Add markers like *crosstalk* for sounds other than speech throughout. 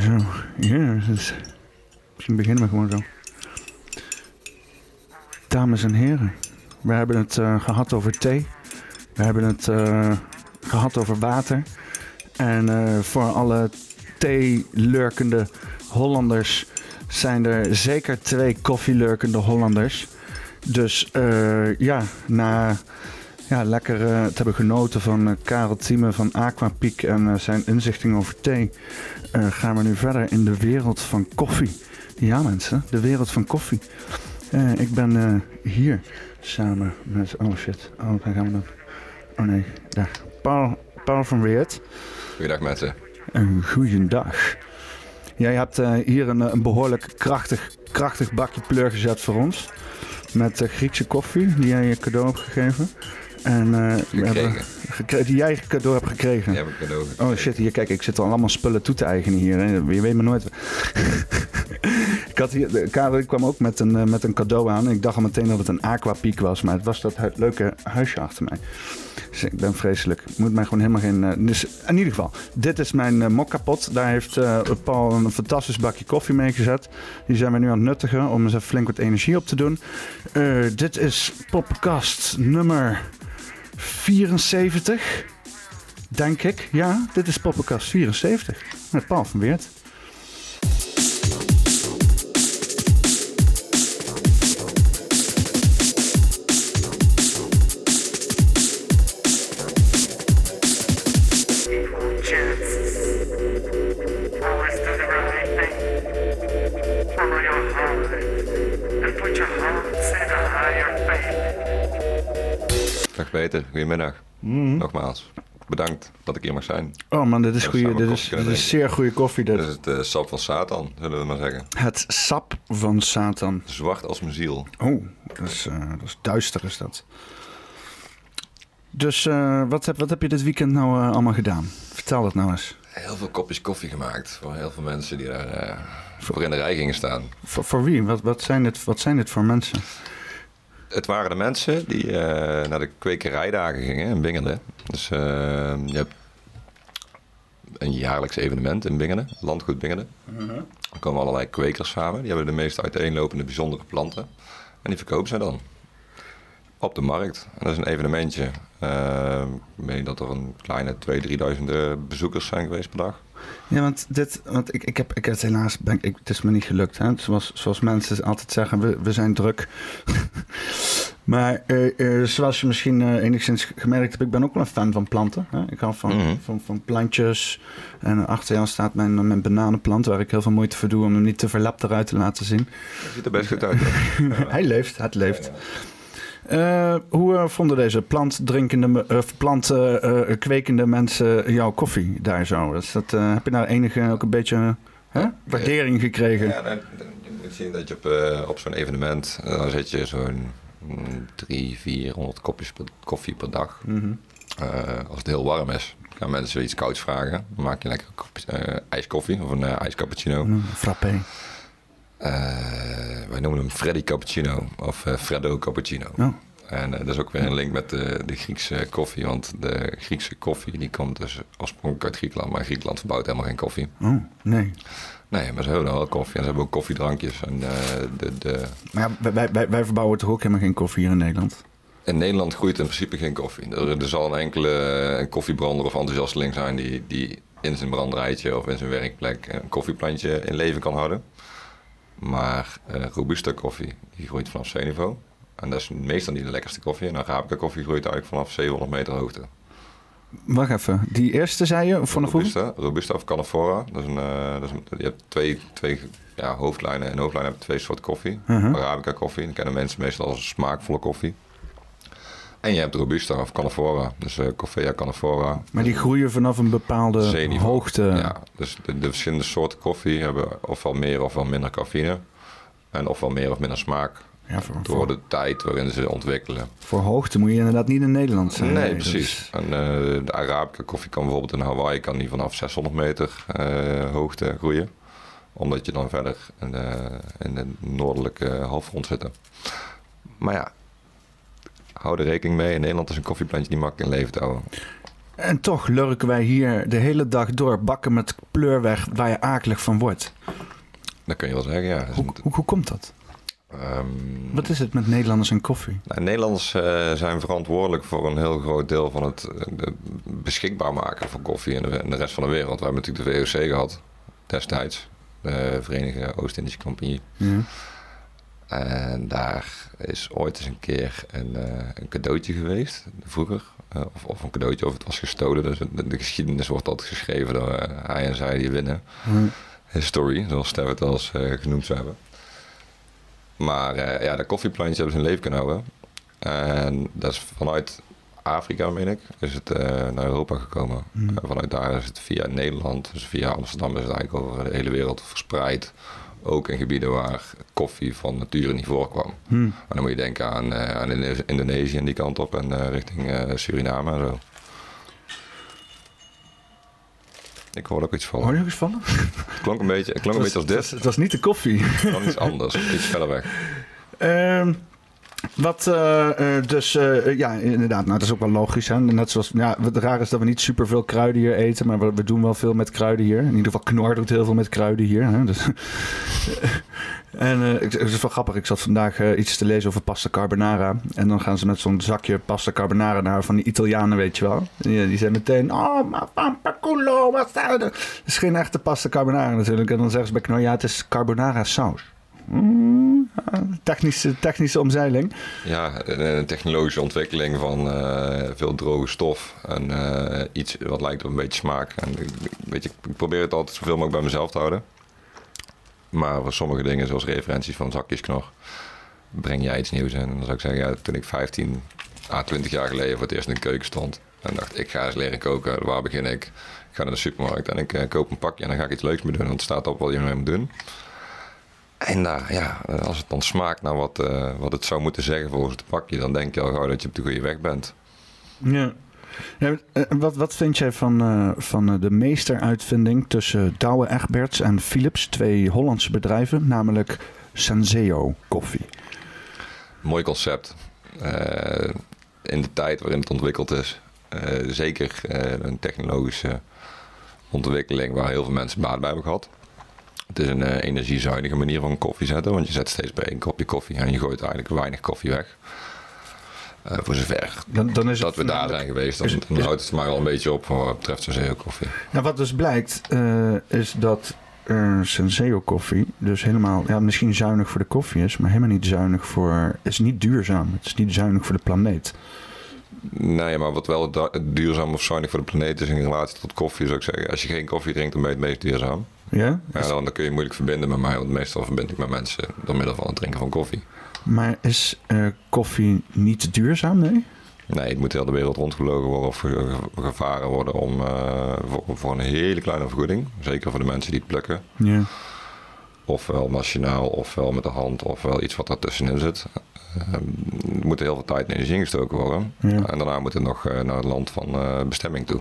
Zo, ja, dus misschien beginnen we gewoon zo. Dames en heren, we hebben het eh, gehad over thee. We hebben het eh, gehad over water. En eh, voor alle theelurkende Hollanders zijn er zeker twee koffielurkende Hollanders. Dus ja, na ja, lekker te hebben genoten van eh, Karel Thieme van Aquapiek en eh, zijn inzichting over thee, gaan we nu verder in de wereld van koffie. Ja mensen, de wereld van koffie. Ik ben hier samen met, oh shit, oh waar gaan we dan? Oh nee, daar. Paul, Paul van Weert. Goeiedag mensen. Een goeiedag. Jij hebt hier een, een behoorlijk krachtig, krachtig bakje pleur gezet voor ons. Met Griekse koffie, die jij je cadeau hebt gegeven. En, eh, we hebben die jij cadeau hebt gekregen. Die heb ik cadeau. Oh shit, hier kijk, ik zit al allemaal spullen toe te eigenen hier. Hè. Je weet maar nooit. *laughs* ik had hier, de Karel kwam ook met een, eh, met een cadeau aan. Ik dacht al meteen dat het een aquapiek was, maar het was dat hu- leuke huisje achter mij. Dus ik ben vreselijk. Ik moet mij gewoon helemaal geen. eh, dus in ieder geval, dit is mijn uh, mokkapot. Daar heeft Paul een fantastisch bakje koffie mee gezet. Die zijn we nu aan het nuttigen om eens even flink wat energie op te doen. Dit is podcast nummer 74. Denk ik. Ja, dit is Poppenkast 74. Met Paul van Weert. Peter, goedemiddag. Nogmaals, bedankt dat ik hier mag zijn. Oh man, dit is, samen dit is, dit is zeer goede koffie. Dit. Dit is het eh, sap van Satan, zullen we maar zeggen. Het sap van Satan. Zwart als mijn ziel. Oh, dat is, eh, dat is duister is dat. Dus eh, wat, heb, wat heb je dit weekend nou allemaal gedaan? Vertel dat nou eens. Heel veel kopjes koffie gemaakt voor heel veel mensen die daar voor in de rij gingen staan. Voor, voor wie? Wat, wat, zijn dit, wat zijn dit voor mensen? Het waren de mensen die eh, naar de kwekerijdagen gingen in Bingelen. Dus eh, je hebt een jaarlijks evenement in Bingelen, landgoed Bingelen. Er komen allerlei kwekers samen. Die hebben de meest uiteenlopende bijzondere planten. En die verkopen ze dan op de markt. En dat is een evenementje. Eh, ik meen dat er een kleine 2.000, 3.000 eh, bezoekers zijn geweest per dag. Ja, want, dit, want ik, ik, heb, ik het helaas, ben, ik, het is me niet gelukt. Hè? Zoals, zoals mensen altijd zeggen, we, we zijn druk. *laughs* maar eh, eh, zoals je misschien eh, enigszins gemerkt hebt, ik ben ook wel een fan van planten. Hè? Ik hou van, Mhm. van, van plantjes. En achter jou staat mijn, mijn bananenplant, waar ik heel veel moeite voor doe om hem niet te verlapt eruit te laten zien. Dat ziet er best goed uit. *laughs* Hij leeft, het leeft. Eh, hoe eh, vonden deze plantdrinkende, me- eh, plant eh, eh, kwekende mensen jouw koffie daar zo? Dat, heb je daar enige ook een beetje hè, waardering gekregen? Ja, dan, dan- je moet zien dat je op, op zo'n evenement, dan zet je zo'n mm, 300, 400 kopjes per, koffie per dag. Mhm. Als het heel warm is, gaan mensen iets kouds vragen. Dan maak je lekker eh, ijskoffie of een eh, ijscappuccino. Mm, frappé. Eh, wij noemen hem Freddy Cappuccino of eh, Freddo Cappuccino. Oh. En eh, dat is ook weer een link met de, de Griekse koffie. Want de Griekse koffie die komt dus oorspronkelijk uit Griekenland. Maar Griekenland verbouwt helemaal geen koffie. Oh, nee. Nee, maar ze hebben wel koffie. En ze hebben ook koffiedrankjes. En de, de... Maar ja, wij, wij, wij verbouwen toch ook helemaal geen koffie hier in Nederland? In Nederland groeit in principe geen koffie. Er, er zal een enkele een koffiebrander of enthousiasteling zijn... Die, die in zijn branderijtje of in zijn werkplek een koffieplantje in leven kan houden. Maar Robusta koffie, die groeit vanaf zeeniveau. En dat is meestal niet de lekkerste koffie. En Arabica koffie groeit eigenlijk vanaf 700 meter hoogte. Wacht even. Die eerste zei je? Vanaf hoe? Robusta, Robusta of Canafora. Dat is een, eh, dat is een, je hebt twee, twee ja, hoofdlijnen. En hoofdlijnen hebben twee soorten koffie. Mhm. Arabica koffie, dat kennen mensen meestal als smaakvolle koffie. En je hebt Robusta of Canafora. Dus eh Coffea Canafora. Maar die groeien vanaf een bepaalde Zeeniveau. hoogte. Ja, dus de, de verschillende soorten koffie hebben ofwel meer ofwel minder cafeïne. En ofwel meer of minder smaak. Ja, voor, Door voor, de tijd waarin ze ontwikkelen. voor hoogte moet je inderdaad niet in Nederland zijn. Nee, precies. En eh, de Arabica koffie kan bijvoorbeeld in Hawaii kan die vanaf 600 meter eh, hoogte groeien. Omdat je dan verder in de, in de noordelijke halfrond zit. Maar ja, hou er rekening mee. In Nederland is een koffieplantje niet makkelijk in leven te houden. En toch lurken wij hier de hele dag door bakken met pleurweg waar je akelig van wordt. Dat kun je wel zeggen, ja. Hoe, hoe, hoe komt dat? ehm, Wat is het met Nederlanders en koffie? Nou, Nederlanders eh, zijn verantwoordelijk voor een heel groot deel van het eh, de beschikbaar maken van koffie in de, in de rest van de wereld. We hebben natuurlijk de VOC gehad destijds, de Verenigde Oost-Indische Compagnie. Ja. En daar is ooit eens een keer een, eh, een cadeautje geweest, vroeger. Eh, of, of een cadeautje, of het was gestolen. Dus de, de geschiedenis wordt altijd geschreven door eh, hij en zij die winnen. Hm. History, zoals Stef het al eens genoemd zou hebben. Maar ja, de koffieplantjes hebben zijn leven kunnen houden. En dat is vanuit Afrika, meen ik, is het naar Europa gekomen. Hm. En vanuit daar is het via Nederland, dus via Amsterdam is het eigenlijk over de hele wereld verspreid. Ook in gebieden waar koffie van nature niet voorkwam. Hm. Maar dan moet je denken aan, eh, aan Indo- Indonesië en die kant op en eh, richting eh, Suriname en zo. Ik hoorde ook iets Hoor vallen. je ook eens van? Het klonk een beetje, het klonk een beetje als Het dit. was, het was niet de koffie. Dan iets anders, iets verder weg. *laughs* Ehm, wat, eh, eh, dus eh, ja, inderdaad, nou, dat is ook wel logisch. Hè? Net zoals, ja, wat raar is dat we niet superveel kruiden hier eten, maar we, doen wel veel met kruiden hier. In ieder geval Knor doet heel veel met kruiden hier. Hè? Dus, *laughs* en het is wel grappig, ik zat vandaag iets te lezen over pasta carbonara. En dan gaan ze met zo'n zakje pasta carbonara naar van die Italianen, weet je wel. Die, die zijn meteen, oh, ma pampaculo, wat staat er? Het is geen echte pasta carbonara natuurlijk. En dan zeggen ze bij Knor, ja, het is carbonara saus. Mm, technische, technische omzeiling. Ja, een een technologische ontwikkeling van eh, veel droge stof en eh, iets wat lijkt op een beetje smaak. En, weet je, ik probeer het altijd zoveel mogelijk bij mezelf te houden. Maar voor sommige dingen, zoals referenties van zakjesknor, breng jij iets nieuws in. En dan zou ik zeggen, ja, toen ik 15 à 20 jaar geleden voor het eerst in de keuken stond en dacht, ik ga eens leren koken, waar begin ik? Ik ga naar de supermarkt en ik eh, koop een pakje en dan ga ik iets leuks mee doen, want het staat op wat je ermee moet doen. En daar, ja, als het dan smaakt naar wat, eh, wat het zou moeten zeggen volgens het pakje, dan denk je al gauw dat je op de goede weg bent. Ja. Ja, eh, wat, wat vind jij van, eh, van eh, de meesteruitvinding tussen Douwe Egberts en Philips, twee Hollandse bedrijven, namelijk Senseo koffie? Mooi concept. Eh, in de tijd waarin het ontwikkeld is, eh, zeker eh, een technologische ontwikkeling waar heel veel mensen baat bij hebben gehad. Het is een eh, energiezuinige manier van koffie zetten, want je zet steeds bij één kopje koffie en je gooit eigenlijk weinig koffie weg. Eh, voor zover Dan, dan is dat we daar zijn geweest, dan, houdt het mij wel een beetje op wat betreft zo'n koffie. Nou, wat dus blijkt, eh, is dat eh, Senseo koffie dus helemaal, ja, misschien zuinig voor de koffie is, maar helemaal niet zuinig voor, is niet duurzaam. Het is niet zuinig voor de planeet. Nee, maar wat wel du- duurzaam of zuinig voor de planeet is in relatie tot koffie, zou ik zeggen. Als je geen koffie drinkt, dan ben je het meest duurzaam. Ja? Ja, dan, dan kun je moeilijk verbinden met mij, want meestal verbind ik met mensen door middel van het drinken van koffie. Maar is eh, koffie niet duurzaam, nee? Nee, het moet heel de wereld rondgelogen worden of ge- ge- gevaren worden om, eh, voor, voor een hele kleine vergoeding. Zeker voor de mensen die het plukken. Ja. Ofwel machinaal, ofwel met de hand, ofwel iets wat ertussenin zit. Eh, er moet heel veel tijd en energie ingestoken worden. Ja. En daarna moet het nog eh, naar het land van bestemming toe.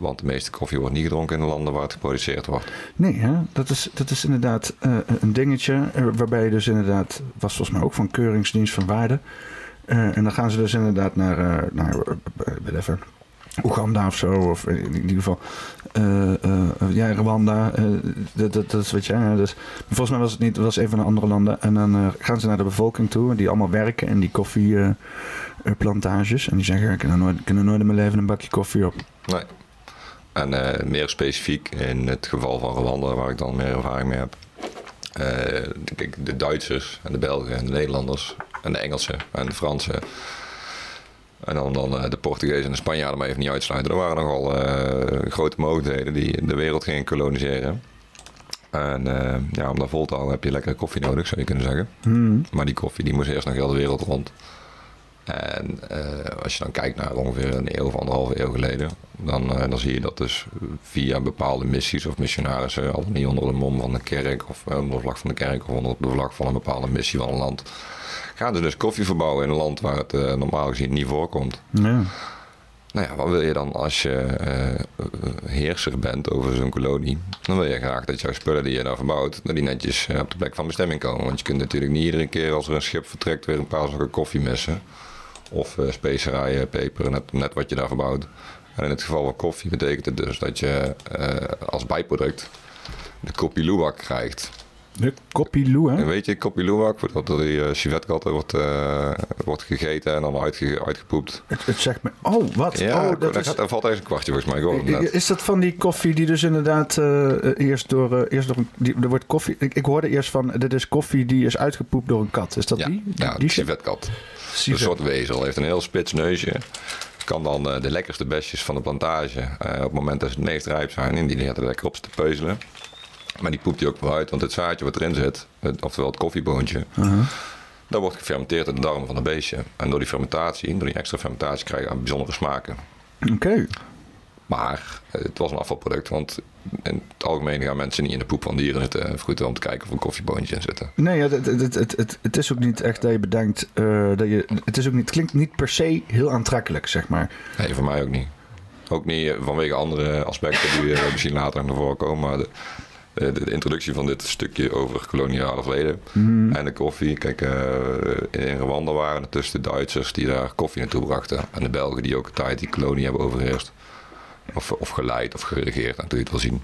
Want de meeste koffie wordt niet gedronken in de landen waar het geproduceerd wordt. Nee, hè? Dat, is, dat is inderdaad eh, een dingetje. eh, waarbij je dus inderdaad, was volgens mij ook van Keuringsdienst van Waarde. Eh, en dan gaan ze dus inderdaad naar, eh naar whatever, Oeganda of zo. Of in ieder geval, ja, Rwanda. dat, dat, dat is wat hè, Dus, volgens mij was het niet, het was een van de andere landen. En dan gaan ze naar de bevolking toe, die allemaal werken in die koffieplantages. en die zeggen: Ik kan nooit, ik kan er nooit in mijn leven een bakje koffie op. Nee. En eh, meer specifiek in het geval van Rwanda, waar ik dan meer ervaring mee heb. Eh, kijk, de Duitsers en de Belgen en de Nederlanders en de Engelsen en de Fransen. En dan, dan eh, de Portugezen en de Spanjaarden maar even niet uitsluiten. Er waren nogal grote mogelijkheden die de wereld gingen koloniseren. En ja, om dat vol te houden heb je lekkere koffie nodig, zou je kunnen zeggen. Hmm. Maar die koffie die moest eerst nog heel de wereld rond. En eh, als je dan kijkt naar ongeveer een eeuw of anderhalve eeuw geleden, dan, eh, dan zie je dat dus via bepaalde missies of missionarissen, al niet onder de mom van de kerk of eh, onder de vlag van de kerk of onder de vlag van een bepaalde missie van een land, gaan ze dus koffie verbouwen in een land waar het normaal gezien niet voorkomt. Ja. Nou ja, wat wil je dan als je heerser bent over zo'n kolonie? Dan wil je graag dat jouw spullen die je daar verbouwt, dat die netjes op de plek van bestemming komen. Want je kunt natuurlijk niet iedere keer als er een schip vertrekt weer een paar zakken koffie missen. Of eh, specerijen, peper, net, net wat je daar verbouwt. En in het geval van koffie betekent het dus dat je eh, als bijproduct de koppie luwak krijgt. De koppie En hè? weet je, koppie luwak, wordt door die uh, civetkatten wordt, eh, wordt gegeten en dan uitge, uitgepoept. Het, het zegt me... Oh, wat? Ja, oh, daar, gaat, daar valt ergens een kwartje volgens mij. Net. Is dat van die koffie die dus inderdaad eh, eerst door... eh, eerst door een, die, er wordt koffie... Ik, ik hoorde eerst van, dit is koffie die is uitgepoept door een kat. Is dat Ja, die? die, ja, die civetkat. Een soort wezel. Heeft een heel spits neusje. Kan dan eh, de lekkerste bestjes van de plantage, eh, op het moment dat ze het meest rijp zijn, en die er lekker op te peuzelen. Maar die poept hij ook wel uit, want het zaadje wat erin zit, het- oftewel het koffieboontje, Uh-huh. dat wordt gefermenteerd in de darmen van een beestje. En door die fermentatie, door die extra fermentatie, krijg je bijzondere smaken. Oké. Maar eh, het was een afvalproduct, want in het algemeen gaan mensen niet in de poep van dieren zitten. Goed om te kijken of er een koffieboontje in zit. Nee, ja, het, het, het, het, is ook niet echt dat je bedenkt eh, dat je... Het, is ook niet, klinkt niet per se heel aantrekkelijk, zeg maar. Nee, voor mij ook niet. Ook niet vanwege andere aspecten die eh, *laughs* misschien later naar voren komen. Maar de, de, de introductie van dit stukje over koloniale verleden en de koffie. Kijk, in Rwanda waren het dus de Duitsers die daar koffie naartoe brachten. En de Belgen die ook een tijd die kolonie hebben overheerst. Of, of geleid of geregeerd, hoe je het wil zien.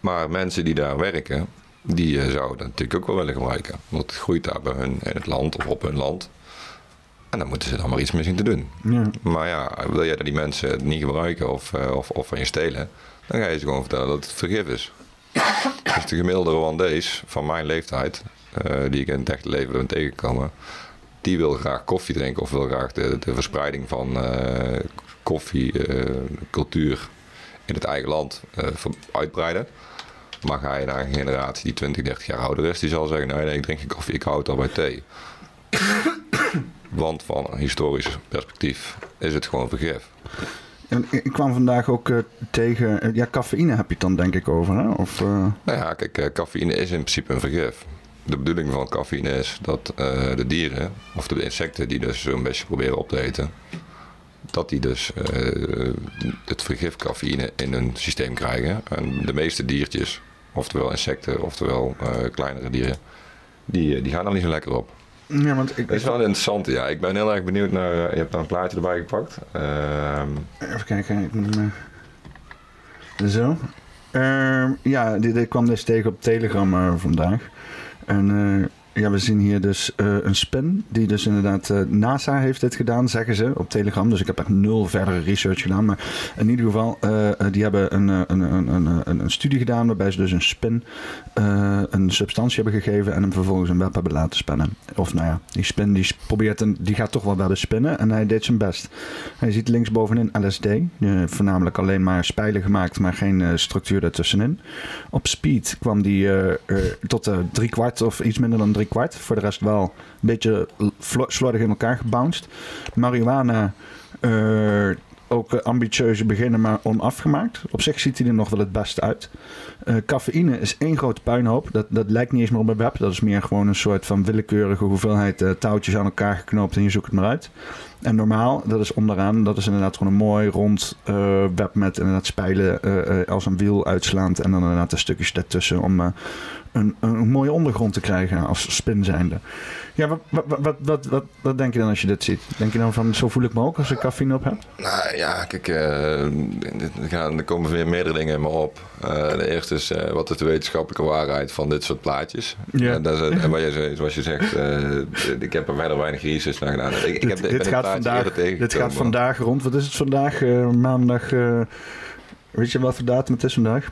Maar mensen die daar werken, die eh, zouden dat natuurlijk ook wel willen gebruiken. Want het groeit daar bij hun in het land of op hun land. En dan moeten ze dan maar iets mee zien te doen. Ja. Maar ja, wil jij dat die mensen het niet gebruiken of, eh, of, of van je stelen, dan ga je ze gewoon vertellen dat het vergif is. *coughs* dus de gemiddelde Rwandees van mijn leeftijd, eh, die ik in het echte leven ben tegengekomen, die wil graag koffie drinken of wil graag de, de verspreiding van eh koffiecultuur in het eigen land eh, uitbreiden. Maar ga je naar een generatie die 20, 30 jaar ouder is, die zal zeggen: nee, nee, ik drink geen koffie, ik houd al bij thee. Want van een historisch perspectief is het gewoon vergif. Ik kwam vandaag ook eh, tegen... eh, ja, cafeïne heb je het dan denk ik over, hè? Of... eh, Nou ja, kijk, eh, cafeïne is in principe een vergif. De bedoeling van cafeïne is dat eh, de dieren, of de insecten die dus zo'n beetje proberen op te eten, dat die dus eh, het vergif cafeïne in hun systeem krijgen. En de meeste diertjes, oftewel insecten, oftewel eh, kleinere dieren, die, eh, die gaan er niet zo lekker op. ja, want ik... Dat is wel interessant, ja. Ik ben heel erg benieuwd naar... je hebt daar een plaatje erbij gepakt. Ehm, Even kijken. Ik moet hem, Zo. Ehm, ja, dit, dit kwam dus tegen op Telegram vandaag. En ja, we zien hier dus eh, een spin. Die dus inderdaad... eh, NASA heeft dit gedaan, zeggen ze op Telegram. Dus ik heb echt nul verdere research gedaan. Maar in ieder geval, eh, die hebben een, een, een, een, een, studie gedaan... waarbij ze dus een spin een substantie hebben gegeven... en hem vervolgens een web hebben laten spinnen. Of nou ja, die spin die probeert een, die gaat toch wel webben spinnen... en hij deed zijn best. Hij ziet linksbovenin LSD. voornamelijk alleen maar spijlen gemaakt, maar geen structuur ertussenin. Op speed kwam die tot drie kwart of iets minder dan kwart. Voor de rest wel een beetje slordig in elkaar gebounced. Marihuana, eh, ook ambitieuze beginnen, maar onafgemaakt. Op zich ziet hij er nog wel het beste uit. Eh, cafeïne is één grote puinhoop. Dat, dat lijkt niet eens meer op een web. Dat is meer gewoon een soort van willekeurige hoeveelheid eh, touwtjes aan elkaar geknoopt en je zoekt het maar uit. En normaal, dat is onderaan, dat is inderdaad gewoon een mooi rond web met inderdaad spijlen als een wiel uitslaand. En dan inderdaad de stukjes daartussen om een, een mooie ondergrond te krijgen als spin zijnde. Ja, wat, wat, wat, wat, wat, denk je dan als je dit ziet? Denk je dan van, zo voel ik me ook als ik cafeïne op heb? Nou ja, kijk, eh, er, gaan, er komen weer meerdere dingen in me op. Eh, de eerste is, eh, wat is de wetenschappelijke waarheid van dit soort plaatjes? Ja. En, dat is, *laughs* en wat je, zoals je zegt, ik heb er verder weinig research naar gedaan. Ik, heb, dit, ik gaat vandaag, dit gaat vandaag rond. Wat is het vandaag? Maandag. weet je wat voor datum het is vandaag?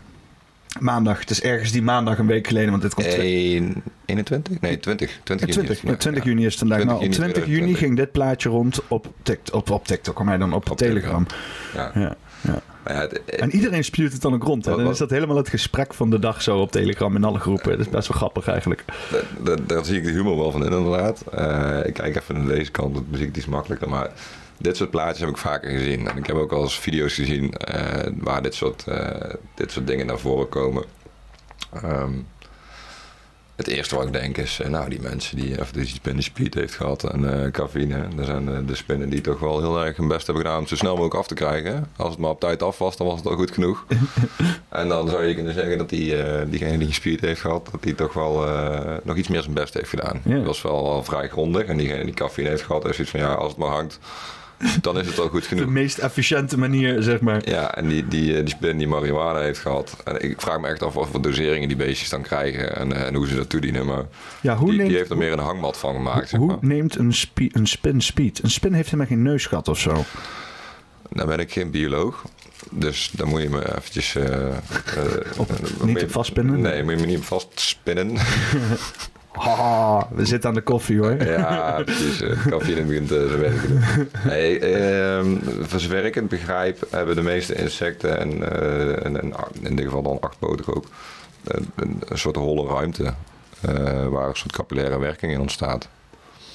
Maandag. Het is ergens die maandag een week geleden, want dit komt twee- Een- 21? Nee, 20. 20 Ja, juni. 20, is het ja, 20 vandaag, juni is het vandaag. 20 Nou, op juni 20 juni 2020. ging dit plaatje rond op, Tik- op, op TikTok, mij dan op, Op Telegram. Ja. Ja. Ja, ja. Maar ja, het- En iedereen spuurt het dan ook rond. Hè? Dan is dat helemaal het gesprek van de dag zo op Telegram in alle groepen. Dat is best wel grappig eigenlijk. Daar, daar- daar zie ik de humor wel van in, inderdaad. Eh, ik kijk even naar deze kant, want muziek is makkelijker. Maar dit soort plaatjes heb ik vaker gezien. En ik heb ook al eens video's gezien eh, waar dit soort, eh, dit soort dingen naar voren komen. Ehm, het eerste wat ik denk is, eh, nou die mensen die even die spin speed heeft gehad en cafeïne. Dat zijn de spinnen die toch wel heel erg hun best hebben gedaan om zo snel mogelijk af te krijgen. Als het maar op tijd af was, dan was het al goed genoeg. *laughs* en dan zou je kunnen zeggen dat die, diegene die speed heeft gehad, dat die toch wel nog iets meer zijn best heeft gedaan. Ja. Dat was wel al vrij grondig. En diegene die cafeïne heeft gehad, heeft zoiets van ja, als het maar hangt, dan is het al goed De genoeg. meest efficiënte manier, zeg maar. Ja, en die, die, eh, die spin die marihuana heeft gehad. En ik vraag me echt af wat voor doseringen die beestjes dan krijgen en, eh, en hoe ze dat toedienen. Maar Ja, hoe die, neemt, die heeft er meer een hangmat van gemaakt. Zeg hoe maar. neemt een, spie- een spin speed? Een spin heeft helemaal geen neusgat of zo. Nou ben ik geen bioloog. Dus dan moet je me eventjes... Op- eh, niet op vastspinnen? Nee, moet je me niet op vastspinnen. *laughs* Ah, we zitten aan de koffie hoor. ja, precies. eh, Het koffie uh, zijn werk te doen. Nee, ehm, voor zover ik het begrijp, hebben de meeste insecten, en, eh, in dit geval dan achtpotig ook, eh, een, een soort holle ruimte. waar een soort capillaire werking in ontstaat.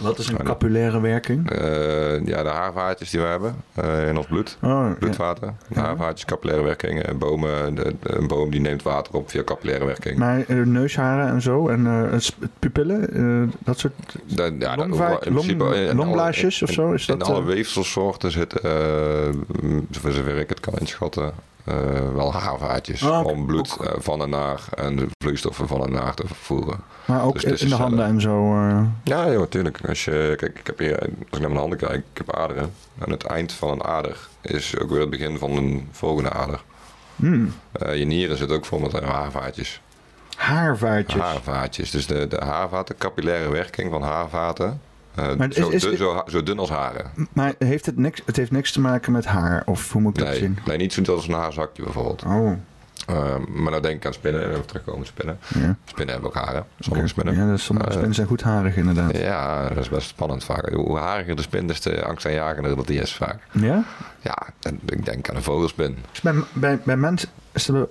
Wat is een Ja, capillaire werking? Eh, ja, de haarvaatjes die we hebben eh, in ons bloed. Oh, ja. Bloedvaten, de haarvaatjes, capillaire werking. eh, bomen, de, de- een boom die neemt water op via capillaire werking. Maar eh, neusharen en zo en eh, pupillen, dat soort ja, longva- in principe long- in alle- longblaasjes of zo, is in dat, alle weefselsoorten zitten, m, voor zover ik het kan inschatten, eh, wel haarvaatjes. Ah, om bloed Ook- eh, van en naar en de vloeistoffen van en naar te vervoeren. maar ook dus in de een handen en zo. eh. Ja, joh, tuurlijk. Als, je, kijk, ik heb hier, als ik naar mijn handen kijk, ik heb aderen. En het eind van een ader is ook weer het begin van een volgende ader. Hmm, Eh, je nieren zitten ook vol met haarvaatjes. haarvaatjes. Haarvaatjes. Dus de, de haarvaten, capillaire werking van haarvaten. Eh, is- zo, is- dun, is- zo, ha- zo dun als haren. Maar heeft het, niks, het heeft niks te maken met haar? Of hoe moet ik dat Nee, zien? nee, niet zo als een haarzakje bijvoorbeeld. Oh, Eh, maar nou denk ik aan spinnen. Even terugkomen spinnen. ja. Spinnen hebben ook haren. Sommige spinnen. Ja, dus sommige Eh, spinnen zijn goed harig inderdaad. Ja, dat is best spannend vaak. Hoe hariger de spin, des te angstaanjagender dat die is vaak. Ja? Ja, en ik denk aan een vogelspin. Bij, bij, bij mensen,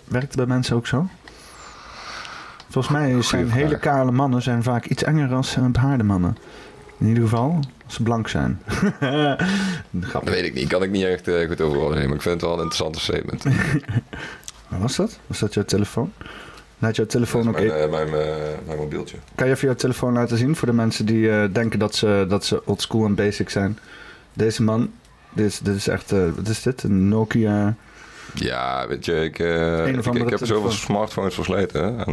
werkt het bij mensen ook zo? Volgens mij zijn hele kale mannen zijn vaak iets enger dan eh, behaarde mannen. In ieder geval als ze blank zijn. *laughs* Dat weet ik niet. Kan ik niet echt eh, goed over oordelen. Maar ik vind het wel een interessante statement. *laughs* Wat was dat? Was dat jouw telefoon? Laat jouw telefoon ook mijn, eh, mijn, eh, mijn mobieltje. Kan je even jouw telefoon laten zien voor de mensen die denken dat ze, dat ze old school en basic zijn? Deze man, dit is, dit is echt, wat is dit? Een Nokia. Ja, weet je, ik, of ik, ik heb zoveel smartphones versleten. En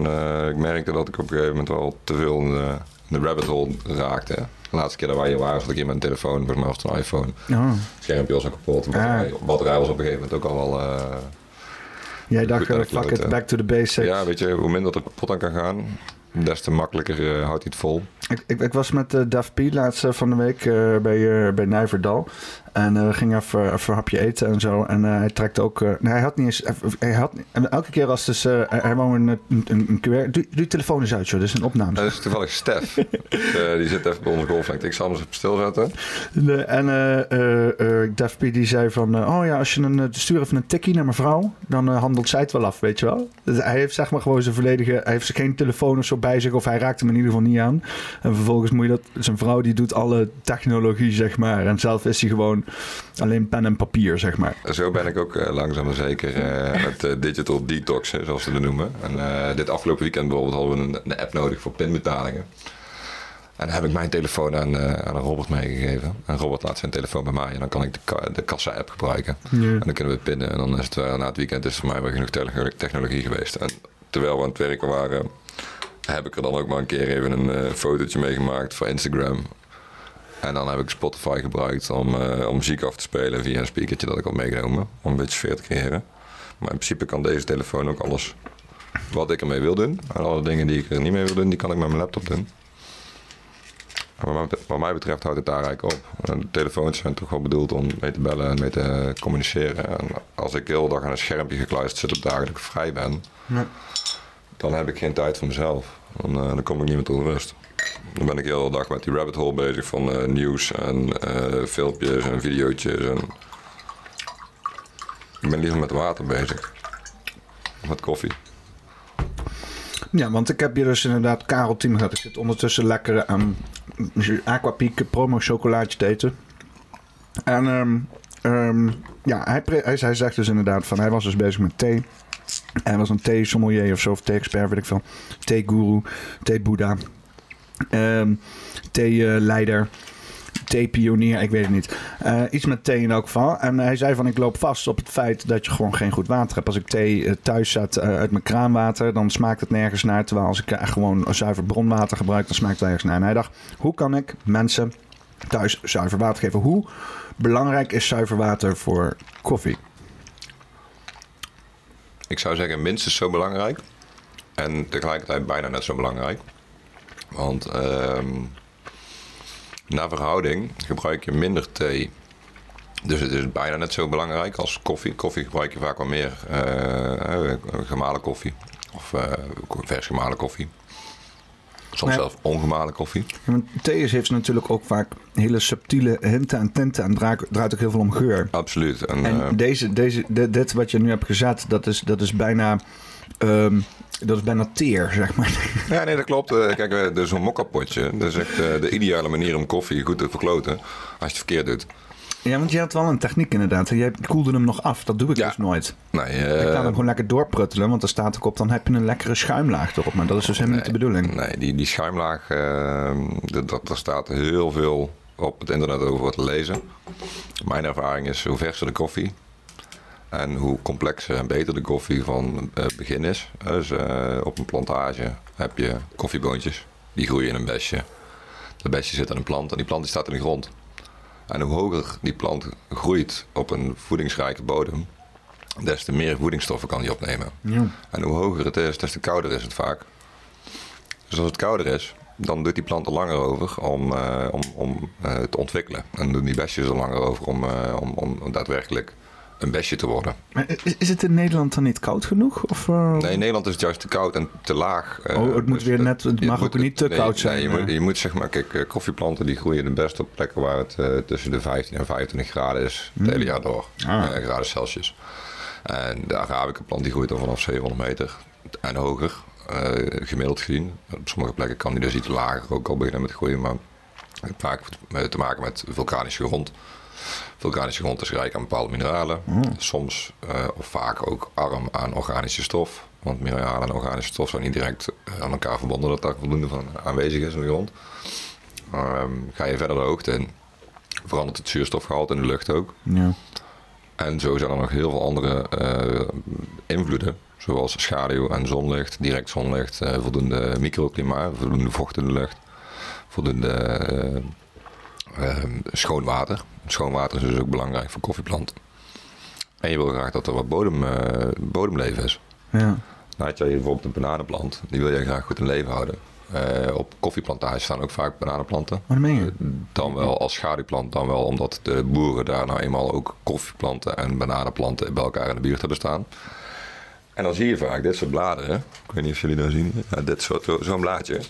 ik merkte dat ik op een gegeven moment wel te veel in de, in de rabbit hole raakte. De laatste keer dat wij hier waren, zat ik in mijn telefoon. Volgens mij was het een iPhone. Oh. Schermpje was al kapot. De Ah. batterij, batterij was op een gegeven moment ook al wel... eh, Jij dacht, eh, fuck it, back to the basics. ja, weet je, hoe minder er kapot aan kan gaan, des te makkelijker eh, houdt hij het vol. Ik, ik, ik was met eh Daf P laatst van de week bij, bij Nijverdal. En eh, we gingen even, even een hapje eten en zo. En eh, hij trekt ook... eh, nee, hij had niet eens... Hij had, en elke keer als dus... hij wou een, een, een, QR... Doe, telefoon eens uit, joh. Dit is een opname. Dat is toevallig Stef. *laughs* Eh, die zit even bij onze golflengte. Ik zal hem eens op stil zetten. De- en P die zei van... oh ja, als je een... stuur even een tikkie naar mevrouw. Dan eh, handelt zij het wel af, weet je wel. Dus hij heeft zeg maar gewoon zijn volledige... Hij heeft geen telefoon of zo bij zich. Of hij raakt hem in ieder geval niet aan. En vervolgens moet je dat... Zijn vrouw die doet alle technologie, zeg maar. En zelf is hij gewoon alleen pen en papier, zeg maar. Zo ben ik ook eh, langzaam maar zeker eh, *laughs* met eh, digital detoxen, zoals ze dat noemen. En dit afgelopen weekend bijvoorbeeld hadden we een, een app nodig voor pinbetalingen. En dan heb ik mijn telefoon aan, eh, aan een Robert meegegeven. En Robert laat zijn telefoon bij mij en dan kan ik de, ka- de kassa-app gebruiken. En dan kunnen we pinnen. En dan is het na het weekend is het voor mij weer genoeg techno- technologie geweest. En terwijl we aan het werken waren, heb ik er dan ook maar een keer even een eh, fotootje mee gemaakt voor Instagram. En dan heb ik Spotify gebruikt om, eh, om muziek af te spelen via een speakertje dat ik had meegenomen. Om een beetje sfeer te creëren. Maar in principe kan deze telefoon ook alles wat ik ermee wil doen. En alle dingen die ik er niet mee wil doen, die kan ik met mijn laptop doen. En wat mij- betreft houdt het daar eigenlijk op. De telefoons zijn toch wel bedoeld om mee te bellen en mee te communiceren. En als ik de hele dag aan een schermpje gekluisterd zit op dagen dat ik vrij ben, dan heb ik geen tijd voor mezelf. Dan, eh, dan kom ik niet meer tot rust. Dan ben ik de hele dag met die rabbit hole bezig van eh, nieuws en eh, filmpjes en videootjes. En... Ik ben liever met water bezig. Met koffie. Ja, want ik heb hier dus inderdaad Karel Team gehad. Ik zit ondertussen lekker aan Aquapiek promo chocolaatje te eten. En ehm, ehm, ja, hij, hij, zegt dus inderdaad van hij was dus bezig met thee. Hij was een thee sommelier of zo, of thee-expert, weet ik veel. Thee-guru, thee-boeddha, ehm thee-leider, thee-pionier, ik weet het niet. Eh, iets met thee in elk geval. En hij zei van ik loop vast op het feit dat je gewoon geen goed water hebt. Als ik thee eh, thuis zet eh, uit mijn kraanwater, dan smaakt het nergens naar. Terwijl als ik gewoon zuiver bronwater gebruik, dan smaakt het ergens naar. En hij dacht, hoe kan ik mensen thuis zuiver water geven. Hoe belangrijk is zuiver water voor koffie? Ik zou zeggen minstens zo belangrijk. En tegelijkertijd bijna net zo belangrijk. Want ehm naar verhouding gebruik je minder thee. Dus het is bijna net zo belangrijk als koffie. Koffie gebruik je vaak wel meer eh, gemalen koffie. Of eh vers gemalen koffie. Soms Maar- zelfs ongemalen koffie. Ja, want thee heeft natuurlijk ook vaak hele subtiele hinten en tinten en draait, draait ook heel veel om geur. Absoluut. En, En eh, deze, deze, dit, dit wat je nu hebt gezet, dat is, dat is bijna... ehm, dat is bijna teer, zeg maar. *laughs* Ja, nee, dat klopt. Eh, Kijk, eh, dus zo'n mokkapotje, dat is echt eh, de ideale manier om koffie goed te verkloten als je het verkeerd doet. Ja, want je had wel een techniek inderdaad. Jij koelde hem nog af. Dat doe ik Ja. dus nooit. Nee, Ik laat eh, hem gewoon lekker doorpruttelen, want er staat ook op... dan heb je een lekkere schuimlaag erop. Maar dat is dus helemaal niet de bedoeling. nee die, die schuimlaag, eh, dat, dat, daar staat heel veel op het internet over te lezen. Mijn ervaring is hoe verser de koffie en hoe complexer en beter de koffie van het begin is. Dus eh, op een plantage heb je koffieboontjes, die groeien in een besje. Dat besje zit aan een plant en die plant die staat in de grond. En hoe hoger die plant groeit op een voedingsrijke bodem, des te meer voedingsstoffen kan die opnemen. Ja. En hoe hoger het is, des te kouder is het vaak. Dus als het kouder is, dan doet die plant er langer over om, eh, om, om eh, te ontwikkelen. En doen die besjes er langer over om, eh, om, om daadwerkelijk een besje te worden. Maar is, is het in Nederland dan niet koud genoeg? Of, eh, Nee, in Nederland is het juist te koud en te laag. eh, Oh, het moet weer dat- net- het mag ook niet te nee, koud zijn, Nee, je, moet, je moet zeg maar, kijk, eh, koffieplanten die groeien het best op plekken waar het tussen de 15 en 25 graden is. Het hele jaar door. Ah. Graden Celsius. En de Arabica plant die groeit dan vanaf 700 meter en hoger. gemiddeld gezien. Op sommige plekken kan die dus iets lager ook al beginnen met groeien. Maar het heeft vaak te maken met vulkanische grond. Vulkanische grond is rijk aan bepaalde mineralen. Soms eh, of vaak ook arm aan organische stof. Want mineralen en organische stof zijn niet direct eh, aan elkaar verbonden dat daar voldoende van aanwezig is in de grond. Ehm, ga je verder de hoogte in, verandert het zuurstofgehalte in de lucht ook. Ja. En zo zijn er nog heel veel andere eh, invloeden, zoals schaduw en zonlicht, direct zonlicht, voldoende microklimaat, voldoende vocht in de lucht, voldoende schoon water. Schoon water is dus ook belangrijk voor koffieplanten. En je wil graag dat er wat bodem, eh, bodemleven is. ja. Nou had jij bijvoorbeeld een bananenplant, die wil je graag goed in leven houden. Eh, op koffieplantages staan ook vaak bananenplanten. Wat meen je? Dan wel als schaduwplant, dan wel omdat de boeren daar nou eenmaal ook koffieplanten en bananenplanten bij elkaar in de buurt hebben staan. En dan zie je vaak dit soort bladeren. Ik weet niet of jullie dat zien. Ja, dit soort, zo- zo'n blaadje.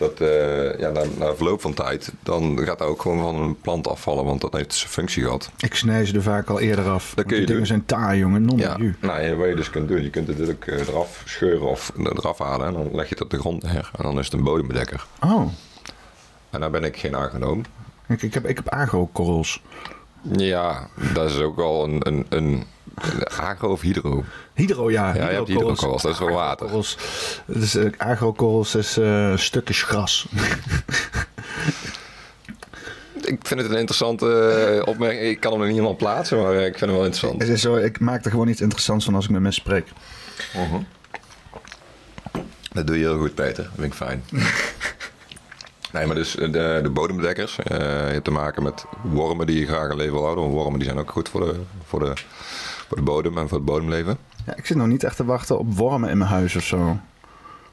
Dat eh, ja, na, na verloop van tijd, dan gaat dat ook gewoon van een plant afvallen, want dat heeft zijn functie gehad. Ik snij ze er vaak al eerder af. want kun je die dingen zijn taai, jongen. Non Ja, ja. nou, ja, wat je dus kunt doen, je kunt het natuurlijk eh, eraf scheuren of eraf halen en dan leg je het op de grond neer. En dan is het een bodembedekker. Oh, En daar ben ik geen aangenomen. ik, ik heb, ik heb agrokorrels. Ja, dat is ook wel een, een, een agro of hydro. Hydro, ja. Ja, je hebt hydrokorrels, dat is wel water. Agrokorrels. Dus, eh, agrokorrels is eh stukjes gras. *laughs* Ik vind het een interessante eh, opmerking. Ik kan hem er niet helemaal plaatsen, maar ik vind hem wel interessant. Het is zo, ik maak er gewoon iets interessants van als ik met mensen spreek. Dat doe je heel goed, Peter. Dat vind ik fijn. *laughs* Nee, maar dus de, de bodembedekkers. je hebt te maken met wormen die je graag een leven wil houden. Want wormen die zijn ook goed voor de, voor, de, voor de bodem en voor het bodemleven. Ja, ik zit nog niet echt te wachten op wormen in mijn huis of zo.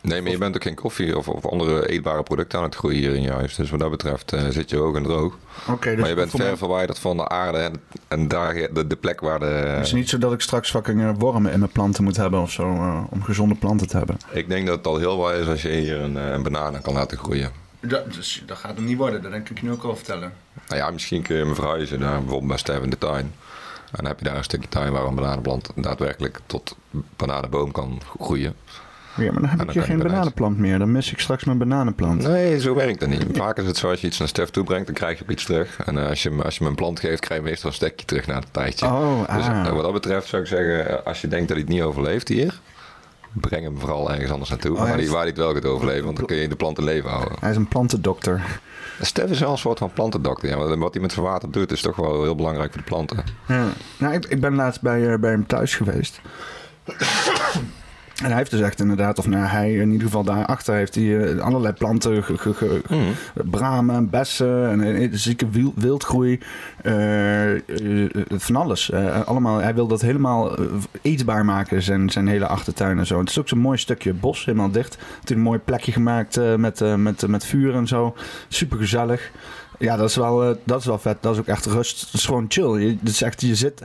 Nee, maar je bent ook geen koffie of, of andere eetbare producten aan het groeien hier in je huis. Dus wat dat betreft eh, zit je hoog en droog. Oké, dus maar je bent ver mij- verwijderd van de aarde en, en daar de, de plek waar de... Het is niet zo dat ik straks fucking eh, wormen in mijn planten moet hebben of zo. eh, om gezonde planten te hebben. Ik denk dat het al heel wat is als je hier een, een banaan kan laten groeien. Dat, dus, dat gaat hem niet worden, dat denk ik je nu ook al vertellen. Nou ja, misschien kun je hem verhuizen naar bijvoorbeeld bij Stef in de tuin. En dan heb je daar een stukje tuin waar een bananenplant daadwerkelijk tot bananenboom kan groeien. Ja, maar dan heb dan ik hier geen bananenplant meer. Dan mis ik straks mijn bananenplant. Nee, zo werkt het niet. Vaak is het zo als je iets naar Stef toe brengt, dan krijg je ook iets terug. En eh, als, je, als je hem een plant geeft, krijg je meestal een stekje terug na een tijdje. Oh, Dus ah. eh, wat dat betreft zou ik zeggen, eh, als je denkt dat hij het niet overleeft hier, breng hem vooral ergens anders naartoe. Oh, hij, is- waar hij het wel gaat overleven, want dan kun je de plant in leven houden. Hij is een plantendokter. Stef is wel een soort van plantendokter. Ja, wat hij met zijn water doet, is toch wel heel belangrijk voor de planten. Ja. Nou, ik, ik ben laatst bij, eh, bij hem thuis geweest. En hij heeft dus echt inderdaad, of nou, hij in ieder geval daarachter heeft hij eh, allerlei planten, ge, ge- ge- Mhm. bramen, bessen, en een zieke wiel- wildgroei, eh, eh, van alles. Allemaal, hij wil dat helemaal eetbaar maken, zijn, zijn hele achtertuin en zo. Het is ook zo'n mooi stukje bos, helemaal dicht. Hij heeft een mooi plekje gemaakt met, met, met vuur en zo. Super gezellig. Ja, dat is, wel, dat is wel vet. Dat is ook echt rust. Het is gewoon chill. Je, het is echt, je zit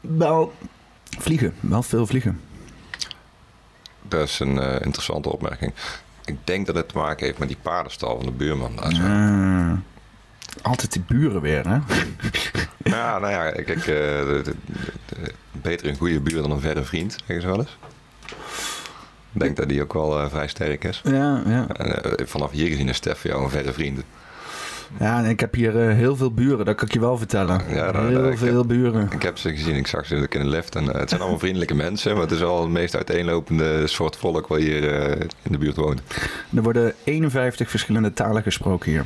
wel vliegen. Wel veel vliegen. Dat is een eh, interessante opmerking. Ik denk dat het te maken heeft met die paardenstal van de buurman. daar zo. Ah. altijd die buren weer, hè? *laughs* Ja, nou ja, kijk, eh, de- de- de- beter een goede buur dan een verre vriend, zeggen ze wel eens. Ik denk dat die ook wel eh, vrij sterk is. Ja, ja. En, vanaf hier gezien is Stef voor jou een verre vriend. Ja, en ik heb hier eh, heel veel buren, dat kan ik je wel vertellen. Ja, dat- heel ik veel heb- buren. Ik heb ze gezien, ik zag ze ook in de lift. En, eh, het zijn allemaal vriendelijke mensen, maar het is wel het meest uiteenlopende soort volk wat hier eh, in de buurt woont. Er worden 51 verschillende talen gesproken hier.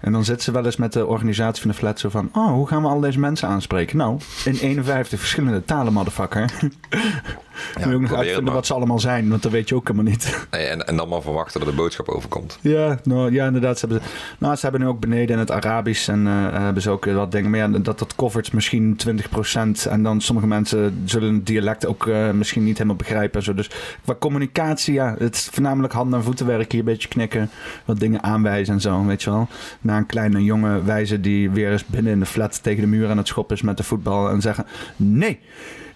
En dan zitten ze wel eens met de organisatie van de flat zo van... Oh, hoe gaan we al deze mensen aanspreken? Nou, in 51 verschillende talen, motherfucker. *laughs* Ja, je ook nog uitvinden wat ze allemaal zijn, want dat weet je ook helemaal niet. *laughs* Nee, en, en dan maar verwachten dat de boodschap overkomt. Ja, nou, ja inderdaad. Ze hebben, nou, ze hebben nu ook beneden in het Arabisch en eh, hebben ze ook wat dingen. Maar ja, dat, dat covert misschien 20%. En dan sommige mensen zullen het dialect ook eh, misschien niet helemaal begrijpen. En zo. Dus qua communicatie, ja, het is voornamelijk handen- en voetenwerk. Hier een beetje knikken, wat dingen aanwijzen en zo, weet je wel. Na een kleine jongen wijzen die weer eens binnen in de flat tegen de muur aan het schoppen is met de voetbal. En zeggen, nee,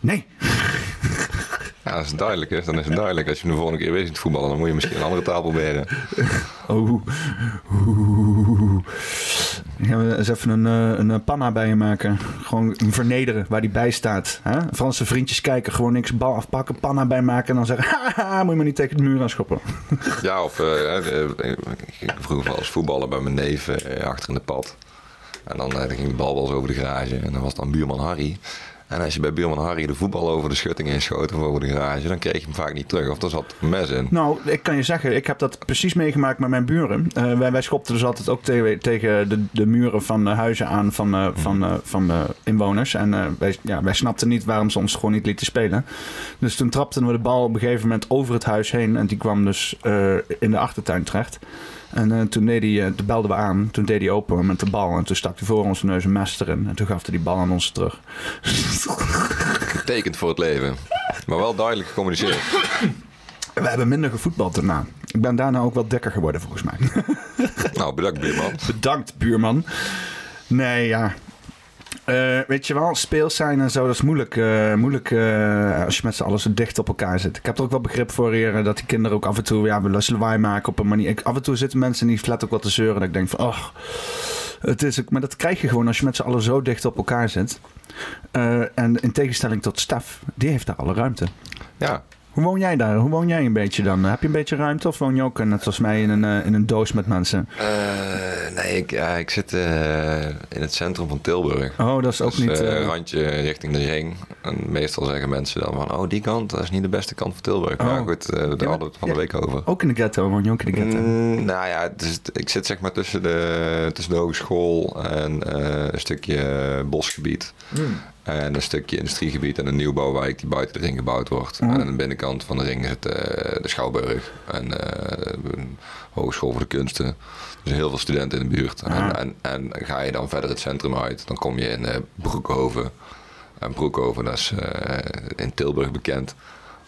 nee. Ja, als het duidelijk is, dan is het duidelijk. Als je de volgende keer weer ziet voetballen, dan moet je misschien een andere taal proberen. Oh. Oeh. Gaan we eens even een, eh, een, eh, panna bij je maken. Gewoon vernederen waar die bij staat. Hè? Franse vriendjes kijken, gewoon niks bal afpakken, panna bij maken en dan zeggen: *laughs* haha, moet je maar niet tegen de muur aan schoppen. *laughs* Ja, of eh, ik vroeger wel eens voetballen bij mijn neef achter in de pad. En dan dan ging de bal wel eens over de garage. En dan was dan buurman Harry. En als je bij buurman Harry de voetbal over de schutting inschoot of over de garage, dan kreeg je hem vaak niet terug. Of er zat mes in. Nou, ik kan je zeggen, ik heb dat precies meegemaakt met mijn buren. Eh, wij, wij schopten dus altijd ook tegen, tegen de, de muren van de huizen aan van, eh, van, eh, van de inwoners. En wij, ja, wij snapten niet waarom ze ons gewoon niet lieten spelen. Dus toen trapten we de bal op een gegeven moment over het huis heen. En die kwam dus in de achtertuin terecht. En eh, toen, deed hij, eh, toen belden we aan. Toen deed hij open met de bal. En toen stak hij voor onze neus een mes erin. En toen gaf hij die bal aan ons terug. Getekend voor het leven. Maar wel duidelijk gecommuniceerd. We hebben minder gevoetbald daarna. Ik ben daarna ook wel dikker geworden volgens mij. Nou, bedankt buurman. Bedankt, buurman. Nee, ja. Eh, weet je wel, speels zijn en zo, dat is moeilijk. eh, moeilijk eh, als je met z'n allen zo dicht op elkaar zit. Ik heb er ook wel begrip voor hier, dat die kinderen ook af en toe ja, lawaai maken op een manier. Ik, af en toe zitten mensen in die flat ook wat te zeuren. Dat ik denk van, oh, het is ook, maar dat krijg je gewoon als je met z'n allen zo dicht op elkaar zit. En in tegenstelling tot Stef, die heeft daar alle ruimte. Ja, Hoe woon jij daar? Hoe woon jij een beetje dan? Heb je een beetje ruimte of woon je ook eh, net zoals mij in een, eh, in een doos met mensen? Eh, nee, ik, ja, ik zit in het centrum van Tilburg. Oh, dat is ook Dus, niet... eh, randje richting de ring. En meestal zeggen mensen dan van, oh die kant, dat is niet de beste kant van Tilburg. Oh. Maar goed, eh, daar hadden we het van de week over. Ook in de ghetto, woon je ook in de ghetto? Mm, nou ja, is, ik zit zeg maar tussen de, tussen de hogeschool en een stukje bosgebied. En een stukje industriegebied en een nieuwbouwwijk die buiten de ring gebouwd wordt. Mhm. En aan de binnenkant van de ring zit eh, de Schouwburg en eh, een hogeschool voor de kunsten. Dus heel veel studenten in de buurt. En, en, en ga je dan verder het centrum uit, dan kom je in eh, Broekhoven. En Broekhoven, dat is eh, in Tilburg bekend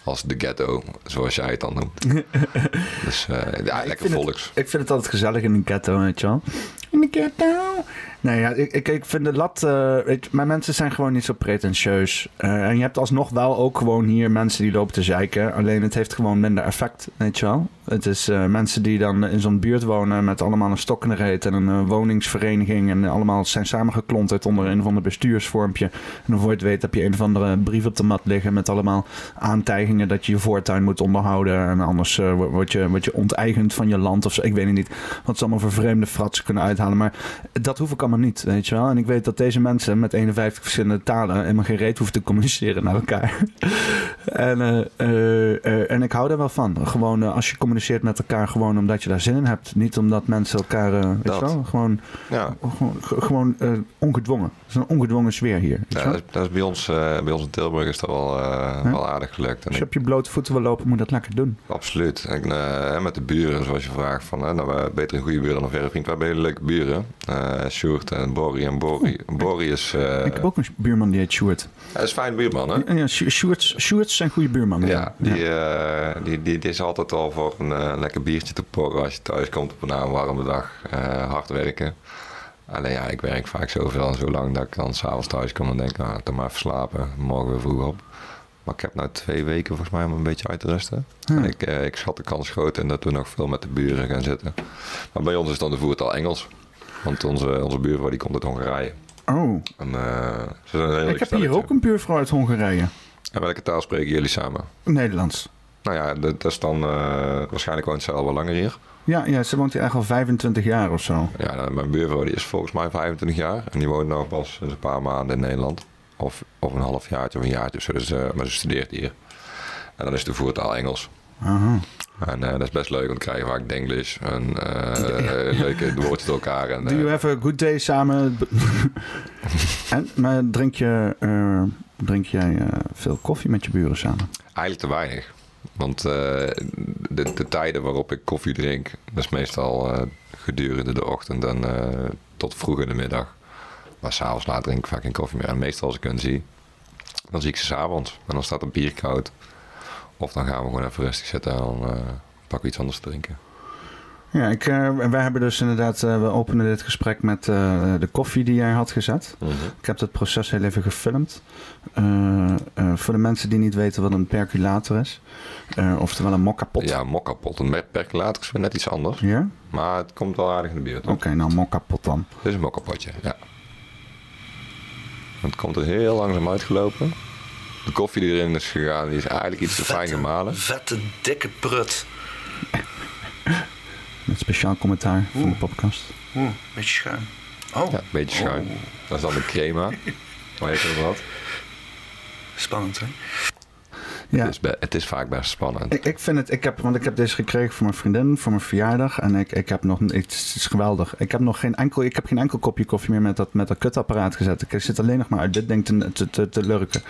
als de ghetto, zoals jij het dan noemt. *laughs* dus eh, ja, lekker het- volks. Ik vind het altijd gezellig in de ghetto, weet je wel. In de ghetto. Nee, ja, ik, ik, vind de lat... eh, weet mijn mensen zijn gewoon niet zo pretentieus. Eh, en je hebt alsnog wel ook gewoon hier mensen die lopen te zeiken. Alleen het heeft gewoon minder effect, weet je wel. Het is eh, mensen die dan in zo'n buurt wonen met allemaal een stok en een woningsvereniging. En allemaal zijn samengeklonterd onder een van de bestuursvormpje. En voor je het weet heb je een of andere brief op de mat liggen met allemaal aantijgingen dat je je voortuin moet onderhouden. En anders wo- word, je, word je onteigend van je land of zo. Ik weet het niet wat ze allemaal voor vreemde fratsen kunnen uithalen. Maar dat hoef ik allemaal niet, weet je wel. En ik weet dat deze mensen met 51 verschillende talen helemaal geen reet hoeven te communiceren naar elkaar. *laughs* En, eh, eh, eh, en ik hou daar wel van. Gewoon als je communiceert met elkaar, gewoon omdat je daar zin in hebt. Niet omdat mensen elkaar, je Dat. wel, gewoon, Ja, gewoon, ge- gewoon ongedwongen. Het is een ongedwongen sfeer hier. ja dat, is, dat is bij ons, bij ons in Tilburg is dat wel, wel aardig gelukt. En Als je ik- op je blote voeten wil lopen, moet je dat lekker doen. absoluut. En, met de buren, zoals je vraagt, van, nou, beter een goede buren dan een verre vriend. We hebben hele leuke buren. Eh Sjoerd en Borrie. En Borrie, Borrie is, eh, ik heb ook een buurman die heet Sjoerd. hij is een fijn buurman, hè? Ja, Sjoerds, Sjoerds zijn goede buurman. Ja, die, eh, die, die, die is altijd al voor een eh, lekker biertje te porren als je thuis komt op een warme dag. eh, hard werken. Alleen ja, ik werk vaak zoveel en zo lang dat ik dan s'avonds thuis kom en denk, ah, dan maar even slapen. Morgen weer vroeg op. Maar ik heb nou twee weken volgens mij om een beetje uit te rusten. Hm. En ik, eh, ik schat de kans groot en dat we nog veel met de buren gaan zitten. Maar bij ons is dan de voertaal Engels. Want onze, onze buurvrouw die komt uit Hongarije. Oh, En, eh, ze zijn een heel ik heb hier ook een buurvrouw uit Hongarije. En welke taal spreken jullie samen? Nederlands. Nou ja, dat, is dan eh, waarschijnlijk woont ze al wel langer hier. Ja, ja, ze woont hier echt al 25 jaar of zo. Ja, nou, mijn buurvrouw die is volgens mij 25 jaar. En die woont nou pas een paar maanden in Nederland. Of, of een half jaartje of een zo. Dus, eh, maar ze studeert hier. En dan is de voertaal Engels. Aha. En eh, dat is best leuk, want we krijgen vaak Denglish. En eh, leuke woordjes door elkaar. En, Do you eh, have a good day samen? *laughs* en, maar drink, je, eh, drink jij eh, veel koffie met je buren samen? eigenlijk te weinig. Want eh, de, de tijden waarop ik koffie drink, dat is meestal eh, gedurende de ochtend en eh, tot vroeg in de middag. Maar s'avonds laat drink ik vaak geen koffie meer. En meestal als ik hen zie, dan zie ik ze s'avonds. En dan staat een bier koud. Of dan gaan we gewoon even rustig zitten en dan eh, pakken we iets anders te drinken. Ja, ik, eh, wij hebben dus inderdaad, eh, we openen dit gesprek met de koffie die jij had gezet. Ik heb dat proces heel even gefilmd. Voor de mensen die niet weten wat een perculator is, oftewel een mokkapot. Ja, mokkapot. Een percolator is weer net iets anders. Ja? Maar het komt wel aardig in de buurt. Oké, nou mokkapot dan. Dit is een mokkapotje, ja. Het komt er heel langzaam uitgelopen. De koffie die erin is gegaan, die is eigenlijk iets te fijn gemalen. Vette, dikke prut. Met speciaal commentaar van de podcast. Oeh, beetje schuim. Oh, Ja, een beetje schuin. Dat is dan de crema. *laughs* Waar je het over had. spannend hè? Ja, Het, is het is vaak best spannend. Ik, ik vind het, ik heb, want ik heb deze gekregen voor mijn vriendin, voor mijn verjaardag. En ik, ik heb nog, het is geweldig. Ik heb nog geen enkel, ik heb geen enkel kopje koffie meer met dat, met dat kutapparaat gezet. Ik zit alleen nog maar uit dit ding te, te, te, te lurken.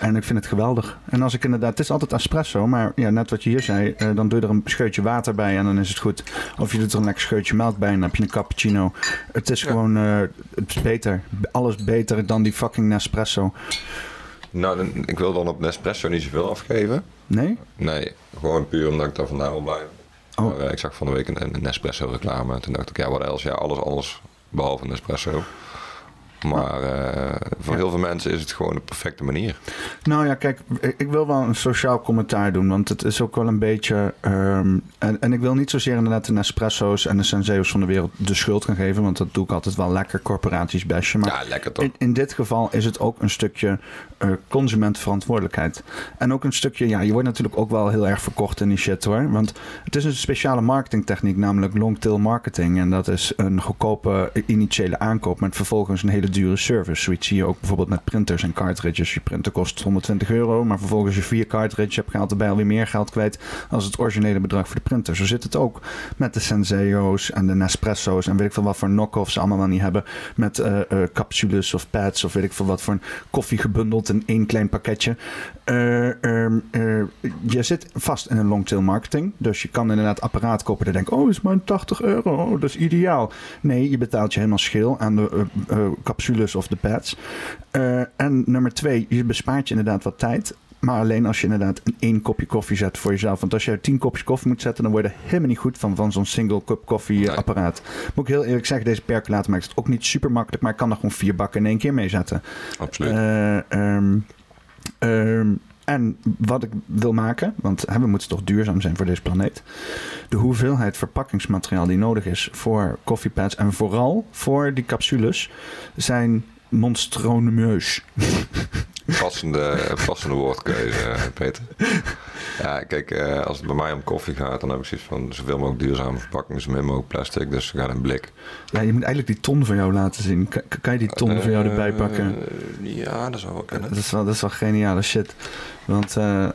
En ik vind het geweldig. En als ik inderdaad, het is altijd espresso, maar ja, net wat je hier zei, eh, dan doe je er een scheutje water bij en dan is het goed. Of je doet er een lekker scheutje melk bij en dan heb je een cappuccino. Het is gewoon, eh, het is beter. Alles beter dan die fucking Nespresso. Nou, ik wil dan op Nespresso niet zoveel afgeven. Nee? Nee, gewoon puur omdat ik daar vandaan wil blijven. Oh. Maar, eh, ik zag van de week een, een Nespresso reclame. En toen dacht ik, ja, wat else? Ja, alles, alles behalve Nespresso. Maar eh, voor heel veel mensen is het gewoon de perfecte manier. Nou ja, kijk, ik wil wel een sociaal commentaar doen, want het is ook wel een beetje. ehm, en, en ik wil niet zozeer inderdaad de Nespresso's en de Senseo's van de wereld de schuld gaan geven, want dat doe ik altijd wel lekker, corporaties bashen. Maar Ja, lekker toch? in, in dit geval is het ook een stukje eh consumentverantwoordelijkheid. En ook een stukje, ja, je wordt natuurlijk ook wel heel erg verkocht in die shit hoor. Want het is een speciale marketingtechniek, namelijk long-tail marketing. En dat is een goedkope initiële aankoop met vervolgens een hele dure service. Zoiets zie je ook bijvoorbeeld met printers en cartridges. Je printer kost 120 euro, maar vervolgens je vier cartridges hebt gehaald, erbij alweer meer geld kwijt als het originele bedrag voor de printer. Zo zit het ook met de Senseo's en de Nespresso's en weet ik veel wat voor knock-offs ze allemaal niet hebben. Met eh, eh, capsules of pads of weet ik veel wat voor een koffie gebundeld in één klein pakketje. Eh, ehm, eh, je zit vast in een long-tail marketing. Dus je kan inderdaad apparaat kopen en denken, oh, is maar 80 euro, oh, dat is ideaal. Nee, je betaalt je helemaal schil aan de eh, capsules of de pads. En nummer twee, je bespaart je inderdaad wat tijd. Maar alleen als je inderdaad een één kopje koffie zet voor jezelf. Want als je tien kopjes koffie moet zetten, dan word je helemaal niet goed van, van zo'n single cup koffie Nee. apparaat. Moet ik heel eerlijk zeggen, deze percolator maakt het ook niet super makkelijk. Maar ik kan er gewoon vier bakken in één keer mee zetten. Absoluut. Eh, ehm, ehm, en wat ik wil maken, want hè, we moeten toch duurzaam zijn voor deze planeet. De hoeveelheid verpakkingsmateriaal die nodig is voor koffiepads en vooral voor die capsules zijn monstronemeus. *laughs* passende, passende woordkeuze, Peter. Ja, kijk, eh, als het bij mij om koffie gaat, dan heb ik zoiets van zoveel mogelijk duurzame verpakking, zo min mogelijk plastic, dus we gaan in blik. Ja, je moet eigenlijk die ton van jou laten zien. Kan, kan je die ton van jou erbij pakken? Eh, ja, dat zou wel kunnen. Dat is wel, dat is wel geniale shit. Want eh,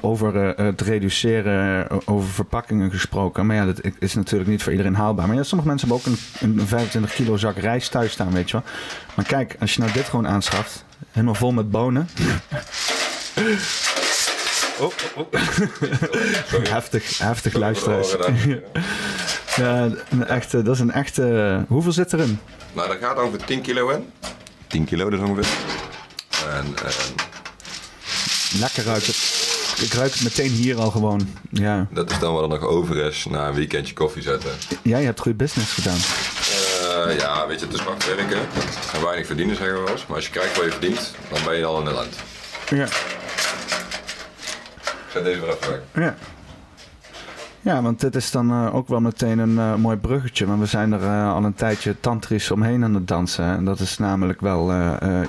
over eh, het reduceren, eh, over verpakkingen gesproken. Maar ja, dat is natuurlijk niet voor iedereen haalbaar. Maar ja, sommige mensen hebben ook een, een 25 kilo zak rijst thuis staan, weet je wel. Maar kijk, als je nou dit gewoon aanschaft, helemaal vol met bonen. Oh, oh, oh. *laughs* heftig, heftig luisteraars. *laughs* Ja, een echte, dat is een echte... Hoeveel zit erin? Nou, daar gaat ongeveer 10 kilo in. 10 kilo dus ongeveer. En, eh, Lekker ruikt het. Ik ruik het meteen hier al gewoon. Ja, dat is dan wat er nog over is na een weekendje koffie zetten. jij hebt goede business gedaan. Eh, ja, weet je, het is hard werken en weinig verdienen, zeggen we wel eens. Maar als je kijkt wat je verdient, dan ben je al in de land. Ja, Ik zet deze weer even weg. ja. Ja, want dit is dan eh, ook wel meteen een eh, mooi bruggetje. Want we zijn er eh, al een tijdje tantrisch omheen aan het dansen. En dat is namelijk wel,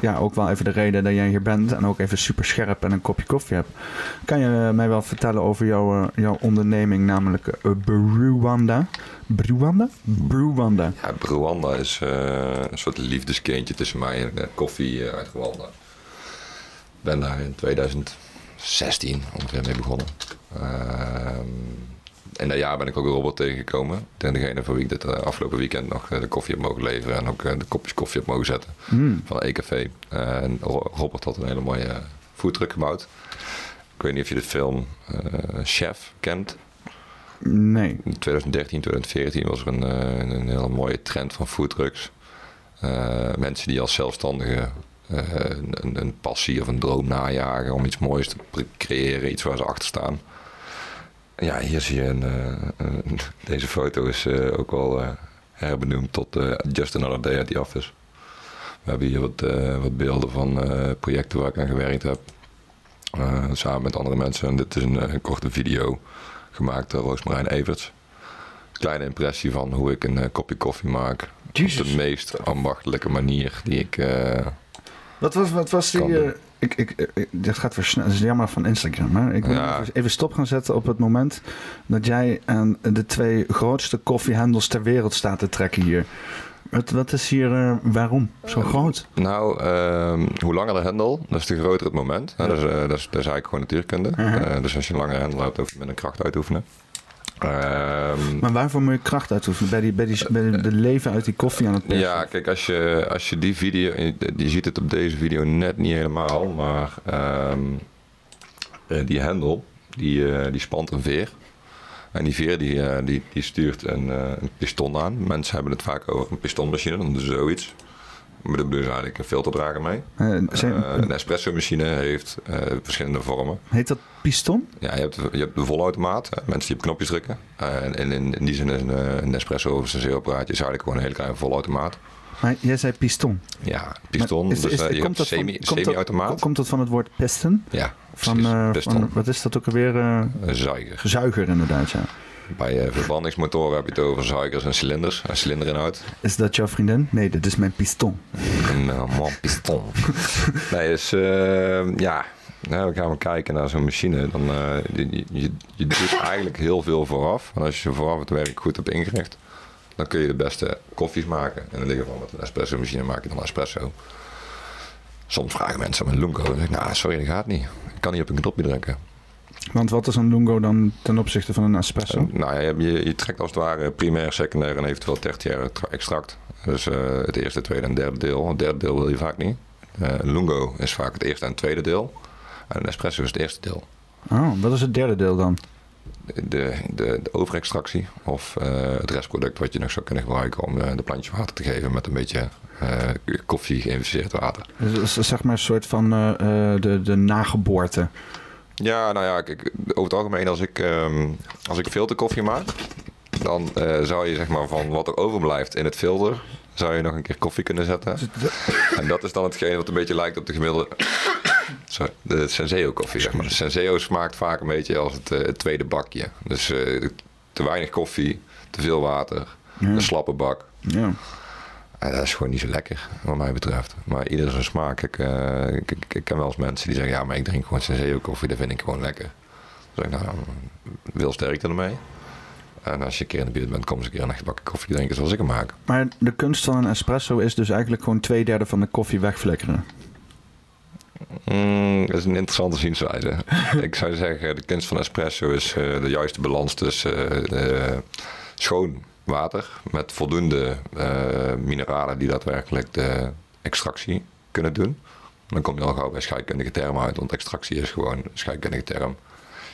ja, ook wel even de reden dat jij hier bent. En ook even super scherp en een kopje koffie hebt. Kan je mij wel vertellen over jouw, jouw onderneming, namelijk Brewanda? Brewanda? Brewanda. Ja, Rwanda is een soort liefdeskindje tussen mij en koffie uit Rwanda. Ik ben daar in 2016 ongeveer mee begonnen. Ehm, in dat jaar ben ik ook een robot tegengekomen. En degene voor wie ik dit eh, afgelopen weekend nog eh, de koffie heb mogen leveren. En ook eh, de kopjes koffie heb mogen zetten Mm. van EKV. en Ro- Robert had een hele mooie foodtruck gebouwd. Ik weet niet of je de film Chef kent. Nee. In 2013, 2014 was er een, een hele mooie trend van foodtrucks. Mensen die als zelfstandigen een, een passie of een droom najagen om iets moois te creëren, iets waar ze achter staan. Ja, hier zie je een, eh, een- *laughs* deze foto is eh, ook wel eh, herbenoemd tot Just Another Day at the Office. We hebben hier wat, wat beelden van projecten waar ik aan gewerkt heb. Samen met andere mensen. En dit is een, een korte video gemaakt door Roosmarijn Everts. Kleine impressie van hoe ik een kopje koffie maak. Op de meest ambachtelijke manier die ik... Wat was, wat was die... ik, ik, ik, dit gaat weer snel. Dat is jammer van Instagram. Hè? Ik Ja. even, stop gaan zetten op het moment dat jij aan de twee grootste koffiehandels ter wereld staat te trekken hier. Wat, wat is hier, eh, waarom zo groot? Nou, ehm, hoe langer de hendel, dus te groter het moment. Dat, is, eh, dat, is, dat is eigenlijk gewoon natuurkunde. Mhm. Eh, dus als je een langere hendel hebt, hoef je minder kracht uit te oefenen. Ehm, Maar waarvoor moet je kracht uitoefenen? Bij, die, bij, die, bij de leven uit die koffie aan het persen? ja, kijk, als je, als je die video, je ziet het op deze video net niet helemaal, maar ehm, eh, die hendel, die, eh, die spant een veer. En die veer die, eh, die, die stuurt een, een piston aan. Mensen hebben het vaak over een pistonmachine, dan ze zoiets. Maar daar bedoelen ze eigenlijk een filterdrager mee. Eh, zijn- Eh, een espresso machine heeft eh, verschillende vormen. heet dat piston? Ja, je hebt, je hebt de volautomaat, mensen die op knopjes drukken. En in, die zin is een, een espresso of een senseerapparaatje is eigenlijk gewoon een hele kleine volautomaat. Maar jij zei piston. Ja, piston, is- dus je hebt komt dat van- semi, komt dat- semi-automaat. Komt dat van het woord piston? ja, Van, piston. van, wat is dat ook alweer? Een zuiger. zuiger inderdaad, ja. Bij eh, verbrandingsmotoren heb je het over zuigers en cilinders. Een cilinderinhoud. Is dat jouw vriendin? Nee, dit is mijn piston. Een uh, man piston. *laughs* nee, dus eh, ja, nou, we gaan we kijken naar zo'n machine. Dan, eh, je, je, je doet eigenlijk heel veel vooraf. En als je vooraf het werk goed hebt ingericht, dan kun je de beste koffies maken. En in dit geval met een espresso machine maak je dan espresso. Soms vragen mensen om een lungo. Dan zeg ik, nou sorry, dat gaat niet. Ik kan niet op een knopje drukken. Want wat is een lungo dan ten opzichte van een espresso? Eh, nou, ja, je, je, trekt als het ware primair, secundair en eventueel tertiair tra- extract. Dus eh, het eerste, tweede en derde deel. Het derde deel wil je vaak niet. Eh, een lungo is vaak het eerste en tweede deel. En een espresso is het eerste deel. Oh, wat is het derde deel dan? De, de, de overextractie of het restproduct wat je nog zou kunnen gebruiken om eh, de plantje water te geven met een beetje eh, koffie geïnfuseerd water. Dus is zeg maar een soort van de, de nageboorte. Ja, nou ja, kijk, over het algemeen als ik, ehm, als ik filterkoffie maak, dan eh, zou je zeg maar van wat er overblijft in het filter, zou je nog een keer koffie kunnen zetten. En dat is dan hetgeen wat een beetje lijkt op de gemiddelde, sorry, de Senseo koffie zeg maar. De Senseo smaakt vaak een beetje als het, eh, het tweede bakje. Dus eh, te weinig koffie, te veel water, Ja. een slappe bak. Ja. En dat is gewoon niet zo lekker, wat mij betreft. Maar ieder zijn smaak. Ik, eh, ik, ik, ik ken wel eens mensen die zeggen, ja, maar ik drink gewoon Senseo koffie, dat vind ik gewoon lekker. Dan zeg ik, nou, wil sterkte ermee. En als je een keer in de buurt bent, kom eens een keer een bakje koffie drinken zoals ik hem maak. Maar de kunst van een espresso is dus eigenlijk gewoon twee derde van de koffie wegflikkeren. Mm, dat is een interessante zienswijze. *laughs* ik zou zeggen, de kunst van espresso is eh, de juiste balans tussen eh, schoon water met voldoende eh, mineralen die daadwerkelijk de extractie kunnen doen. Dan kom je al gauw bij scheikundige termen uit, want extractie is gewoon een scheikundige term.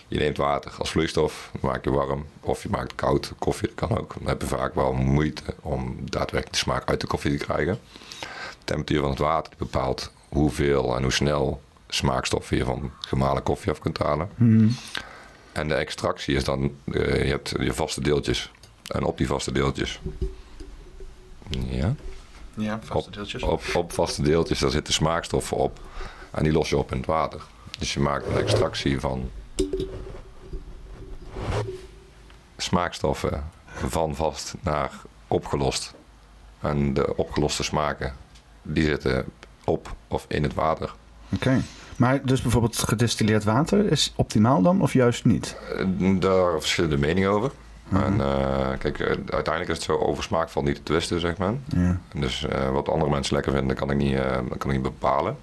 Je neemt water als vloeistof, maak je warm of je maakt koud. Koffie dat kan ook. Dan heb je vaak wel moeite om daadwerkelijk de smaak uit de koffie te krijgen. De temperatuur van het water bepaalt hoeveel en hoe snel smaakstoffen je van gemalen koffie af kunt halen. En de extractie is dan, eh, je hebt je vaste deeltjes. En op die vaste deeltjes. Ja, Ja, op, op, op vaste deeltjes, daar zitten smaakstoffen op. En die los je op in het water. Dus je maakt een extractie van smaakstoffen van vast naar opgelost. En de opgeloste smaken, die zitten op of in het water. Oké. Maar dus bijvoorbeeld gedistilleerd water is optimaal dan of juist niet? Eh, Daar verschillende meningen over. En eh, kijk, eh, uiteindelijk is het zo over smaak valt niet te twisten, zeg maar. Ja. Dus eh, wat andere mensen lekker vinden, kan ik, niet, kan ik niet bepalen.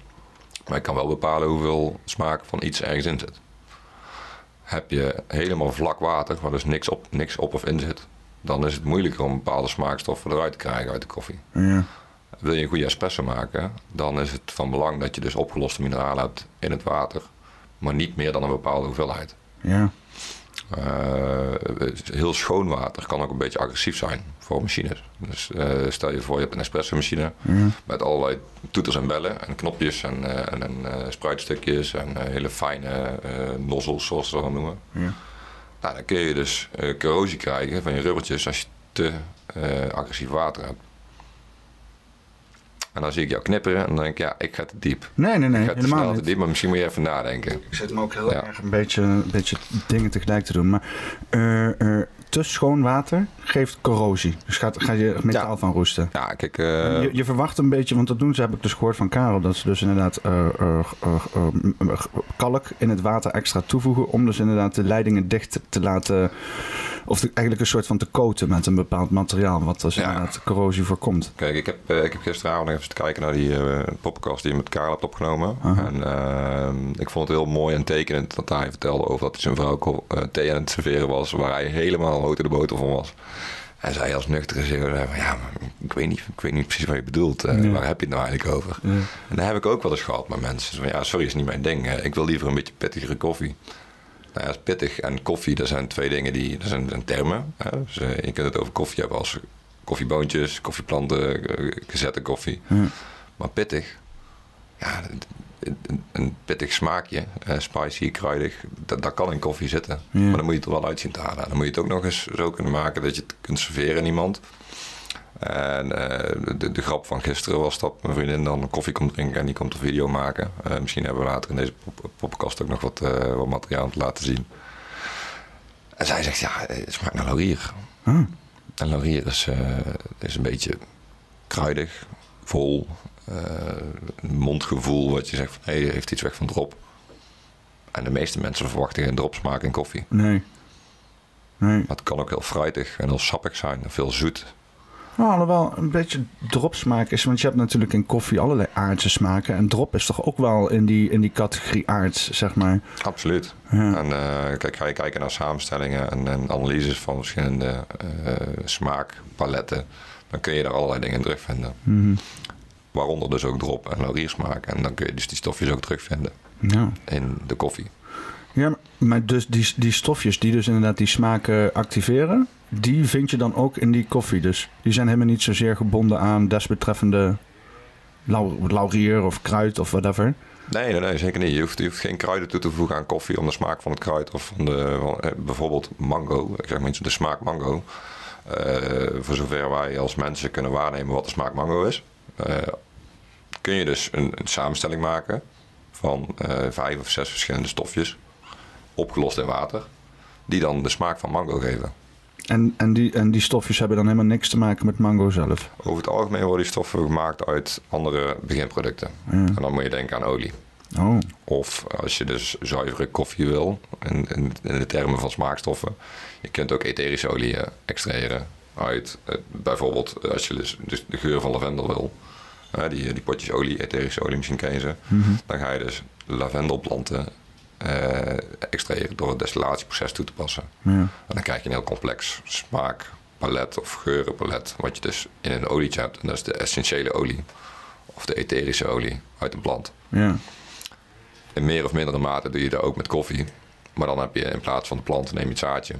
Maar ik kan wel bepalen hoeveel smaak van iets ergens in zit. Heb je helemaal vlak water, waar dus niks op, niks op of in zit, dan is het moeilijker om bepaalde smaakstoffen eruit te krijgen uit de koffie. Ja. Wil je een goede espresso maken, dan is het van belang dat je dus opgeloste mineralen hebt in het water, maar niet meer dan een bepaalde hoeveelheid. Ja. Eh, heel schoon water kan ook een beetje agressief zijn voor machines. Dus eh, stel je voor, je hebt een espresso machine met allerlei toeters en bellen en knopjes en, eh, en, en spruitstukjes en hele fijne nozzels, zoals ze dat noemen. Ja. Nou, dan kun je dus corrosie krijgen van je rubbertjes als je te agressief water hebt. En dan zie ik jou knipperen en dan denk ik, ja, ik ga te diep. Nee, nee, nee, ik ga te helemaal snel te niet. diep, maar misschien moet je even nadenken. Ik zit me ook heel Ja. erg een beetje, een beetje dingen tegelijk te doen. Maar eh, eh, te schoon water geeft corrosie. Dus gaat, gaat je metaal Ja. van roesten. Ja, kijk, eh, je, je verwacht een beetje, want dat doen ze, heb ik dus gehoord van Karel, dat ze dus inderdaad eh, eh, kalk in het water extra toevoegen om dus inderdaad de leidingen dicht te laten, of de- eigenlijk een soort van te coaten met een bepaald materiaal, wat dus Ja. inderdaad corrosie voorkomt. Kijk, ik heb, ik heb gisteravond even te kijken naar die podcast die je met Karel hebt opgenomen. En eh, ik vond het heel mooi en tekenend dat hij vertelde over dat zijn vrouw thee aan het serveren was, waar hij helemaal houten de boter van was. En zij als nuchtere zeeuw zei van, ja, ik weet niet, ik weet niet precies wat je bedoelt. Eh. Waar heb je het nou eigenlijk over? En dat heb ik ook wel eens gehad met mensen. Van, ja, sorry, is niet mijn ding. Eh, Ik wil liever een beetje pittigere koffie. Nou ja, pittig en koffie, dat zijn twee dingen die, dat zijn, zijn termen. Hè? Dus, eh, je kunt het over koffie hebben als koffieboontjes, koffieplanten, eh, gezette koffie. Maar pittig, ja, een- pittig smaakje, eh, spicy, kruidig, dat, dat kan in koffie zitten. Ja. Maar dan moet je het er wel uit zien te halen. Dan moet je het ook nog eens zo kunnen maken dat je het kunt serveren aan iemand. En eh, de, de grap van gisteren was dat mijn vriendin dan koffie komt drinken en die komt een video maken. Eh, misschien hebben we later in deze pop- podcast ook nog wat, eh, wat materiaal te laten zien. En zij zegt, ja, het smaakt naar laurier. Ah. En laurier is, is een beetje kruidig, vol, mondgevoel wat je zegt van, hé, heeft iets weg van drop. En de meeste mensen verwachten geen dropsmaak in koffie. Nee. Nee. Maar het kan ook heel fruitig en heel sappig zijn, en veel zoet. Nou, alhoewel een beetje dropsmaak is, want je hebt natuurlijk in koffie allerlei aardse smaken. En drop is toch ook wel in die, in die categorie aards, zeg maar. Absoluut. Ja. En eh, kijk, ga je kijken naar samenstellingen en, en analyses van verschillende eh, smaakpaletten, dan kun je daar allerlei dingen in terugvinden. Mhm. Waaronder dus ook drop en lauriersmaak. En dan kun je dus die stofjes ook terugvinden Ja. in de koffie. Ja, maar- dus die, die stofjes die dus inderdaad die smaken activeren, die vind je dan ook in die koffie. Dus die zijn helemaal niet zozeer gebonden aan desbetreffende lau- laurier of kruid of whatever. Nee, nee, nee, zeker niet. Je hoeft, je hoeft geen kruiden toe te voegen aan koffie om de smaak van het kruid of van de, van, eh, bijvoorbeeld mango. Ik zeg maar iets, de smaak mango. Eh, voor zover wij als mensen kunnen waarnemen wat de smaak mango is, eh, kun je dus een, een samenstelling maken van eh, vijf of zes verschillende stofjes, opgelost in water, die dan de smaak van mango geven. En, en, die, en die stofjes hebben dan helemaal niks te maken met mango zelf. Over het algemeen worden die stoffen gemaakt uit andere beginproducten. Ja. En dan moet je denken aan olie. Oh, Of als je dus zuivere koffie wil, in, in, in de termen van smaakstoffen, je kunt ook etherische olie eh, extraheren uit, eh, bijvoorbeeld eh, als je dus, dus de geur van lavendel wil, die, die potjes olie, etherische olie, misschien je ze, dan ga je dus lavendelplanten extraheren door het destillatieproces toe te passen. ja. En dan krijg je een heel complex smaakpalet of geurenpalet, wat je dus in een olietje hebt. En dat is de essentiële olie, of de etherische olie uit een plant. ja. In meer of mindere mate doe je dat ook met koffie. Maar dan heb je in plaats van de plant neem je het zaadje.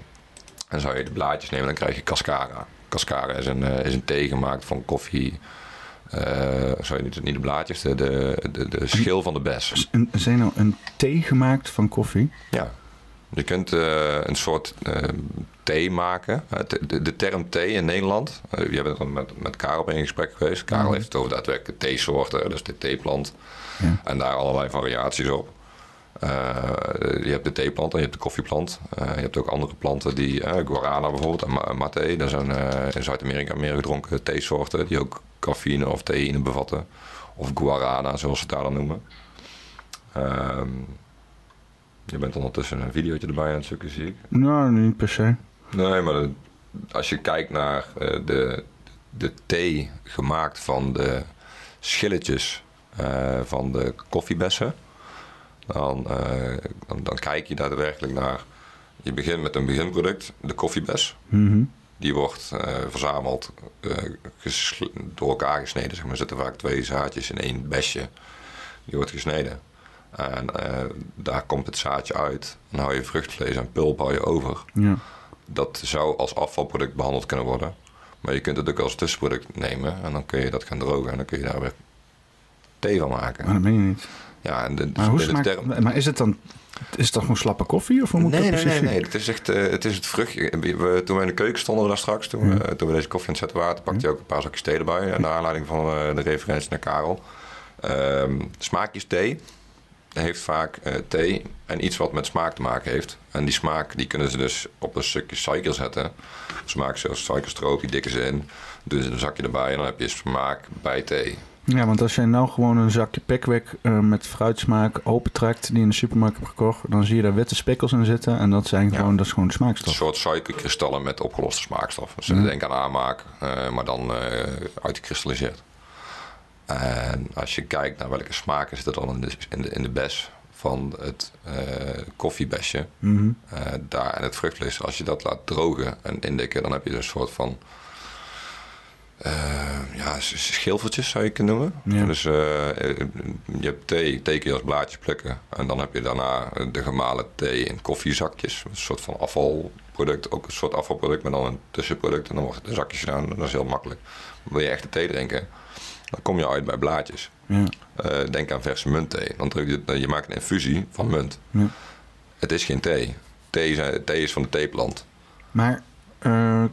En zou je de blaadjes nemen, dan krijg je cascara. Cascara is een, eh, is een thee gemaakt van koffie. eh sorry, niet, niet de blaadjes, de, de, de, de schil van de bes. Een, zijn nou een thee gemaakt van koffie? Ja. Je kunt eh, een soort thee maken. De, de, de term thee in Nederland. je bent er met, met Karel in gesprek geweest. Karel heeft het over daadwerkelijk theesoorten, dus de theeplant. Ja. En daar allerlei variaties op. Eh, je hebt de theeplant en je hebt de koffieplant. Eh, je hebt ook andere planten die, eh, guarana bijvoorbeeld en ma- mate. Dat zijn in Zuid-Amerika meer gedronken theesoorten die ook cafeïne of theïne bevatten. Of guarana, zoals ze het daar dan noemen. Ehm, je bent ondertussen een videootje erbij aan het zoeken, zie ik. Nou, niet per se. Nee, maar de- als je kijkt naar de, de thee gemaakt van de schilletjes van de koffiebessen, dan, eh, dan, dan kijk je daadwerkelijk naar. Je begint met een beginproduct, de koffiebes. Mhm. Die wordt eh, verzameld, eh, door elkaar gesneden. Zeg maar. Er zitten vaak twee zaadjes in één besje. Die wordt gesneden. En daar komt het zaadje uit. Dan hou je vruchtvlees en pulp hou je over Ja. dat zou als afvalproduct behandeld kunnen worden. Maar je kunt het ook als tussenproduct nemen en dan kun je dat gaan drogen en dan kun je daar weer thee van maken. Maar dat meen je niet. Ja, en de, Maar, hoe de smaakt, term- maar is het dan... Is het dan gewoon slappe koffie? Of hoe moet Nee, dat nee, nee, nee. Het is echt eh, het, is het vruchtje. We, toen we in de keuken stonden we daar straks, toen, we, Ja. toen we deze koffie aan het zetten waren, pakte je ook een paar zakjes thee erbij. Naar aanleiding van eh, de referentie naar Karel. Ehm, smaakjes thee heeft vaak eh, thee en iets wat met smaak te maken heeft. En die smaak die kunnen ze dus op een stukje suiker zetten. Smaak zoals suikerstroop, die dikken ze in. Doen ze een zakje erbij en dan heb je smaak bij thee. Ja, want als jij nou gewoon een zakje Pickwick eh, met fruitsmaak opentrekt... die je in de supermarkt hebt gekocht... dan zie je daar witte spikkels in zitten... en dat, zijn Ja. gewoon, dat is gewoon Een smaakstof. soort suikerkristallen met opgeloste smaakstoffen. Dus Ja. denk aan aanmaak, eh, maar dan eh uitgekristalliseerd. En als je kijkt naar welke smaken zitten dan in de, in de, in de bes van het koffiebesje, Mhm. daar en het vruchtvlees, als je dat laat drogen en indikken, dan heb je een soort van ja, s- schilfertjes zou je kunnen noemen. Ja. Dus eh, eh, je hebt thee, thee kun je als blaadje plukken. En dan heb je daarna de gemalen thee in koffiezakjes. Een soort van afvalproduct, ook een soort afvalproduct, maar dan een tussenproduct. En dan wordt het in zakjes gedaan. Dat is heel makkelijk. Wil je echte thee drinken, dan kom je uit bij blaadjes. Ja. Eh, denk aan verse muntthee. Dan druk je, je maakt een infusie van munt. Ja. Het is geen thee. Thee, zijn, thee is van de theeplant. Maar... eh,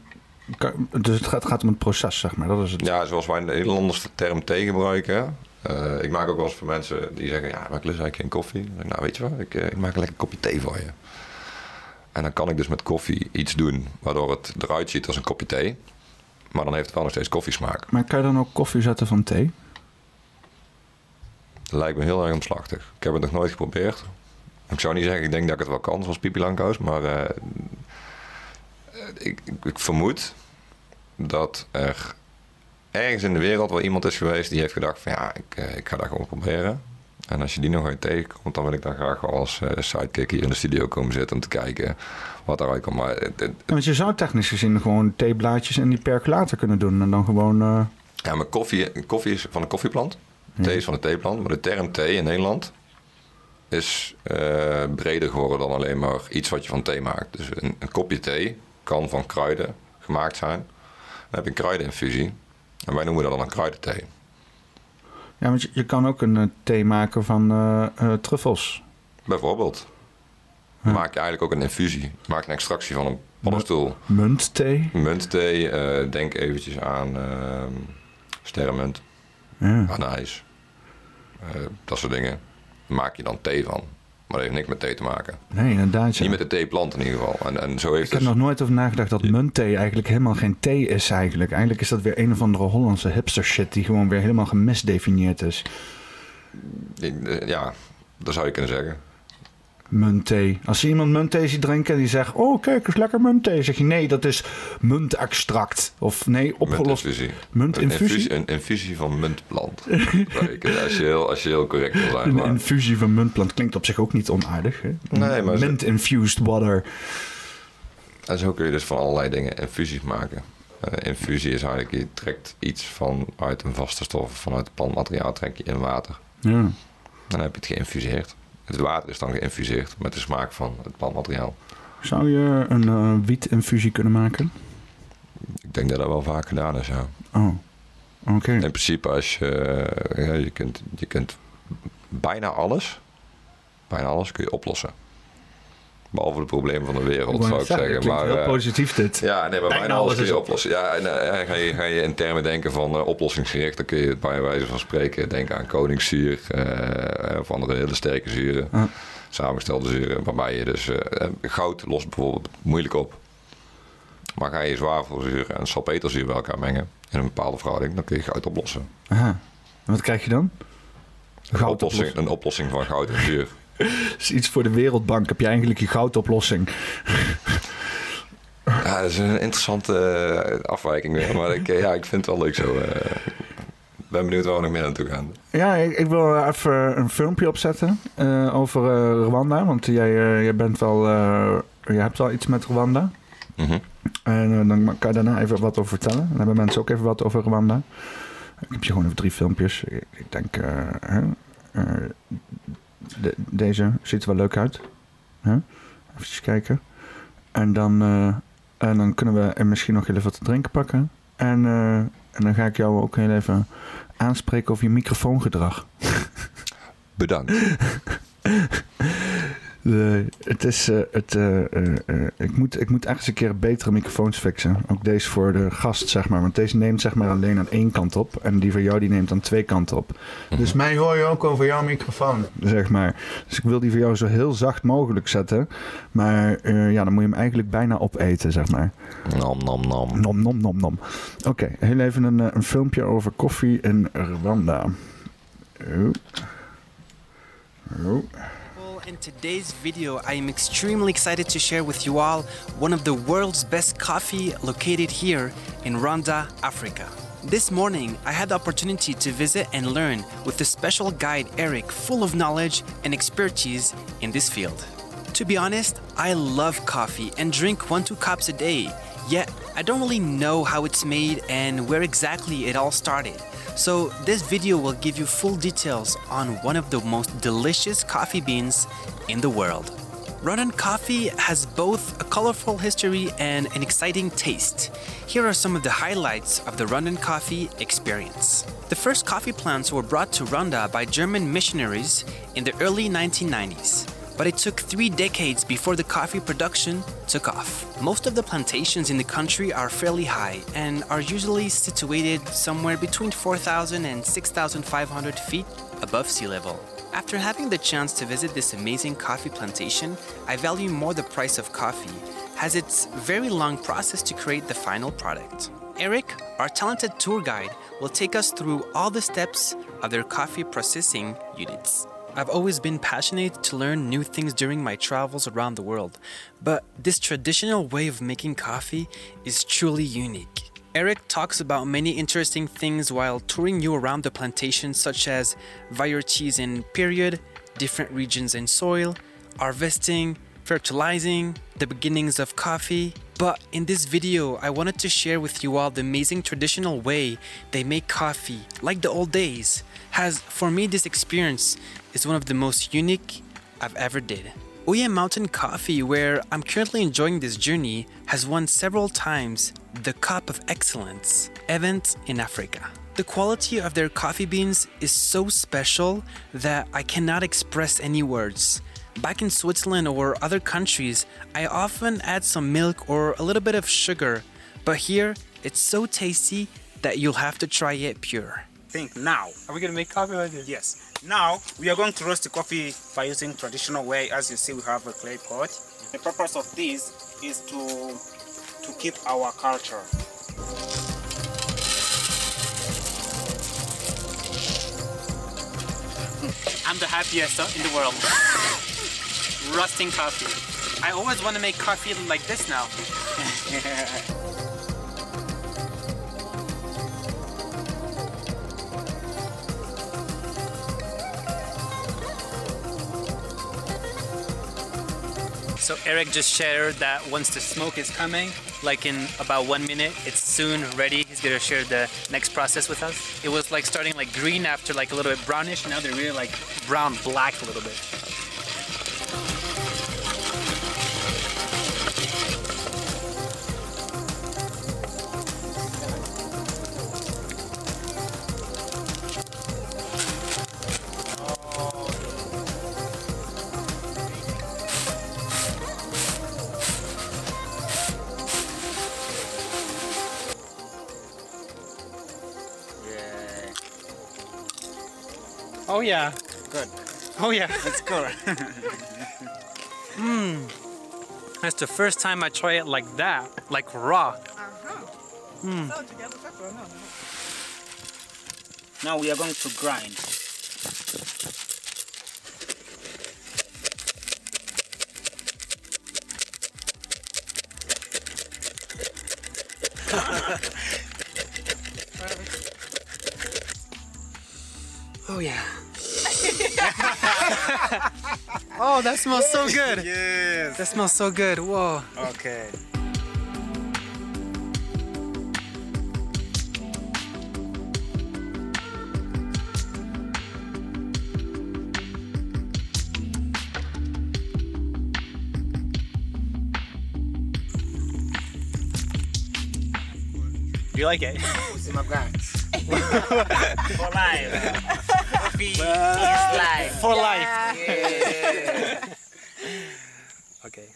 dus het gaat, gaat om het proces, zeg maar. Dat is het. Ja, zoals wij in de Nederlanders de term thee gebruiken. Eh, ik maak ook wel eens voor mensen die zeggen: Ja, maar ik lust eigenlijk geen koffie. Dan zeg ik, nou, weet je wat, ik, eh, ik maak een lekker kopje thee voor je. En dan kan ik dus met koffie iets doen waardoor het eruit ziet als een kopje thee. Maar dan heeft het wel nog steeds koffiesmaak. Maar kan je dan ook koffie zetten van thee? Dat lijkt me heel erg omslachtig. Ik heb het nog nooit geprobeerd. Ik zou niet zeggen, ik denk dat ik het wel kan, zoals Pipi. Maar eh, ik, ik, vermoed dat er ergens in de wereld wel iemand is geweest die heeft gedacht van ja, ik, eh, ik ga dat gewoon proberen. En als je die nog uit tegenkomt, dan wil ik daar graag wel als eh, sidekick hier in de studio komen zitten om te kijken wat eruit komt. Maar het- het- Ja, want je zou technisch gezien gewoon theeblaadjes in die percolator kunnen doen. En dan gewoon... eh, Ja, maar koffie, koffie is van een koffieplant. Thee is van de theeplant. Maar de term thee in Nederland is eh, breder geworden dan alleen maar iets wat je van thee maakt. Dus een, een kopje thee kan van kruiden gemaakt zijn. Dan heb je een kruideninfusie. En wij noemen dat dan een kruidenthee. Ja, want je, je kan ook een eh, thee maken van eh, eh, truffels. Bijvoorbeeld. Ja. maak je eigenlijk ook een infusie. Je maakt een extractie van een paddenstoel. Muntthee. Muntthee, denk eventjes aan ehm sterrenmunt. Ja. anijs, dat soort dingen. Daar maak je dan thee van. Maar dat heeft niks met thee te maken. Nee, inderdaad. ja. Niet met de theeplant in ieder geval. En, en zo heeft Ik heb dus- nog nooit over nagedacht dat muntthee eigenlijk helemaal geen thee is eigenlijk. Eigenlijk is dat weer een of andere Hollandse hipster shit die gewoon weer helemaal gemisdefinieerd is. Ja, dat zou je kunnen zeggen. Muntthee. Als je iemand muntthee ziet drinken en die zegt... Oh, kijk, is lekker muntthee. zeg je, nee, dat is muntextract. Of nee, opgelost... Muntinfusie. Muntinfusie? Een infusie, een infusie van muntplant. Als, je heel, als je heel correct wil zijn. Een maar- infusie van muntplant klinkt op zich ook niet onaardig. Hè? Nee, maar Mint-infused water. En zo kun je dus van allerlei dingen infusies maken. Eh, infusie is eigenlijk, je trekt iets van uit een vaste stof, vanuit het plantmateriaal trek je in water. Ja. Dan heb je het geïnfuseerd. Het water is dan geïnfuseerd met de smaak van het plantmateriaal. Zou je een eh wietinfusie kunnen maken? Ik denk dat dat wel vaak gedaan is, ja. Oh, oké. In principe, als je, ja, je, kunt, je kunt bijna alles, bijna alles kun je oplossen. Behalve de problemen van de wereld, zou ik zeggen, Maar, heel eh, positief dit. Ja, nee, maar Bijna alles kun is je oplossen. Ja, en eh, ga, je, ga je in termen denken van eh, oplossingsgericht, dan kun je het bij wijze van spreken denken aan koningszuur of andere hele sterke zuren, samengestelde zuren, waarbij je dus goud lost bijvoorbeeld moeilijk op. Maar ga je zwavelzuur en salpeterzuur bij elkaar mengen in een bepaalde verhouding, dan kun je goud oplossen. Aha. En wat krijg je dan? Een oplossing, een oplossing van goud en zuur. *laughs* Is iets voor de Wereldbank. Heb je eigenlijk je goudoplossing? *laughs* Ja, dat is een interessante eh, afwijking weer, maar ik, eh, ja, ik vind het wel leuk zo. Ik ben benieuwd waar we nog meer naartoe gaan. Ja, ik, ik wil even een filmpje opzetten over Rwanda. Want jij, jij bent wel... je hebt wel iets met Rwanda. Mhm. En dan kan je daarna even wat over vertellen. Dan hebben mensen ook even wat over Rwanda. Ik heb je gewoon even drie filmpjes. Ik, ik denk... hè, de- deze ziet er wel leuk uit. Even kijken. En dan, eh, en dan kunnen we misschien nog heel even wat te drinken pakken. En, eh, en dan ga ik jou ook heel even aanspreken over je microfoongedrag. Bedankt. *laughs* De, het is, eh, het, eh, eh, ik, moet, ik moet echt eens een keer betere microfoons fixen. Ook deze voor de gast, zeg maar. Want deze neemt zeg maar alleen aan één kant op. En die van jou die neemt aan twee kanten op. Dus mij hoor je ook over jouw microfoon, zeg maar. Dus ik wil die voor jou zo heel zacht mogelijk zetten. Maar ja, dan moet je hem eigenlijk bijna opeten, zeg maar. Nam, nam, nam. Nom, nom, nom, nom. Oké, heel even een, een filmpje over koffie in Rwanda. Oh. Oh. In today's video, I am extremely excited to share with you all one of the world's best coffee located here in Rwanda, Africa. This morning, I had the opportunity to visit and learn with the special guide Eric, full of knowledge and expertise in this field. To be honest, I love coffee and drink one two cups a day. Yet, I don't really know how it's made and where exactly it all started. So, this video will give you full details on one of the most delicious coffee beans in the world. Rwandan coffee has both a colorful history and an exciting taste. Here are some of the highlights of the Rwandan coffee experience. The first coffee plants were brought to Rwanda by German missionaries in the early 1990s but it took three decades before the coffee production took off. Most of the plantations in the country are fairly high and are usually situated somewhere between 4,000 and 6,500 feet above sea level. After having the chance to visit this amazing coffee plantation, I value more the price of coffee, as it's very long process to create the final product. Eric, our talented tour guide, will take us through all the steps of their coffee processing units. I've always been passionate to learn new things during my travels around the world, but this traditional way of making coffee is truly unique. Eric talks about many interesting things while touring you around the plantation, such as varieties in period, different regions in soil, harvesting, fertilizing, the beginnings of coffee. But in this video, I wanted to share with you all the amazing traditional way they make coffee, like the old days. Has for me, this experience is one of the most unique I've ever did. Oya Mountain Coffee, where I'm currently enjoying this journey, has won several times the Cup of Excellence event in Africa. The quality of their coffee beans is so special that I cannot express any words. Back in Switzerland or other countries, I often add some milk or a little bit of sugar, but here it's so tasty that you'll have to try it pure. Think now. Are we gonna make coffee like this? Yes. Now we are going to roast the coffee by using traditional way. As you see, we have a clay pot. The purpose of this is to to keep our culture. *laughs* I'm the happiest in the world. *laughs* Roasting coffee. I always want to make coffee like this now. *laughs* So Eric just shared that once the smoke is coming, like in about one minute, it's soon ready. He's gonna share the next process with us. It was like starting like green after like a little bit brownish. Now they're really like brown black a little bit. Oh yeah. Good. Oh yeah. Let's go. *laughs* That's the first time I try it like that, like raw. Uh-huh. Mm. now we are going to grind. *laughs* Oh yeah. *laughs* oh, that smells so good. Yes. That smells so good. Whoa. Okay. Do you like it? *laughs* *laughs* For life. Coffee is life. For life. Yeah. *laughs* Okay.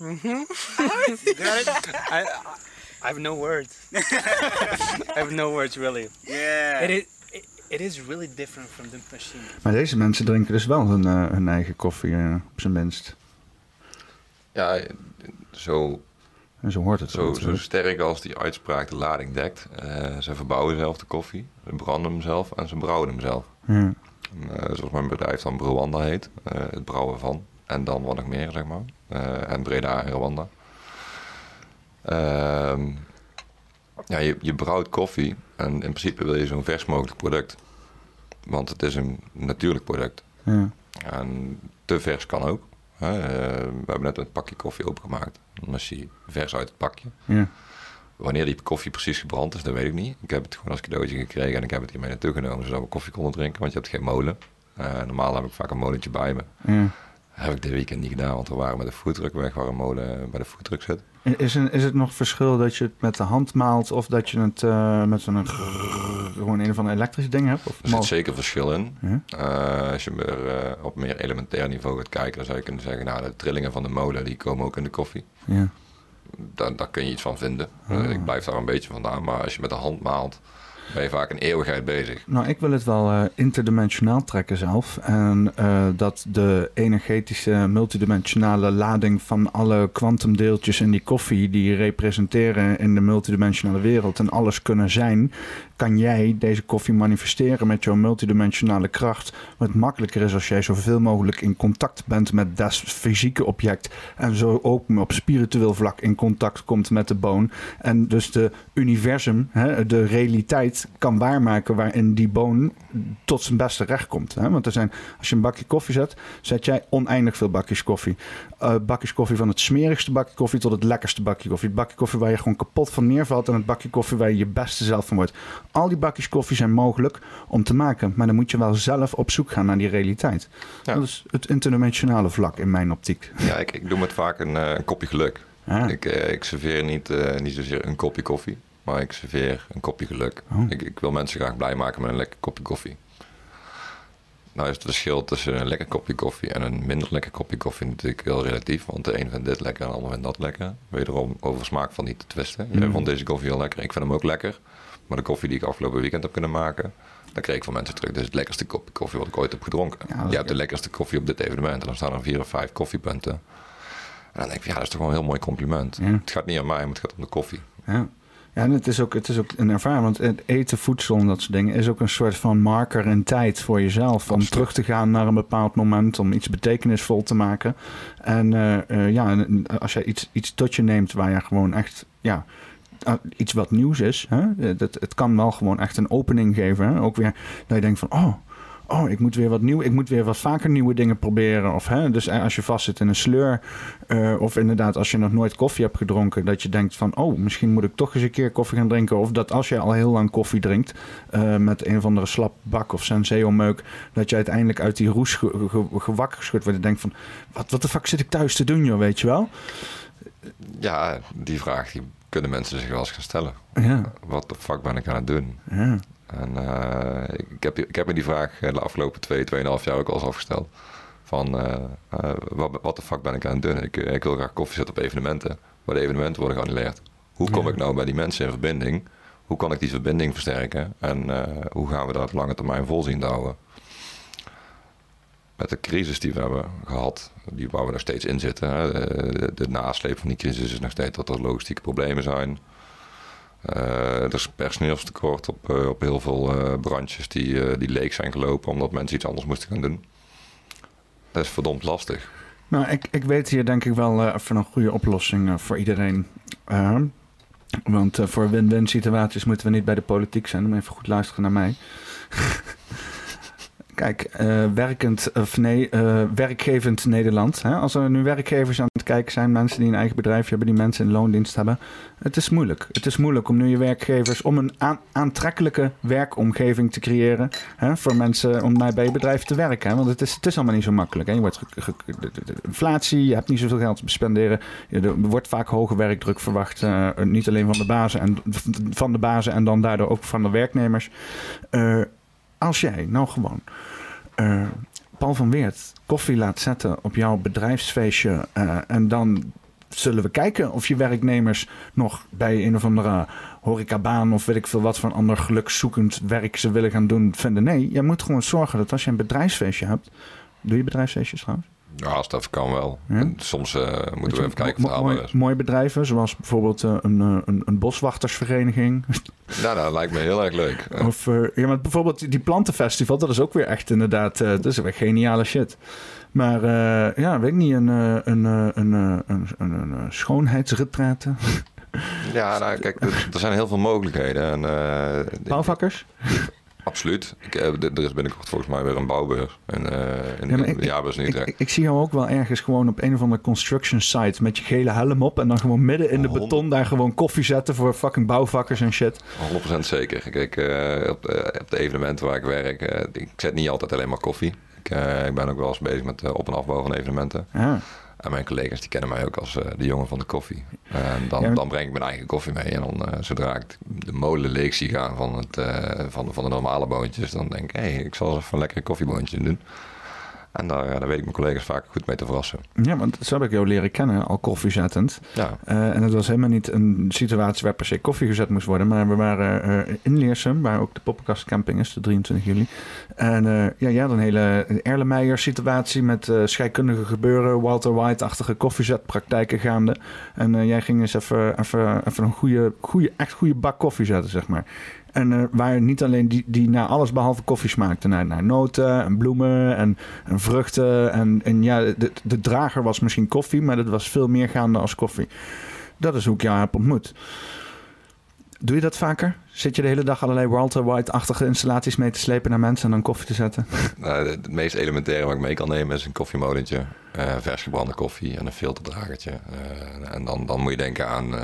*laughs* I, I have no words. *laughs* I have no words really. Yeah. It is. It, it is really different from the machine. Maar deze mensen drinken dus wel hun, eh, hun eigen koffie, eh, op zijn minst. Ja, zo, En zo hoort het zo, zo sterk als die uitspraak de lading dekt. eh, ze verbouwen zelf de koffie, ze branden hem zelf en ze brouwen hem zelf. Eh, zoals mijn bedrijf dan Rwanda heet, eh, het brouwen van. En dan wat nog meer, zeg maar. En Breda en Rwanda. Ehm, ja, je, je brouwt koffie en in principe wil je zo'n vers mogelijk product. Want het is een natuurlijk product. Ja. En te vers kan ook. Eh, we hebben net een pakje koffie opengemaakt. Dan is die vers uit het pakje. Ja. Wanneer die koffie precies gebrand is, dat weet ik niet. Ik heb het gewoon als cadeautje gekregen en ik heb het hiermee naartoe genomen, zodat we koffie konden drinken, want je hebt geen molen. Eh, normaal heb ik vaak een molentje bij me. Ja. Dat heb ik dit weekend niet gedaan, want we waren met de foodtruck weg, waar een molen bij de foodtruck zit. Is, er- is het nog verschil dat je het met de hand maalt of dat je het eh, met zo'n gewoon een of ander elektrisch ding hebt? Of Er zit zeker verschil in. Ja. Eh, als je meer, eh, op meer elementair niveau gaat kijken, dan zou je kunnen zeggen, nou, de trillingen van de molen, die komen ook in de koffie. Ja. Daar, daar kun je iets van vinden. Ah. ik blijf daar een beetje vandaan, maar als je met de hand maalt, ben je vaak een eeuwigheid bezig. Nou, ik wil het wel eh, interdimensionaal trekken zelf. En eh, dat de energetische, multidimensionale lading van alle kwantumdeeltjes in die koffie, die representeren in de multidimensionale wereld en alles kunnen zijn, kan jij deze koffie manifesteren met jouw multidimensionale kracht. Wat makkelijker is als jij zoveel mogelijk in contact bent met dat fysieke object. En zo ook op spiritueel vlak in contact komt met de boon. En dus de universum, hè, de realiteit, kan waarmaken waarin die boon tot zijn beste recht komt. Hè? Want er zijn, als je een bakje koffie zet, zet jij oneindig veel bakjes koffie. Eh, bakjes koffie van het smerigste bakje koffie tot het lekkerste bakje koffie. Het bakje koffie waar je gewoon kapot van neervalt en het bakje koffie waar je je beste zelf van wordt. Al die bakjes koffie zijn mogelijk om te maken, maar dan moet je wel zelf op zoek gaan naar die realiteit. Ja. Dat is het interdimensionale vlak in mijn optiek. Ja, ik, ik doe met vaak een, eh, een kopje geluk. Ah. Ik, eh, ik serveer niet, eh, niet zozeer een kopje koffie, maar ik serveer een kopje geluk. Oh. Ik, ik wil mensen graag blij maken met een lekker kopje koffie. Nou is het verschil tussen een lekker kopje koffie en een minder lekker kopje koffie natuurlijk heel relatief. Want de een vindt dit lekker en de ander vindt dat lekker. Wederom over smaak van niet te twisten. Jij Mhm. vond deze koffie heel lekker. Ik vind hem ook lekker. Maar de koffie die ik afgelopen weekend heb kunnen maken, daar kreeg ik van mensen terug. Dit is het lekkerste kopje koffie wat ik ooit heb gedronken. Ja, Je hebt de lekkerste koffie op dit evenement. En dan staan er vier of vijf koffiepunten. En dan denk ik, ja, dat is toch wel een heel mooi compliment. Ja. Het gaat niet aan mij, maar het gaat om de koffie. Ja. Ja, en het is, ook, het is ook een ervaring, want het eten, voedsel en dat soort dingen is ook een soort van marker in tijd voor jezelf. Om terug te gaan naar een bepaald moment, om iets betekenisvol te maken. En eh, eh, ja, en als jij iets, iets tot je neemt waar je gewoon echt, ja, iets wat nieuws is, hè? Het, het kan wel gewoon echt een opening geven. Hè? Ook weer dat je denkt van, oh, oh, ik moet weer wat nieuw, ik moet weer wat vaker nieuwe dingen proberen. Of, hè, dus als je vastzit in een sleur, eh, of inderdaad als je nog nooit koffie hebt gedronken, dat je denkt van, oh, misschien moet ik toch eens een keer koffie gaan drinken. Of dat als je al heel lang koffie drinkt, eh, met een of andere slapbak of senseo-meuk, dat je uiteindelijk uit die roes ge, ge, gewak geschud wordt. En denkt van, wat, wat de fuck zit ik thuis te doen, joh, weet je wel? Ja, die vraag die kunnen mensen zich wel eens gaan stellen. Ja, Wat de fuck ben ik aan het doen? ja. En eh, ik, heb, ik heb me die vraag eh, de afgelopen twee, tweeënhalf jaar ook al eens afgesteld. Van eh, wat, wat de fuck ben ik aan het doen? Ik, ik wil graag koffie zetten op evenementen. Maar de evenementen worden geannuleerd. Hoe kom Ja. ik nou bij die mensen in verbinding? Hoe kan ik die verbinding versterken? En hoe gaan we dat op lange termijn vol zien te houden? Met de crisis die we hebben gehad, die waar we nog steeds in zitten. Hè, de, nasleep van die crisis is nog steeds dat er logistieke problemen zijn. Eh, er is personeelstekort op, eh, op heel veel eh, branches die, die leeg zijn gelopen omdat mensen iets anders moesten gaan doen. Dat is verdomd lastig. Nou, ik, ik weet hier denk ik wel even een goede oplossing voor iedereen. Want voor win-win situaties moeten we niet bij de politiek zijn. Je even goed luisteren naar mij. *laughs* Kijk, eh, werkend of nee, eh, werkgevend Nederland. Hè? Als er nu werkgevers aan het kijken zijn, mensen die een eigen bedrijf hebben, die mensen in loondienst hebben. Het is moeilijk. Het is moeilijk om nu je werkgevers, om een aan- aantrekkelijke werkomgeving te creëren. Hè? Voor mensen om bij je bedrijf te werken. Want het is, het is allemaal niet zo makkelijk. Hè? Je wordt inflatie, je hebt niet zoveel geld te spenderen. Er wordt vaak hoge werkdruk verwacht. eh, niet alleen van de bazen en van de bazen en dan daardoor ook van de werknemers. Als jij nou gewoon eh, Paul van Weert koffie laat zetten op jouw bedrijfsfeestje eh, en dan zullen we kijken of je werknemers nog bij een of andere horecabaan of weet ik veel wat van ander gelukszoekend werk ze willen gaan doen vinden. Nee, je moet gewoon zorgen dat als je een bedrijfsfeestje hebt, doe je bedrijfsfeestjes trouwens? Ja, als dat kan wel. Ja. En soms eh, moeten we even kijken of het haalbaar mooi- is. Mooie bedrijven, zoals bijvoorbeeld eh, een, eh, een, een boswachtersvereniging. *laughs* Nou, dat lijkt me heel erg leuk. Of ja, maar bijvoorbeeld die- plantenfestival, dat is ook weer echt inderdaad, dat is weer geniale shit. Maar ja, weet ik niet, een, een, een, een, een, een, schoonheidsretraite. ja, nou, kijk, er, er zijn heel veel mogelijkheden. En, Bouwvakkers? *laughs* Absoluut. Ik, eh, er is binnenkort volgens mij weer een bouwbeurs. En, eh in, Ja, ik- de jaarbeurs in Ik, Utrecht. ik, ik zie jou ook wel ergens gewoon op een of andere construction site met je gele helm op en dan gewoon midden in de beton daar gewoon koffie zetten voor fucking bouwvakkers en shit. 100% zeker. Kijk, eh, op, de, op de evenementen waar ik werk, ik zet niet altijd alleen maar koffie. Ik, ik ben ook wel eens bezig met de op- en afbouw van evenementen. Ja. En mijn collega's die kennen mij ook als eh, de jongen van de koffie. En dan, Ja, maar- dan breng ik mijn eigen koffie mee. En dan, eh, zodra ik de molen leeg zie gaan van, het, eh, van, de, van de normale boontjes, dan denk ik, hé, hey, ik zal eens even een lekkere koffieboontje doen. En daar, daar weet ik mijn collega's vaak goed mee te verrassen. ja, want zo heb ik jou leren kennen, al koffiezettend. Ja, Eh, en het was helemaal niet een situatie waar per se koffie gezet moest worden. Maar we waren eh, in Leersum, waar ook de poppenkast camping is, de 23 juli. En eh, ja, had een hele Erlenmeyer situatie met scheikundige gebeuren, Walter White-achtige koffiezetpraktijken gaande. En jij ging eens even, even, even een goede, goede, echt goede bak koffie zetten, zeg maar. En eh, waar niet alleen die, die naar alles behalve koffie smaakte. Naar, noten en bloemen en, en vruchten. En, en ja, de, de drager was misschien koffie, maar dat was veel meer gaande als koffie. Dat is hoe ik jou heb ontmoet. Doe je dat vaker? Zit je de hele dag allerlei Walter White-achtige installaties mee te slepen naar mensen en dan koffie te zetten? *laughs* Nou, het meest elementaire wat ik mee kan nemen is een koffiemolentje, eh vers gebrande koffie en een filterdragertje. Eh, en dan, dan moet je denken aan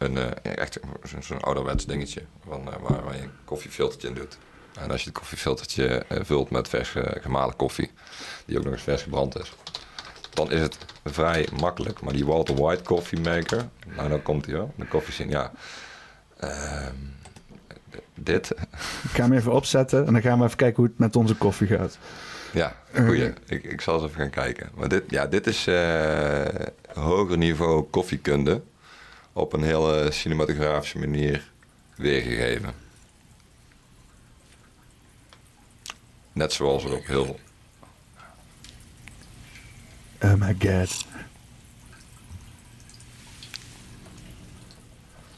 een eh, echt zo'n ouderwets dingetje van, eh, waar, waar je een koffiefiltertje in doet. En als je het koffiefiltertje eh, vult met vers gemalen koffie, die ook nog eens vers gebrand is, dan is het vrij makkelijk. Maar die Walter White Coffee Maker, nou dan komt hij wel, de koffiezin, ja. Ehm, dit, Ik ga hem even opzetten en dan gaan we even kijken hoe het met onze koffie gaat. ja, goeie. Ik, ik zal eens even gaan kijken. Maar dit, ja, dit is hoger niveau koffiekunde op een hele cinematografische manier weergegeven. Net zoals er op heel Oh my god.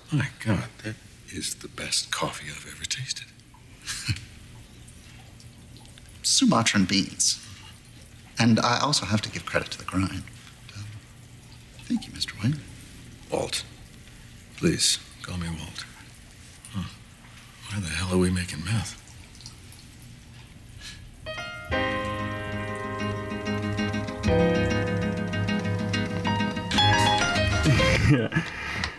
My God, that is the best coffee I've ever tasted. *laughs* Sumatran beans. And I also have to give credit to the grind. Thank you, Mr. Wayne. Walt. Please, call me Walt. Huh. Why the hell are we making meth? *laughs*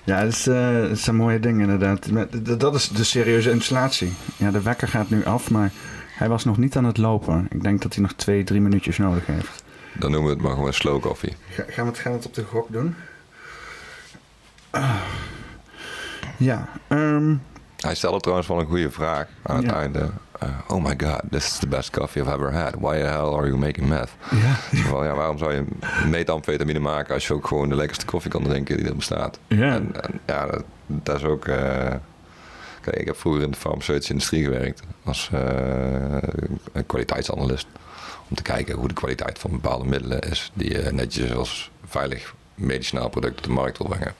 Ja, dat, is, eh, dat zijn mooie dingen inderdaad. Dat is de serieuze installatie. Ja, de wekker gaat nu af, maar hij was nog niet aan het lopen. Ik denk dat hij nog twee, drie minuutjes nodig heeft. Dan noemen we het maar gewoon slow coffee. Ga- gaan, we het, gaan we het op de gok doen? Ah. Ja, ehm, Hij stelde trouwens wel een goede vraag aan het Ja. einde. Eh, oh my god, this is the best coffee I've ever had. Why the hell are you making meth? ja, van, ja, waarom zou je methamfetamine maken als je ook gewoon de lekkerste koffie kan drinken die er bestaat? Ja. En, en ja, dat, dat is ook... eh, kijk, ik heb vroeger in de farmaceutische industrie gewerkt als eh, een kwaliteitsanalist. Om te kijken hoe de kwaliteit van bepaalde middelen is die je netjes als veilig medicinaal product op de markt wil brengen.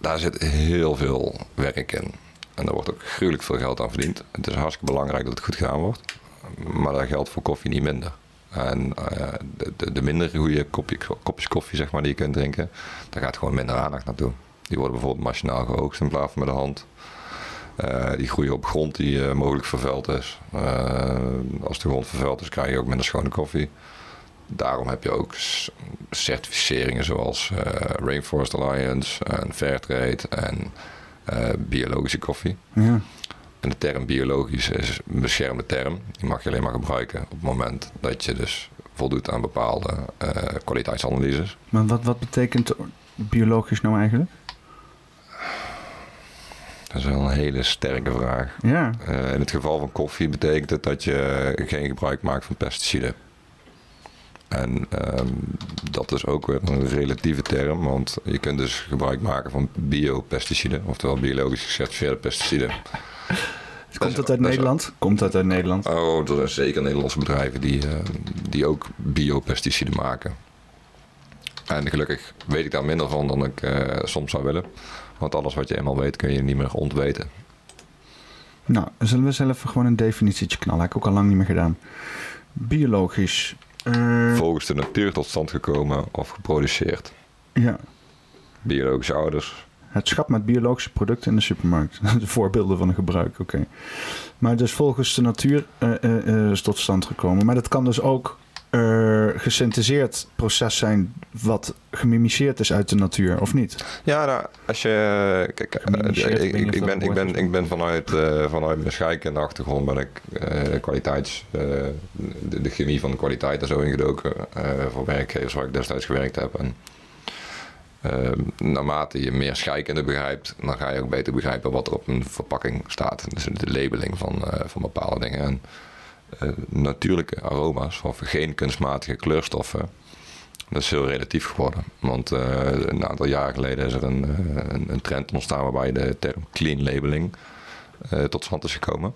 Daar zit heel veel werk in. En daar wordt ook gruwelijk veel geld aan verdiend. Het is hartstikke belangrijk dat het goed gedaan wordt. Maar dat geldt voor koffie niet minder. En eh, de, de, de minder goede kopje, kopjes koffie zeg maar, die je kunt drinken, daar gaat gewoon minder aandacht naartoe. Die worden bijvoorbeeld machinaal geoogst in plaats van met de hand. Eh, die groeien op grond die eh, mogelijk vervuild is. Als de grond vervuild is, krijg je ook minder schone koffie. Daarom heb je ook certificeringen zoals eh, Rainforest Alliance en Fairtrade en eh, biologische koffie. ja. En de term biologisch is een beschermde term. Die mag je alleen maar gebruiken op het moment dat je dus voldoet aan bepaalde eh, kwaliteitsanalyses. Maar wat, wat betekent biologisch nou eigenlijk? Dat is wel een hele sterke vraag. Ja, in het geval van koffie betekent het dat je geen gebruik maakt van pesticiden. En ehm, dat is ook weer een relatieve term, want je kunt dus gebruik maken van biopesticiden, oftewel biologisch gecertificeerde pesticiden. *laughs* komt dat uit Nederland? Komt dat uit Nederland? Oh, er zijn zeker Nederlandse bedrijven die, eh, die ook biopesticiden maken. En gelukkig weet ik daar minder van dan ik eh, soms zou willen. Want alles wat je eenmaal weet kun je niet meer ontweten. Nou, zullen we zelf gewoon een definitietje knallen? Heb ik ook al lang niet meer gedaan. Biologisch. Eh, Volgens de natuur tot stand gekomen of geproduceerd. ja, Biologische ouders. het schap met biologische producten in de supermarkt. *laughs* de voorbeelden van een gebruik, oké. Maar dus volgens de natuur eh, eh, is tot stand gekomen. Maar dat kan dus ook gesyntheseerd proces zijn wat gemimiceerd is uit de natuur, of niet? Ja, nou, als je. Kijk, eh, ik, ik ben, ik, ben, ik ben vanuit, eh, vanuit mijn scheikunde achtergrond ben ik eh, kwaliteits. de, de chemie van de kwaliteit er zo ingedoken voor werkgevers waar ik destijds gewerkt heb. En eh, naarmate je meer scheikunde begrijpt, dan ga je ook beter begrijpen wat er op een verpakking staat. Dus de labeling van, van bepaalde dingen. En natuurlijke aroma's of geen kunstmatige kleurstoffen. Dat is heel relatief geworden. Want eh, een aantal jaren geleden is er een, eh, een, een trend ontstaan waarbij de term clean labeling eh, tot stand is gekomen.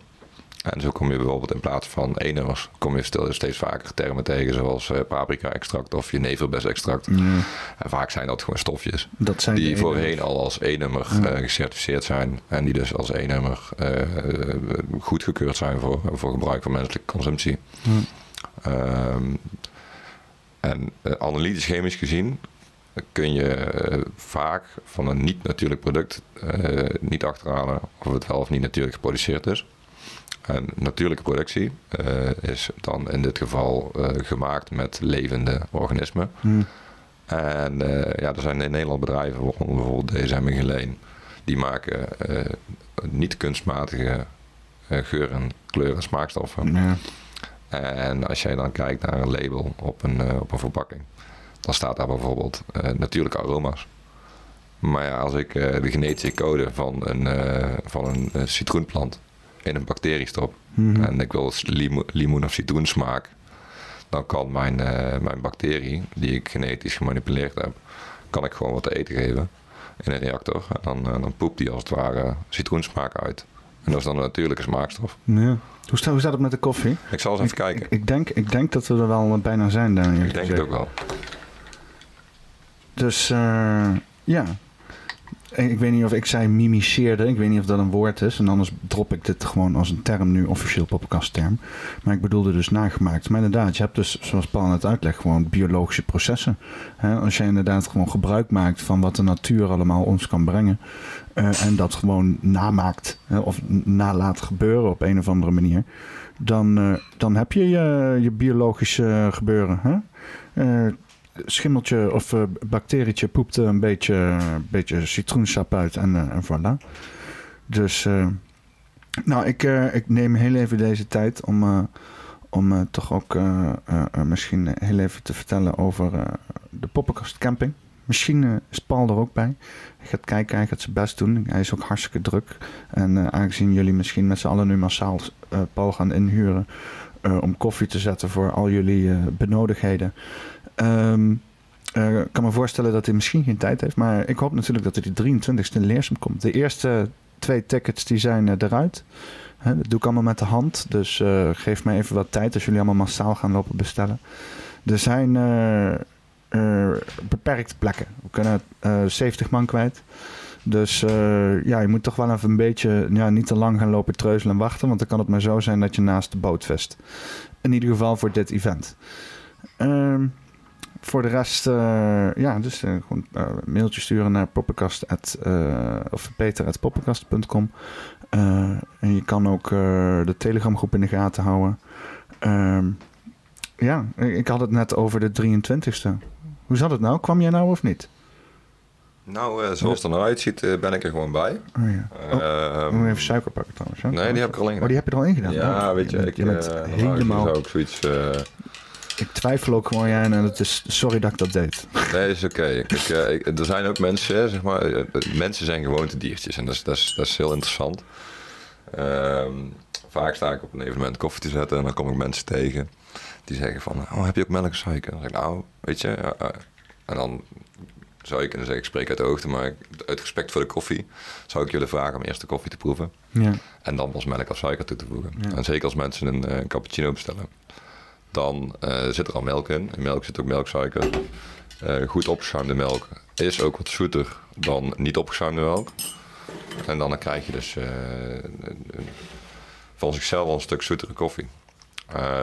En zo kom je bijvoorbeeld in plaats van E-nummers, kom je steeds vaker termen tegen zoals eh, paprika-extract of jeneverbes-extract. En vaak zijn dat gewoon stofjes Dat zijn die voorheen al als E-nummer eh, gecertificeerd zijn en die dus als E-nummer eh, goedgekeurd zijn voor, voor gebruik voor menselijke consumptie. Ehm, en analytisch chemisch gezien kun je vaak van een niet-natuurlijk product niet achterhalen of het wel of niet natuurlijk geproduceerd is. En natuurlijke productie eh, is dan in dit geval eh, gemaakt met levende organismen. En eh, ja, er zijn in Nederland bedrijven, waaronder bijvoorbeeld DSM en Geleen, die maken niet kunstmatige geuren, kleuren en smaakstoffen. Ja. En als jij dan kijkt naar een label op een, op een verpakking, dan staat daar bijvoorbeeld natuurlijke aroma's. Maar ja, als ik de genetische code van een, van een citroenplant in een bacterie stop Mhm. en ik wil limo- limoen of citroensmaak, dan kan mijn, eh, mijn bacterie, die ik genetisch gemanipuleerd heb, kan ik gewoon wat te eten geven in een reactor. En dan, eh, dan poept die als het ware citroensmaak uit. En dat is dan een natuurlijke smaakstof. Ja. Hoe, staat, hoe staat het met de koffie? Ik zal eens even kijken. Ik, ik, denk, ik denk dat we er wel bijna zijn, Daniel. Ik denk het ook wel. Dus eh, ja. Ik weet niet of ik zei mimiceerde. Ik weet niet of dat een woord is. En anders drop ik dit gewoon als een term nu, officieel podcastterm. Maar ik bedoelde dus nagemaakt. Maar inderdaad, je hebt dus, zoals Paul net uitlegt, gewoon biologische processen. Als je inderdaad gewoon gebruik maakt van wat de natuur allemaal ons kan brengen. eh, en dat gewoon namaakt hè, of nalaat gebeuren op een of andere manier. Dan, eh, dan heb je je, je biologische gebeuren. Hè? Eh, schimmeltje of eh, bacterietje poept een beetje, beetje citroensap uit en, eh, en voilà. Dus, eh, nou, ik, ik neem heel even deze tijd om, om toch ook misschien heel even te vertellen over de poppenkast camping. Misschien is Paul er ook bij. Hij gaat kijken, hij gaat zijn best doen. Hij is ook hartstikke druk. En aangezien jullie misschien met z'n allen nu massaal Paul gaan inhuren om koffie te zetten voor al jullie eh, benodigdheden. Ehm, eh, ik kan me voorstellen dat hij misschien geen tijd heeft. Maar ik hoop natuurlijk dat hij de 23e in komt. De eerste twee tickets die zijn eh, eruit. Hè, dat doe ik allemaal met de hand. Dus eh, geef mij even wat tijd als jullie allemaal massaal gaan lopen bestellen. Er zijn beperkte plekken. We kunnen eh 70 man kwijt. Dus ja, je moet toch wel even een beetje ja, niet te lang gaan lopen treuzelen en wachten. Want dan kan het maar zo zijn dat je naast de boot vest. In ieder geval voor dit event. Ehm, voor de rest, eh, ja, dus eh, gewoon eh, een mailtje sturen naar poppenkast of peter.poppenkast.com. En je kan ook de Telegram groep in de gaten houden. Ehm, ja, ik had het net over de 23ste. Hoe zat het nou? Kwam jij nou of niet? Nou, zoals het er nou uitziet, ben ik er gewoon bij. Oh ja. Oh, Ehm, moet even suiker pakken trouwens. hè? Nee, die heb ik er al in Oh, die heb je er al in gedaan? Ja, Oh, weet je, bent- ik, bent eh, helemaal... ik zoiets... Ik twijfel ook gewoon, ja, en het is sorry dat ik dat deed. Nee, is oké. Eh, Er zijn ook mensen, zeg maar, eh, mensen zijn gewoontediertjes en dat is, dat is, dat is heel interessant. Ehm, vaak sta ik op een evenement koffie te zetten en dan kom ik mensen tegen die zeggen van, oh, heb je ook melk en suiker? Dan zeg ik, nou, weet je, en dan zou ik kunnen zeggen, ik spreek uit de hoogte, maar uit respect voor de koffie zou ik jullie vragen om eerst de koffie te proeven Ja. en dan pas melk of suiker toe te voegen. En zeker als mensen een, eh, cappuccino bestellen, dan eh, zit er al melk in. In melk zit ook melksuiker. Eh, goed opgeschuimde melk is ook wat zoeter dan niet opgeschuimde melk. En dan krijg je dus eh, van zichzelf al een stuk zoetere koffie.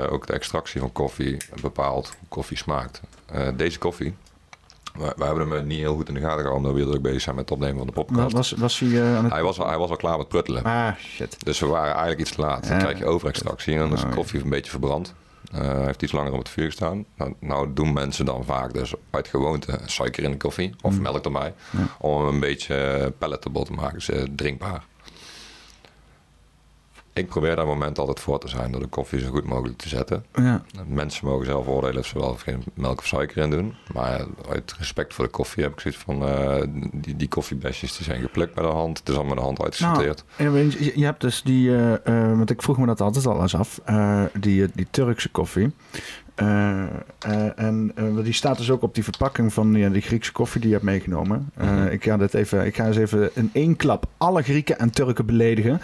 Ook de extractie van koffie bepaalt hoe koffie smaakt. Deze koffie, we, we hebben hem niet heel goed in de gaten gehouden omdat we druk bezig zijn met het opnemen van de podcast. Was, was hij aan het... Hij was, al, hij was al klaar met pruttelen. Ah, shit. Dus we waren eigenlijk iets te laat. Dan krijg je overextractie en dan is de Oh, koffie een beetje verbrand. Eh, Hij heeft iets langer op het vuur gestaan. Nou, nou doen mensen dan vaak dus uit gewoonte suiker in de koffie of Mm. melk erbij. Om hem een beetje palatable te maken, dus eh, drinkbaar. Ik probeer dat moment altijd voor te zijn door de koffie zo goed mogelijk te zetten. Ja. Mensen mogen zelf oordelen of ze wel of geen melk of suiker in doen. Maar uit respect voor de koffie heb ik zoiets van... eh, die, die koffiebesjes die zijn geplukt met de hand. Het is allemaal met de hand uitgesorteerd. Nou, je, je- hebt dus die, eh, eh, want ik vroeg me dat altijd al eens af, die, die Turkse koffie. En die staat dus ook op die verpakking van ja, die Griekse koffie die je hebt meegenomen. Mhm. ik, ga dit even, ik ga eens even in één klap alle Grieken en Turken beledigen.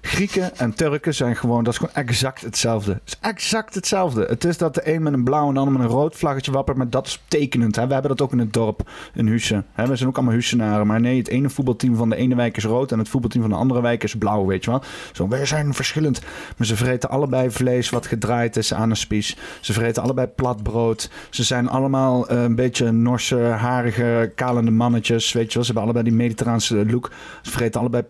Grieken en Turken zijn gewoon, dat is gewoon exact hetzelfde. Het is exact hetzelfde. Het is dat de een met een blauw en de ander met een rood vlaggetje wappert, maar dat is tekenend. Hè? We hebben dat ook in het dorp, in Hussen. Hè? We zijn ook allemaal Hussenaren, maar nee, het ene voetbalteam van de ene wijk is rood en het voetbalteam van de andere wijk is blauw, weet je wel. Zo, wij zijn verschillend. Maar ze vreten allebei vlees wat gedraaid is aan een spies. Ze vreten allebei plat brood. Ze zijn allemaal eh, een beetje Norse, harige, kalende mannetjes, weet je wel. Ze hebben allebei die mediterraanse look. Ze vreten allebei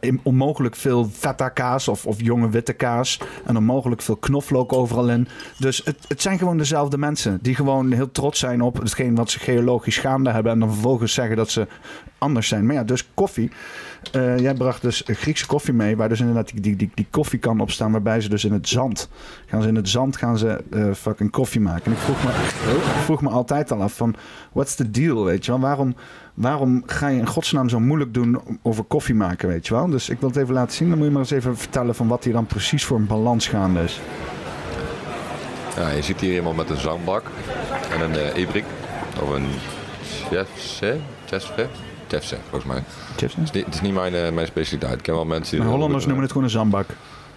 eh, onmogelijk veel feta kaas of, of jonge witte kaas. En onmogelijk veel knoflook overal in. Dus het, het zijn gewoon dezelfde mensen. Die gewoon heel trots zijn op hetgeen wat ze geologisch gaande hebben. En dan vervolgens zeggen dat ze anders zijn. Maar ja, dus koffie. Eh, jij bracht dus Griekse koffie mee, waar dus inderdaad die, die, die, die koffie kan op staan, waarbij ze dus in het zand gaan ze in het zand gaan ze eh, fucking koffie maken. En ik vroeg, me, vroeg me altijd al af van, what's the deal, weet je wel? Waarom, waarom ga je in godsnaam zo moeilijk doen over koffie maken, weet je wel? Dus ik wil het even laten zien. Dan moet je maar eens even vertellen van wat hier dan precies voor een balans gaande is. Ja, je ziet hier iemand met een zandbak en een eh ibrik. Of een chefse, chefse, chefse volgens mij. Chips, Het is niet, het is niet mijn, eh, mijn specialiteit. Ik ken wel mensen die... Maar Hollanders noemen het gewoon een zandbak.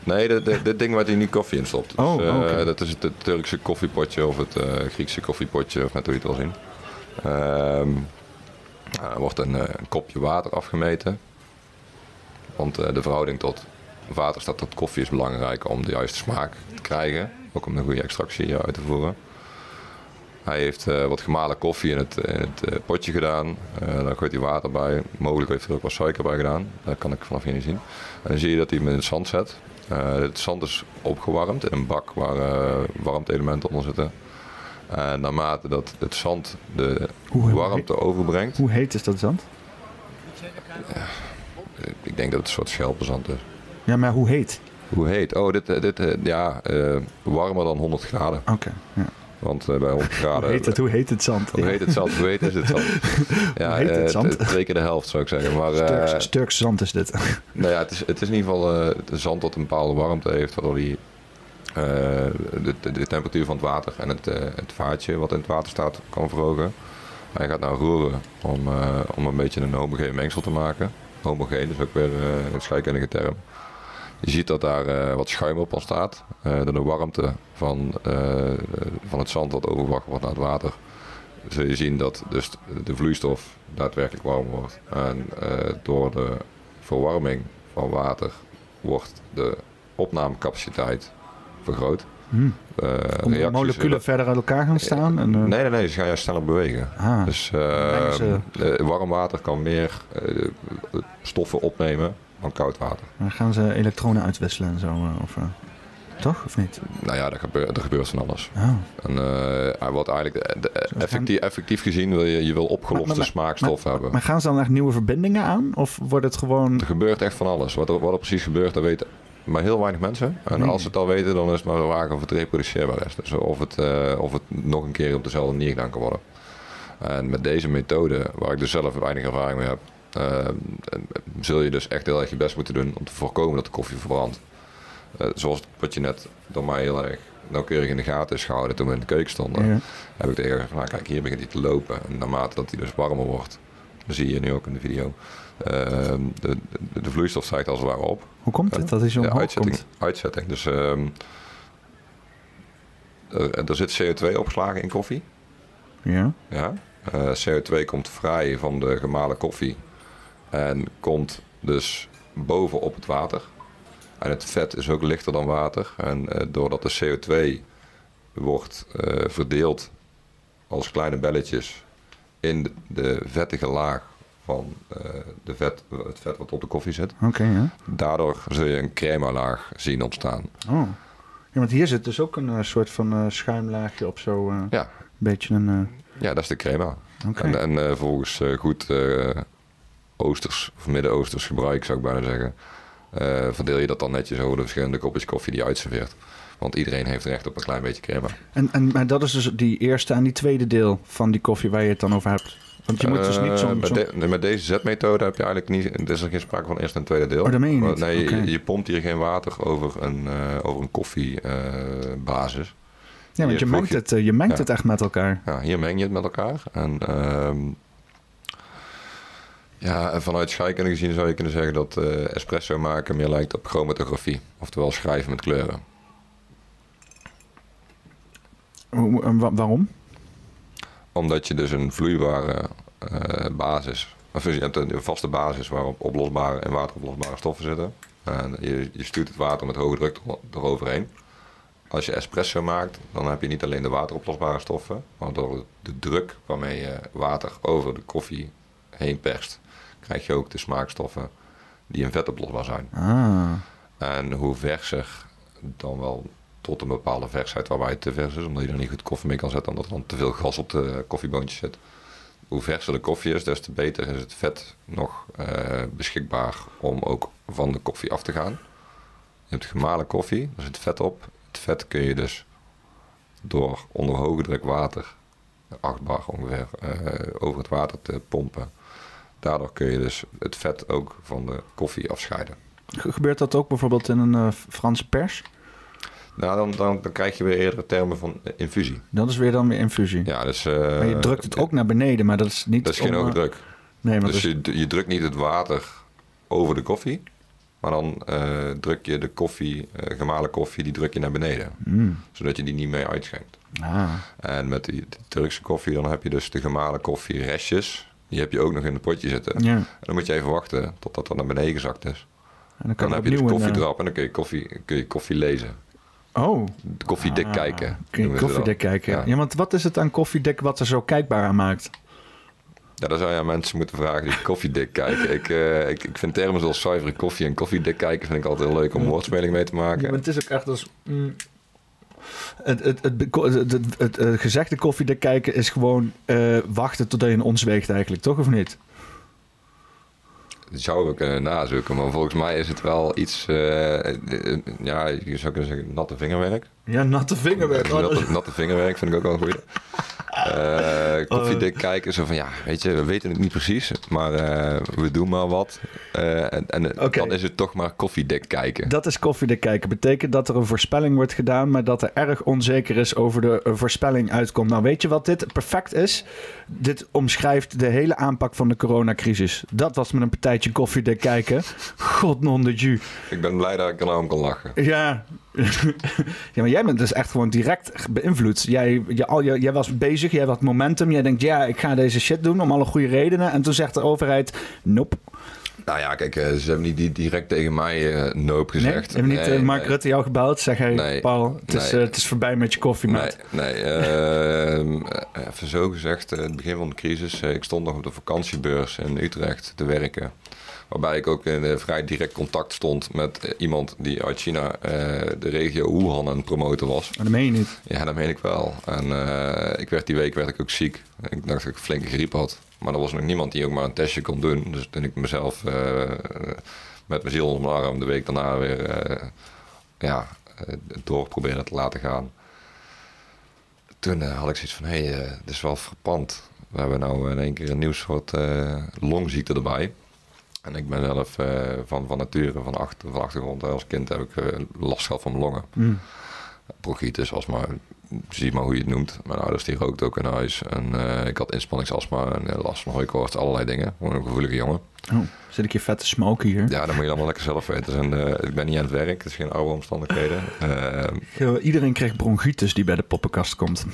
Nee, de- de- dit ding waar hij nu koffie in stopt. Oh, Dus, oké. Dat is het Turkse koffiepotje of het eh, Griekse koffiepotje, of net hoe je het wil zien. Ehm, er wordt een, een kopje water afgemeten. Want de verhouding tot waterstaat tot koffie is belangrijk om de juiste smaak te krijgen. Ook om een goede extractie uit te voeren. Hij heeft eh, wat gemalen koffie in het, in het eh, potje gedaan. Eh daar gooit hij water bij. Mogelijk heeft hij er ook wat suiker bij gedaan. Dat kan ik vanaf hier niet zien. En dan zie je dat hij hem in het zand zet. Het zand is opgewarmd in een bak waar warmte-elementen onder zitten. En naarmate dat het zand de Hoe- warmte overbrengt, Hoe heet is dat zand? ik denk dat het een soort schelpenzand is. Ja, maar hoe heet? Hoe heet? Oh, dit, dit ja, warmer dan 100 graden. Oké. ja. Want eh, bij 100 *laughs* graden. Hoe heet het? Hoe heet het zand? Hoe heet het zand? *laughs* Hoe heet is het zand? Ja, heet het eh, zand? Twee keer de helft zou ik zeggen. Maar eh, Turks, Turks zand is dit. *laughs* nou ja, het, is, het is in ieder geval eh, het zand dat een bepaalde warmte heeft, waardoor die, eh, de, de, de temperatuur van het water en het, eh, het vaatje wat in het water staat kan verhogen. Hij gaat nou roeren om, eh, om een beetje een homogeen mengsel te maken. Homogeen is ook weer eh, een scheikundige term. Je ziet dat daar eh, wat schuim op ontstaat. Eh door de warmte van, eh, van het zand dat overgebracht wordt naar het water. Zul je zien dat dus de vloeistof daadwerkelijk warm wordt. En door de verwarming van water wordt de opnamecapaciteit vergroot. Hmm. Om reacties- moleculen verder uit elkaar gaan staan. En, Nee, nee, nee, ze gaan juist sneller bewegen. Ah. Dus ze- warm water kan meer stoffen opnemen dan koud water. Dan gaan ze elektronen uitwisselen en zo. eh, Of, eh, toch? Of niet? Nou ja, er gebeurt, er gebeurt van alles. Oh. En hij wordt eigenlijk de- effectief, effectief gezien wil je, je wil opgeloste Maar- maar- smaakstof hebben. Maar gaan ze dan echt nieuwe verbindingen aan? Of wordt het gewoon... Er gebeurt echt van alles. Wat er, wat er precies gebeurt, dat weten maar heel weinig mensen. En Nee. als ze het al weten, dan is het maar de vraag of het reproduceerbaar is. Dus of het, of het nog een keer op dezelfde manier gedaan kan worden. En met deze methode, waar ik dus zelf weinig ervaring mee heb, zul je dus echt heel erg je best moeten doen om te voorkomen dat de koffie verbrandt. Eh, zoals wat je net door mij heel erg nauwkeurig in de gaten is gehouden toen we in de keuken stonden. Ja. Heb ik tegen van, nou, kijk hier begint hij te lopen. En naarmate dat hij dus warmer wordt, dat zie je nu ook in de video, eh, de, de, de vloeistof stijgt als het ware op. Hoe komt het dat hij zo Ja, uitzetting, komt? uitzetting. Dus ehm, er, er zit CO2 opgeslagen in koffie. Ja. Ja. Eh, CO2 komt vrij van de gemalen koffie en komt dus bovenop het water. En het vet is ook lichter dan water. En eh, doordat de CO2 wordt eh, verdeeld als kleine belletjes in de, de vettige laag van eh, de vet, het vet wat op de koffie zit. Oké, ja. Daardoor zul je een crema-laag zien ontstaan. Oh. Ja, want hier zit dus ook een soort van schuimlaagje op zo. Ja. beetje een... Ja, dat is de crema. Oké. En, en volgens eh, goed Oosters of Midden-Oosters gebruik, zou ik bijna zeggen, eh, verdeel je dat dan netjes over de verschillende kopjes koffie die je uitserveert. Want iedereen heeft recht op een klein beetje crema. En, en maar dat is dus die eerste en die tweede deel van die koffie waar je het dan over hebt. Want je moet dus niet Eh, zo'n... met, de- deze zetmethode heb je eigenlijk niet. Er is er geen sprake van eerste en tweede deel. Oh, dat meen je niet? Nee, je, je pompt hier geen water over een, eh over een koffiebasis. ja, want je mengt, het, je mengt Ja. het echt met elkaar. Ja, hier meng je het met elkaar. En ehm, ja, en vanuit scheikunde gezien zou je kunnen zeggen dat eh, espresso maken meer lijkt op chromatografie. Oftewel schrijven met kleuren. Waarom? Omdat je dus een vloeibare eh, basis, of je hebt een vaste basis waarop oplosbare en wateroplosbare stoffen zitten. En je, je stuurt het water met hoge druk er- eroverheen. Als je espresso maakt, dan heb je niet alleen de wateroplosbare stoffen, maar door de druk waarmee je water over de koffie heen perst, krijg je ook de smaakstoffen die in vet oplosbaar zijn. Ah. En hoe verser, dan wel tot een bepaalde versheid waarbij het te vers is, omdat je er niet goed koffie mee kan zetten, omdat er dan te veel gas op de koffieboontjes zit. hoe verser de koffie is, des te beter is het vet nog eh, beschikbaar om ook van de koffie af te gaan. Je hebt gemalen koffie, daar zit vet op. Het vet kun je dus door onder hoge druk water, 8 bar ongeveer, eh, over het water te pompen. Daardoor kun je dus het vet ook van de koffie afscheiden. Ge- Gebeurt dat ook bijvoorbeeld in een eh, Franse pers? Nou, dan, dan, dan krijg je weer eerder termen van eh, infusie. Dat is weer dan weer infusie. Ja, dus, eh, maar je drukt het ook naar beneden, maar dat is niet... Dat is geen om, eh, hoge druk. Nee, maar dus je, je drukt niet het water over de koffie, maar dan druk je de koffie, eh, gemalen koffie, die druk je naar beneden. Mm. Zodat je die niet mee uitschenkt. Ah. En met die, de Turkse koffie, dan heb je dus de gemalen koffie restjes. Die heb je ook nog in het potje zitten. Ja. En dan moet je even wachten totdat dat naar beneden gezakt is. En dan kan Dan heb je dus koffiedrap en dan kun je koffie, kun je koffie lezen. Oh. Koffiedik Ah, kijken. Kun je koffiedik kijken. Ja. Ja. want wat is het aan koffiedik wat er zo kijkbaar aan maakt? Ja, dan zou je aan mensen moeten vragen die koffiedik *laughs* kijken. Ik, eh, ik, ik vind termen zoals zuivere koffie en koffiedik kijken vind ik altijd heel leuk om woordspeling mee te maken. Ja, maar het is ook echt als... mm, het, het, het, het, eh, gezegde koffiedik kijken is gewoon eh, wachten totdat je een ons weegt eigenlijk, toch of niet? Dat zouden we kunnen nazoeken, maar volgens mij is het wel iets, eh, eh, ja, je zou kunnen zeggen natte vingerwerk. Ja, natte vingerwerk. Natte, natte vingerwerk vind ik ook wel een goeie. Eh *laughs* koffiedik kijken, zo van ja, weet je, we weten het niet precies, maar eh, we doen maar wat. Eh, en en dan is het toch maar koffiedik kijken. Dat is koffiedik kijken. Betekent dat er een voorspelling wordt gedaan, maar dat er erg onzeker is over de voorspelling uitkomt. Nou, weet je wat dit perfect is? Dit omschrijft de hele aanpak van de coronacrisis. Dat was met een partijtje koffiedik kijken. *laughs* God non de ju. Ik ben blij dat ik er nou om kan lachen. Ja. *laughs* ja, maar jij bent dus echt gewoon direct beïnvloed. Jij, je, al, je, jij was bezig, jij had momentum. Jij denkt, ja, ik ga deze shit doen om alle goede redenen. En toen zegt de overheid, nope. Nou ja, kijk, eh, ze hebben niet di- direct tegen mij eh noop Nee, gezegd. hebben niet Nee, eh, Mark nee. Rutte jou gebeld? Zeg hij, Paul, het is, het is voorbij met je koffie, Nee, maat. nee ehm, *laughs* even zo gezegd, het begin van de crisis, ik stond nog op de vakantiebeurs in Utrecht te werken. Waarbij ik ook in eh, vrij direct contact stond met eh, iemand die uit China eh, de regio Wuhan aan het promoten was. Maar dat meen je niet. Ja, dat meen ik wel. En ik werd die week werd ik ook ziek. Ik dacht dat ik een flinke griep had. Maar er was nog niemand die ook maar een testje kon doen. Dus toen ik mezelf met mijn ziel onder mijn arm de week daarna weer ja, door probeerde te laten gaan. Toen had ik zoiets van, hé, hey, dit is wel frappant. We hebben nou in één keer een nieuw soort longziekte erbij. En ik ben zelf eh, van, van nature, van, achter, van achtergrond, als kind heb ik eh, last gehad van mijn longen. Mm. Bronchitis, astma, zie maar hoe je het noemt. Mijn ouders die rookten ook in huis. En eh, ik had inspanningsastma en eh, last van hooikoorts, allerlei dingen. Gewoon een gevoelige jongen. Oh, zit ik hier vet te smoken hier? Ja, dan moet je allemaal lekker zelf weten. En, eh, ik ben niet aan het werk, het is geen oude omstandigheden. Eh, Iedereen krijgt bronchitis die bij de poppenkast komt.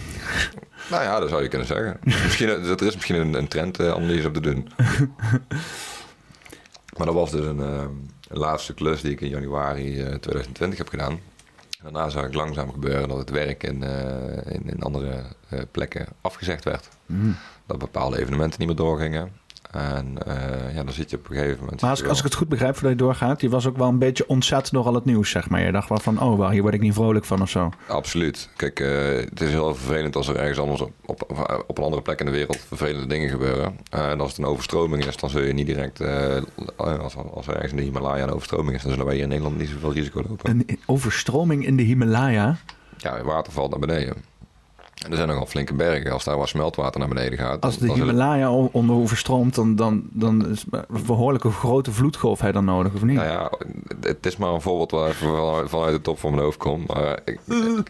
nou ja, dat zou je kunnen zeggen. *laughs* misschien, er is misschien een, een trendanalyse op te doen. *laughs* Maar dat was dus een, eh, een laatste klus die ik in januari eh, 2020 heb gedaan. Daarna zag ik langzaam gebeuren dat het werk in, eh, in, in andere eh, plekken afgezegd werd. Mm. Dat bepaalde evenementen niet meer doorgingen. En eh, ja, dan zit je op een gegeven moment... Maar als, als ik het goed begrijp voordat je doorgaat, je was ook wel een beetje ontzet door al het nieuws, zeg maar. Je dacht wel van, oh, wel, hier word ik niet vrolijk van of zo. Absoluut. Kijk, eh, het is heel vervelend als er ergens anders op, op, op een andere plek in de wereld vervelende dingen gebeuren. Eh, en als het een overstroming is, dan zul je niet direct, als, als er ergens in de Himalaya een overstroming is, dan zullen wij hier in Nederland niet zoveel risico lopen. Een overstroming in de Himalaya. Ja, water valt naar beneden. Er zijn nogal flinke bergen. Als daar wat smeltwater naar beneden gaat. Als de Himalaya o- onder overstroomt, dan, dan, dan is een behoorlijke grote vloedgolf hij dan nodig, of niet? Nou ja, het is maar een voorbeeld waar van- vanuit de top van mijn hoofd komt. Maar ik, *laughs*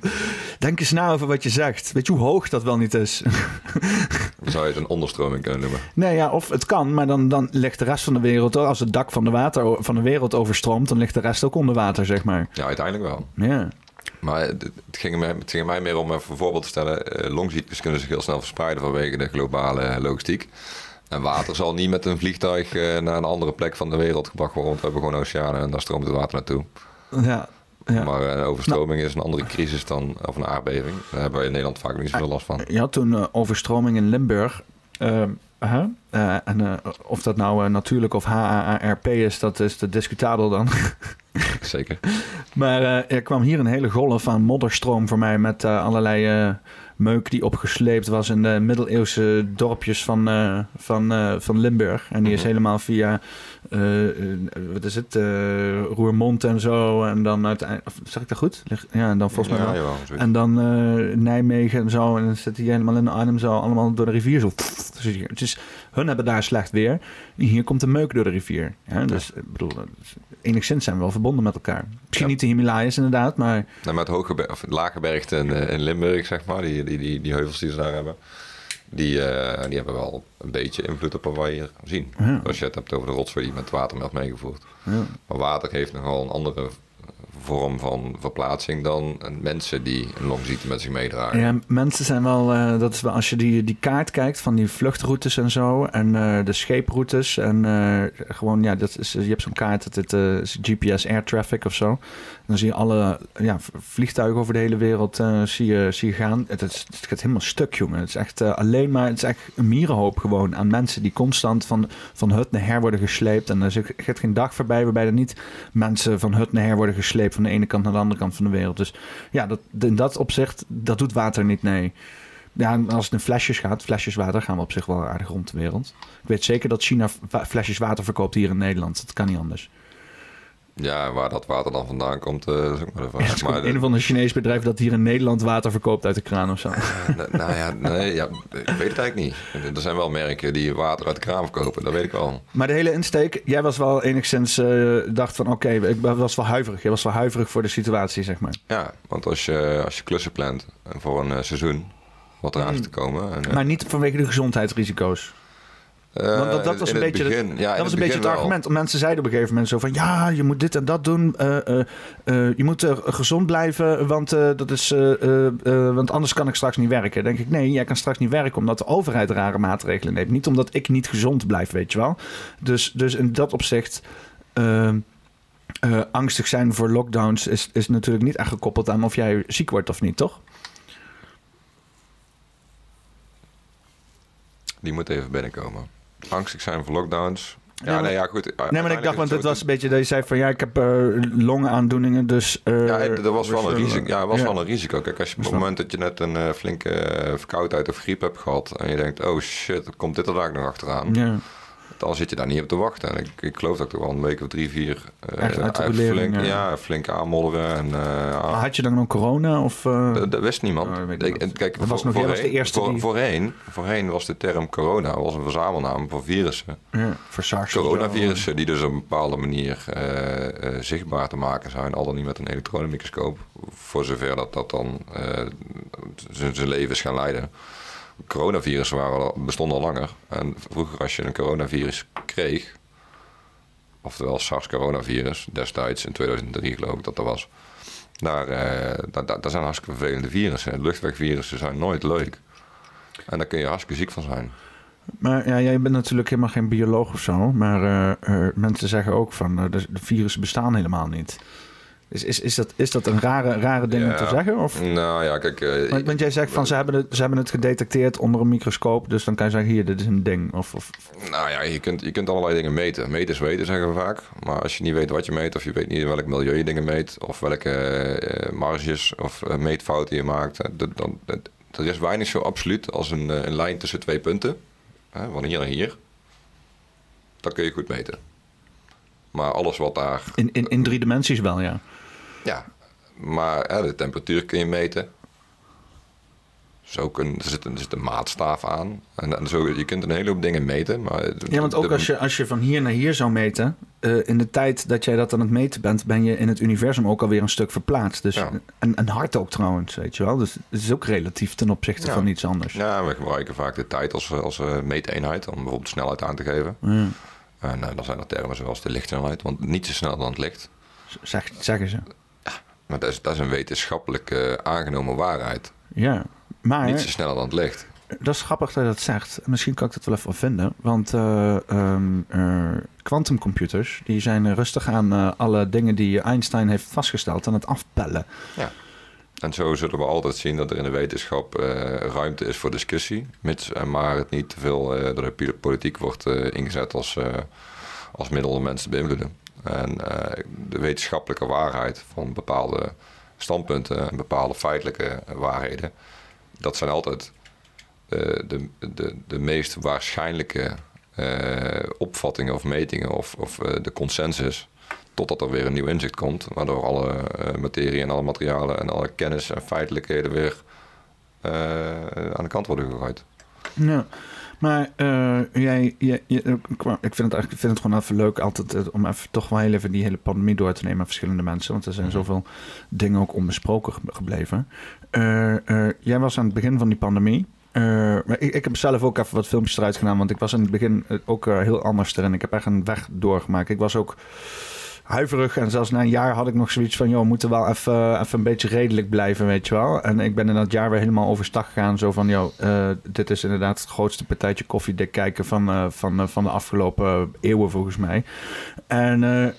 Denk eens na over wat je zegt. Weet je hoe hoog dat wel niet is? *laughs* zou je het een onderstroming kunnen noemen. nee, ja, of het kan, maar dan, dan ligt de rest van de wereld... Als het dak van de, water, van de wereld overstroomt, dan ligt de rest ook onder water, zeg maar. Ja, uiteindelijk wel. Ja. Maar het, ging mij, het ging mij meer om even een voorbeeld te stellen. Eh, longziektes kunnen zich heel snel verspreiden vanwege de globale logistiek. En water zal niet met een vliegtuig eh, naar een andere plek van de wereld gebracht worden. Want we hebben gewoon oceanen en daar stroomt het water naartoe. Ja. ja. Maar een overstroming is een andere crisis dan, of een aardbeving. Daar hebben wij in Nederland vaak niet zoveel last van. Je had toen eh, overstroming in Limburg. Eh, en eh, of dat nou eh, natuurlijk of HAARP is, dat is te discutabel dan. *laughs* Zeker. maar er kwam hier een hele golf aan modderstroom voor mij met allerlei meuk die opgesleept was in de middeleeuwse dorpjes van, van, van Limburg. En die is Mhm. helemaal via, wat is het, Roermond en zo. En dan uiteindelijk, zeg ik dat goed? Ja, en dan volgens mij ja, wel. En dan Nijmegen en zo. En dan zit hij helemaal in Arnhem zo. Allemaal door de rivier zo. Het is, hun hebben daar slecht weer. Hier komt de meuk door de rivier. Ja, dus ik bedoel, enigszins zijn we wel verbonden met elkaar. Misschien niet de Himalayas inderdaad, maar... Nou, met hoge ber- of lage bergte in, eh, in Limburg, zeg maar, die, die, die, die heuvels die ze daar hebben, die, eh, die hebben wel een beetje invloed op wat wij hier zien. Ja. Als je het hebt over de rotzooi die met water werd meegevoerd. Ja. Maar water heeft nogal een andere vorm van verplaatsing dan mensen die een longziekte met zich meedragen. Ja, mensen zijn wel, eh, dat is wel, als je die, die kaart kijkt van die vluchtroutes en zo, en eh, de scheeproutes, en eh, gewoon, ja, dat is, je hebt zo'n kaart, dat het GPS air traffic of zo. Dan zie je alle ja, vliegtuigen over de hele wereld eh, zie, je, zie je gaan. Het, het gaat helemaal stuk, jongen. Het is echt eh, alleen maar, het is echt een mierenhoop gewoon aan mensen die constant van, van hut naar her worden gesleept. En er gaat geen dag voorbij waarbij er niet mensen van hut naar her worden gesleept van de ene kant naar de andere kant van de wereld. Dus ja, dat, in dat opzicht, dat doet water niet, nee. Ja, als het in flesjes gaat, flesjes water, gaan we op zich wel aardig rond de wereld. Ik weet zeker dat China flesjes water verkoopt hier in Nederland. Dat kan niet anders. Ja, waar dat water dan vandaan komt, eh, is ook maar de vraag. Maar, een of ander Chinees bedrijf dat hier in Nederland water verkoopt uit de kraan of zo. Nou, nou ja, nee, ja, ik weet het eigenlijk niet. Er zijn wel merken die water uit de kraan verkopen, dat weet ik wel. Maar de hele insteek, jij was wel enigszins, eh, dacht van oké, ik was wel huiverig. Je was wel huiverig voor de situatie, zeg maar. Ja, want als je, als je klussen plant voor een eh, seizoen, wat eraan zit te komen. En, Maar niet vanwege de gezondheidsrisico's. Eh, Want dat, dat was een beetje, begin, het, ja, dat was een beetje het begin wel. argument. Mensen zeiden op een gegeven moment zo van... ja, je moet dit en dat doen. eh, eh, je moet gezond blijven, want, dat is, want anders kan ik straks niet werken. Dan denk ik, nee, jij kan straks niet werken... omdat de overheid rare maatregelen neemt. Niet omdat ik niet gezond blijf, weet je wel. Dus, dus in dat opzicht... eh, eh, angstig zijn voor lockdowns is, is natuurlijk niet echt gekoppeld aan of jij ziek wordt of niet, toch? Die moet even binnenkomen. Angstig zijn voor lockdowns. Ja, maar- nee, ja, goed. Nee, maar ik dacht, want het was een beetje dat je zei van ja, ik heb eh, longaandoeningen, dus. eh, Ja, er was wel een risico. Ja, was ja. wel een risico. Kijk, als je op het moment dat je net een eh, flinke eh, verkoudheid of griep hebt gehad en je denkt, oh shit, komt dit er daar nog achteraan? Ja. Dan zit je daar niet op te wachten. En ik, ik geloof dat ik er wel een week of drie, vier eh, Echt uit de uit rolering, flink, ja. ja, flink aanmodderen. En, eh, Maar had je dan nog corona? Of, eh, dat, dat wist niemand. Oh, Ik- kijk, Dat was nog- jij was de voorheen- eerste voor- die- voorheen, voorheen was de term corona was een verzamelnaam voor virussen. ja, voor SARS. Coronavirussen die dus op een bepaalde manier eh, eh, zichtbaar te maken zijn, al dan niet met een elektronenmicroscoop, voor zover dat dat dan eh, zijn leven is gaan leiden. Coronavirussen waren bestonden al langer. En vroeger als je een coronavirus kreeg, oftewel SARS-coronavirus, destijds in 2003 geloof ik dat dat was, daar, eh, daar, daar, daar zijn hartstikke vervelende virussen. Luchtwegvirussen zijn nooit leuk. En daar kun je hartstikke ziek van zijn. Maar ja, jij bent natuurlijk helemaal geen bioloog of zo. Maar eh, eh, mensen zeggen ook van de virussen bestaan helemaal niet. Is, is, is, dat, is dat een rare, rare ding om te zeggen? Of? Nou ja, kijk. eh, Want, want jij zegt van ze hebben, het, ze hebben het gedetecteerd onder een microscoop. Dus dan kan je zeggen, hier, dit is een ding. Of, of, Nou ja, je kunt, je kunt allerlei dingen meten. Meten is weten, zeggen we vaak. Maar als je niet weet wat je meet, of je weet niet in welk milieu je dingen meet, of welke eh, marges of eh, meetfouten je maakt, dat- dan, dat- is weinig zo absoluut als een, een lijn tussen twee punten, hè, van hier naar hier. Dat kun je goed meten. Maar alles wat daar, in, in, in drie dimensies wel, ja. Ja, maar hè, de temperatuur kun je meten. Zo kun, er, zit een, er zit een maatstaaf aan. En, en zo, je kunt een hele hoop dingen meten. Maar Ja, want ook de- als je, als je van hier naar hier zou meten, eh, in de tijd dat jij dat aan het meten bent, ben je in het universum ook alweer een stuk verplaatst. Dus, Ja. en, en hard ook trouwens, weet je wel. Dus het is ook relatief ten opzichte Ja. van iets anders. Ja, we gebruiken vaak de tijd als, als eh, meeteenheid om bijvoorbeeld snelheid aan te geven. Ja, En eh, dan zijn er termen zoals de lichtsnelheid, want niet zo snel dan het licht. zeg, zeggen ze. Maar dat is, dat is een wetenschappelijk eh, aangenomen waarheid. Ja, maar Niet zo snel dan het licht. dat is grappig dat je dat zegt. Misschien kan ik dat wel even vinden. Want eh, ehm, eh, quantumcomputers die zijn rustig aan alle dingen die Einstein heeft vastgesteld aan het afpellen. En zo zullen we altijd zien dat er in de wetenschap ruimte is voor discussie. Mits en maar het niet te veel door de politiek wordt ingezet als, als middel om mensen te beïnvloeden. En eh, de wetenschappelijke waarheid van bepaalde standpunten en bepaalde feitelijke waarheden, dat zijn altijd eh, de, de, de meest waarschijnlijke eh, opvattingen of metingen of, of de consensus. Totdat er weer een nieuw inzicht komt, waardoor alle eh, materie en alle materialen en alle kennis en feitelijkheden weer aan de kant worden gegooid. Ja, maar eh, jij, jij, je- ik vind het eigenlijk vind het gewoon even leuk altijd eh, om even toch wel heel even die hele pandemie door te nemen met verschillende mensen, want er zijn zoveel dingen ook onbesproken ge- gebleven. Eh, eh, jij was aan het begin van die pandemie. eh, maar ik, ik heb zelf ook even wat filmpjes eruit gedaan, want ik was in het begin eh, ook eh, heel anders erin. Ik heb echt een weg doorgemaakt. Ik was ook huiverig. En zelfs na een jaar had ik nog zoiets van... joh, we moeten wel even, even een beetje redelijk blijven, weet je wel. En ik ben in dat jaar weer helemaal overstag gegaan. Zo van, joh, eh, dit is inderdaad het grootste partijtje koffiedik kijken... van, eh, van, eh, van de afgelopen eeuwen, volgens mij. En...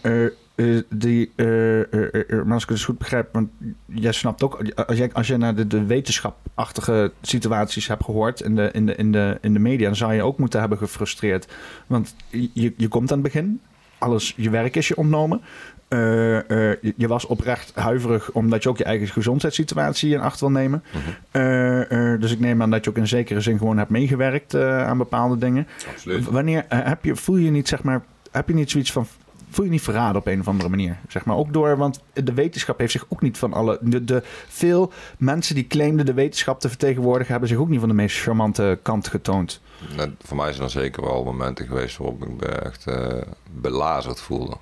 die, maar als ik het dus goed begrijp, want jij snapt ook, als jij, als jij naar de, de wetenschapachtige situaties hebt gehoord in de, in, de, in, de, in de media, dan zou je ook moeten hebben gefrustreerd. Want je, je komt aan het begin, alles, je werk is je ontnomen. Eh, eh, je, je was oprecht huiverig omdat je ook je eigen gezondheidssituatie in acht wil nemen. Eh, eh, dus ik neem aan dat je ook in zekere zin gewoon hebt meegewerkt aan bepaalde dingen. Absoluut. Wanneer heb je, voel je niet, zeg maar, heb je niet zoiets van. Voel je niet verraden op een of andere manier? Zeg maar ook door, want de wetenschap heeft zich ook niet van alle. De, de, veel mensen die claimden de wetenschap te vertegenwoordigen, hebben zich ook niet van de meest charmante kant getoond. Nou, voor mij zijn er zeker wel momenten geweest waarop ik me echt eh, belazerd voelde.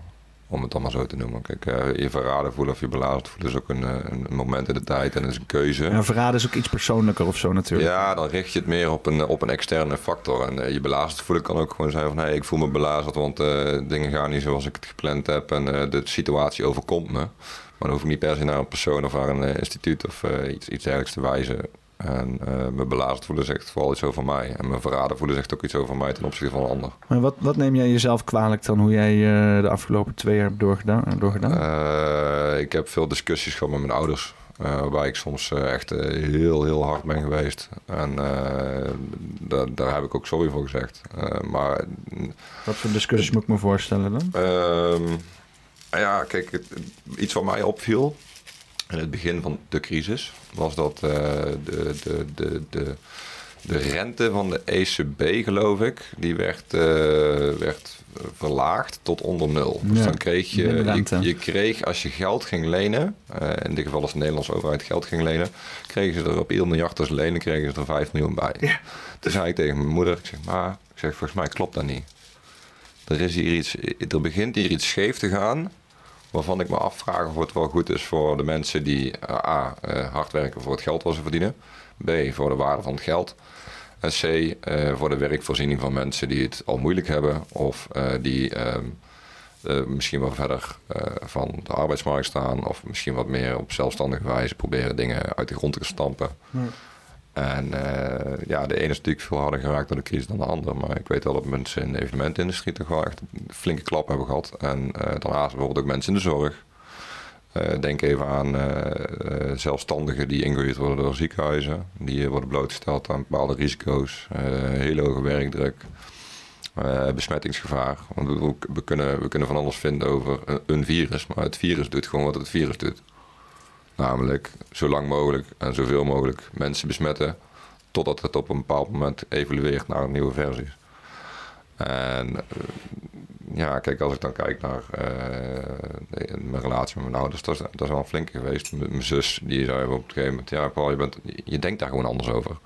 Om het maar zo te noemen. Kijk, eh, je verraden voelen of je belazerd voelen is ook een, eh, een moment in de tijd en is een keuze. En verraden is ook iets persoonlijker of zo natuurlijk. Ja, dan richt je het meer op een, op een externe factor. En eh, je belazerd voelen kan ook gewoon zijn van... Hey, ik voel me belazerd, want dingen gaan niet zoals ik het gepland heb... en de situatie overkomt me. Maar dan hoef ik niet per se naar een persoon of naar een instituut... of iets, iets dergelijks te wijzen. En eh me belazerd voelen zegt vooral iets over mij. En me verraden voelen zegt ook iets over mij ten opzichte van een ander. Maar wat, wat neem jij jezelf kwalijk dan hoe jij eh, de afgelopen twee jaar hebt doorgedaan? doorgedaan? Eh, ik heb veel discussies gehad met mijn ouders. waarbij ik soms echt heel, heel hard ben geweest. En eh, da- daar heb ik ook sorry voor gezegd. Maar wat voor discussies moet ik me voorstellen dan? Ehm, ja, kijk, het- iets wat mij opviel in het begin van de crisis was dat eh, de, de, de, de, de rente van de ECB, geloof ik, die werd, eh, werd verlaagd tot onder nul. Dus Ja, dan kreeg je, je, je kreeg als je geld ging lenen, eh, in dit geval als de Nederlandse overheid geld ging lenen, kregen ze er op 1 miljard als lenen, kregen ze er 5 miljoen bij. Toen zei ik tegen mijn moeder, ik zeg, maar, ik zeg, volgens mij klopt dat niet. Er, is hier iets, er begint hier iets scheef te gaan. Waarvan ik me afvraag of het wel goed is voor de mensen die eh, A. eh, hard werken voor het geld wat ze verdienen. B. voor de waarde van het geld. En C. eh, voor de werkvoorziening van mensen die het al moeilijk hebben. Of die ehm, eh, misschien wel verder van de arbeidsmarkt staan. Of misschien wat meer op zelfstandige wijze proberen dingen uit de grond te stampen. En eh, ja, de ene is natuurlijk veel harder geraakt door de crisis dan de ander. Maar ik weet wel dat mensen in de evenementindustrie toch wel echt een flinke klap hebben gehad. En eh, daarnaast bijvoorbeeld ook mensen in de zorg. Eh, denk even aan zelfstandigen die ingehuurd worden door ziekenhuizen. Die worden blootgesteld aan bepaalde risico's. hele hoge werkdruk. besmettingsgevaar. Want we, kunnen, we kunnen van alles vinden over een virus. Maar het virus doet gewoon wat het virus doet. Namelijk zo lang mogelijk en zoveel mogelijk mensen besmetten. Totdat het op een bepaald moment evolueert naar een nieuwe versies. En eh, ja, kijk, als ik dan kijk naar eh, mijn relatie met mijn ouders, dat is, dat is wel een flinke geweest. Mijn zus, die zei op een gegeven moment, ja Paul, je, bent, je denkt daar gewoon anders over.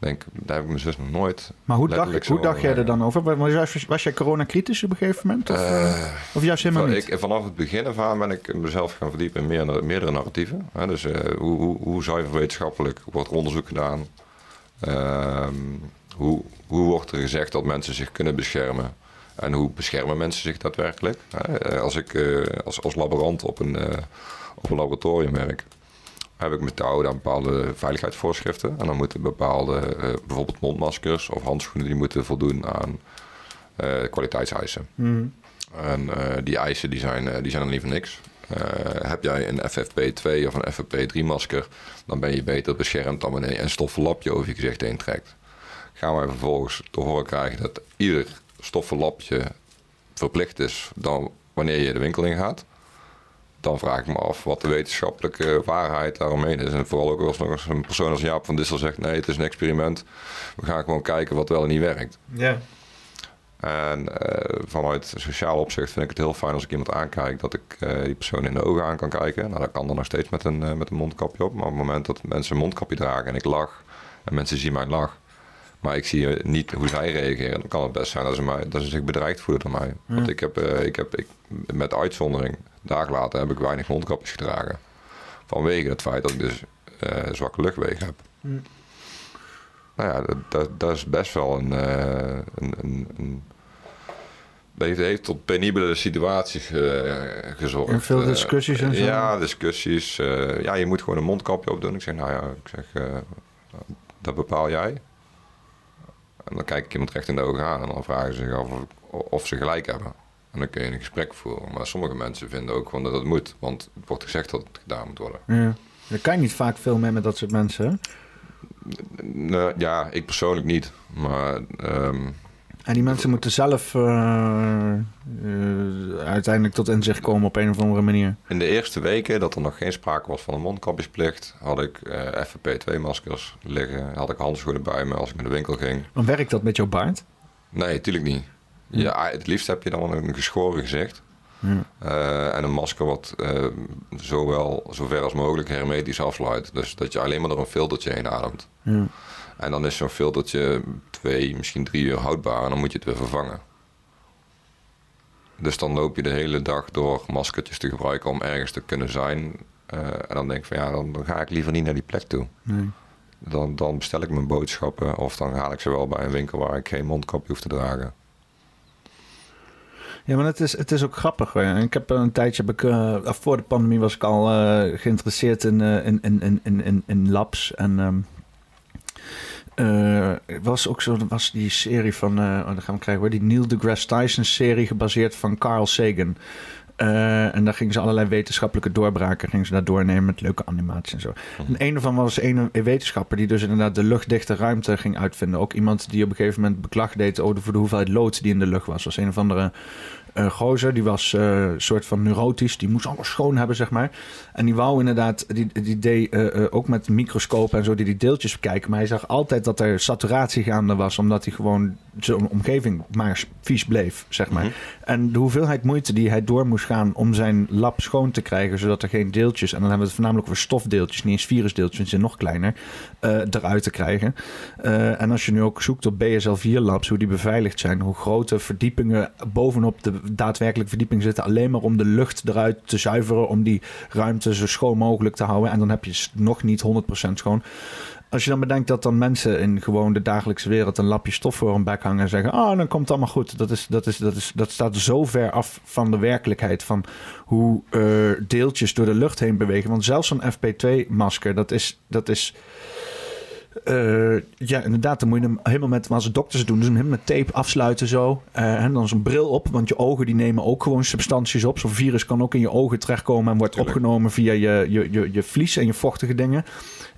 Denk, daar heb ik mijn zus nog nooit Maar hoe dacht, hoe dacht jij er dan over? Was, was, was jij coronacritisch op een gegeven moment? Of, eh, of juist helemaal Van- niet? Ik, vanaf het begin af aan ben ik mezelf gaan verdiepen in meerdere, meerdere narratieven. Hè, dus eh, hoe, hoe, hoe zuiver wetenschappelijk wordt er onderzoek gedaan? Ehm, hoe, hoe wordt er gezegd dat mensen zich kunnen beschermen? En hoe beschermen mensen zich daadwerkelijk? Hè, eh, als ik eh, als, als laborant op een, eh, op een laboratorium werk, heb ik me te houden aan bepaalde veiligheidsvoorschriften. En dan moeten bepaalde, eh, bijvoorbeeld mondmaskers of handschoenen, die moeten voldoen aan eh, kwaliteitseisen. En eh, die eisen die zijn, die zijn er niet voor niks. Heb jij een FFP2 of een FFP3-masker, dan ben je beter beschermd dan wanneer je een stoffen lapje over je gezicht heen trekt. Gaan wij vervolgens te horen krijgen dat ieder stoffen lapje verplicht is dan wanneer je de winkel in gaat, dan vraag ik me af wat de wetenschappelijke waarheid daaromheen is. En vooral ook als nog een persoon als Jaap van Dissel zegt... nee, het is een experiment. We gaan gewoon kijken wat wel en niet werkt. Ja. En eh, vanuit sociaal opzicht vind ik het heel fijn als ik iemand aankijk... dat ik eh, die persoon in de ogen aan kan kijken. Nou, dat kan dan nog steeds met een, eh, met een mondkapje op. Maar op het moment dat mensen een mondkapje dragen en ik lach... en mensen zien mijn lach... maar ik zie eh, niet hoe zij reageren... dan kan het best zijn dat ze, mij, dat ze zich bedreigd voelen door mij. Want ik heb, eh, ik heb ik, met uitzondering... dagen later heb ik weinig mondkapjes gedragen. Vanwege het feit dat ik dus eh, zwakke luchtwegen heb. Nou ja, dat, dat, dat is best wel een... eh, een, een, een dat heeft, heeft tot penibele situaties eh, gezorgd. En veel discussies en zo? Ja, discussies. ja, je moet gewoon een mondkapje opdoen. Ik zeg, nou ja, ik zeg, dat bepaal jij. En dan kijk ik iemand recht in de ogen aan en dan vragen ze zich af of, of ze gelijk hebben. En dan kun je een gesprek voeren. Maar sommige mensen vinden ook gewoon dat het moet. Want het wordt gezegd dat het gedaan moet worden. Ja. Daar kan je niet vaak veel mee met dat soort mensen. hè? Nou, ja, ik persoonlijk niet. Maar ehm, En die mensen moeten zelf eh, eh, uiteindelijk tot inzicht komen op een of andere manier. in de eerste weken dat er nog geen sprake was van een mondkapjesplicht... had ik eh FFP2-maskers liggen. Had ik handschoenen bij me als ik naar de winkel ging. Dan werkt dat met jouw baard. Nee, natuurlijk niet. Ja, het liefst heb je dan een geschoren gezicht. Ja. Eh, en een masker wat eh, zowel zover als mogelijk hermetisch afsluit. Dus dat je alleen maar door een filtertje heen ademt. Ja. En dan is zo'n filtertje twee, misschien drie uur houdbaar en dan moet je het weer vervangen. Dus dan loop je de hele dag door maskertjes te gebruiken om ergens te kunnen zijn. Eh, en dan denk ik van ja, dan, dan ga ik liever niet naar die plek toe. Nee. Dan, dan bestel ik mijn boodschappen of dan haal ik ze wel bij een winkel waar ik geen mondkapje hoef te dragen. Ja, maar het is, het is ook grappig. Hè. Ik heb een tijdje, heb ik, eh, voor de pandemie was ik al eh, geïnteresseerd in, eh, in, in, in, in, in, labs. En eh, er was ook zo, was die serie van, eh oh, dan gaan we krijgen hoor, die Neil deGrasse Tyson serie gebaseerd van Carl Sagan. Eh, en daar gingen ze allerlei wetenschappelijke doorbraken gingen ze daar doornemen met leuke animaties en zo. En een ervan was een wetenschapper die dus inderdaad de luchtdichte ruimte ging uitvinden. Ook iemand die op een gegeven moment beklag deed over de, hoeveelheid lood die in de lucht was. was een of andere eh gozer, die was eh, een soort van neurotisch. Die moest alles schoon hebben, zeg maar. En die wou inderdaad, die, die deed eh, eh, ook met microscopen en zo, die die deeltjes bekijken. Maar hij zag altijd dat er saturatie gaande was, omdat hij gewoon zijn omgeving maar vies bleef, zeg maar. En de hoeveelheid moeite die hij door moest gaan om zijn lab schoon te krijgen, zodat er geen deeltjes, en dan hebben we het voornamelijk over stofdeeltjes, niet eens virusdeeltjes, die zijn nog kleiner, eh, eruit te krijgen. Eh, en als je nu ook zoekt op BSL-4-labs, hoe die beveiligd zijn, hoe grote verdiepingen bovenop de daadwerkelijke verdieping zitten, alleen maar om de lucht eruit te zuiveren, om die ruimte zo schoon mogelijk te houden. En dan heb je nog niet 100% schoon. Als je dan bedenkt dat dan mensen in gewoon de dagelijkse wereld een lapje stof voor hun bek hangen en zeggen: Ah, dan komt het allemaal goed. Dat, is, dat, is, dat, is, dat staat zo ver af van de werkelijkheid van hoe eh, deeltjes door de lucht heen bewegen. Want zelfs zo'n FP2-masker, dat is. Dat is eh, ja, inderdaad, dan moet je hem helemaal met, maar als dokters doen, dus hem helemaal met tape afsluiten zo. Eh, en dan zo'n bril op, want je ogen die nemen ook gewoon substanties op. Zo'n virus kan ook in je ogen terechtkomen en wordt Tuurlijk. opgenomen via je, je, je, je vlies en je vochtige dingen.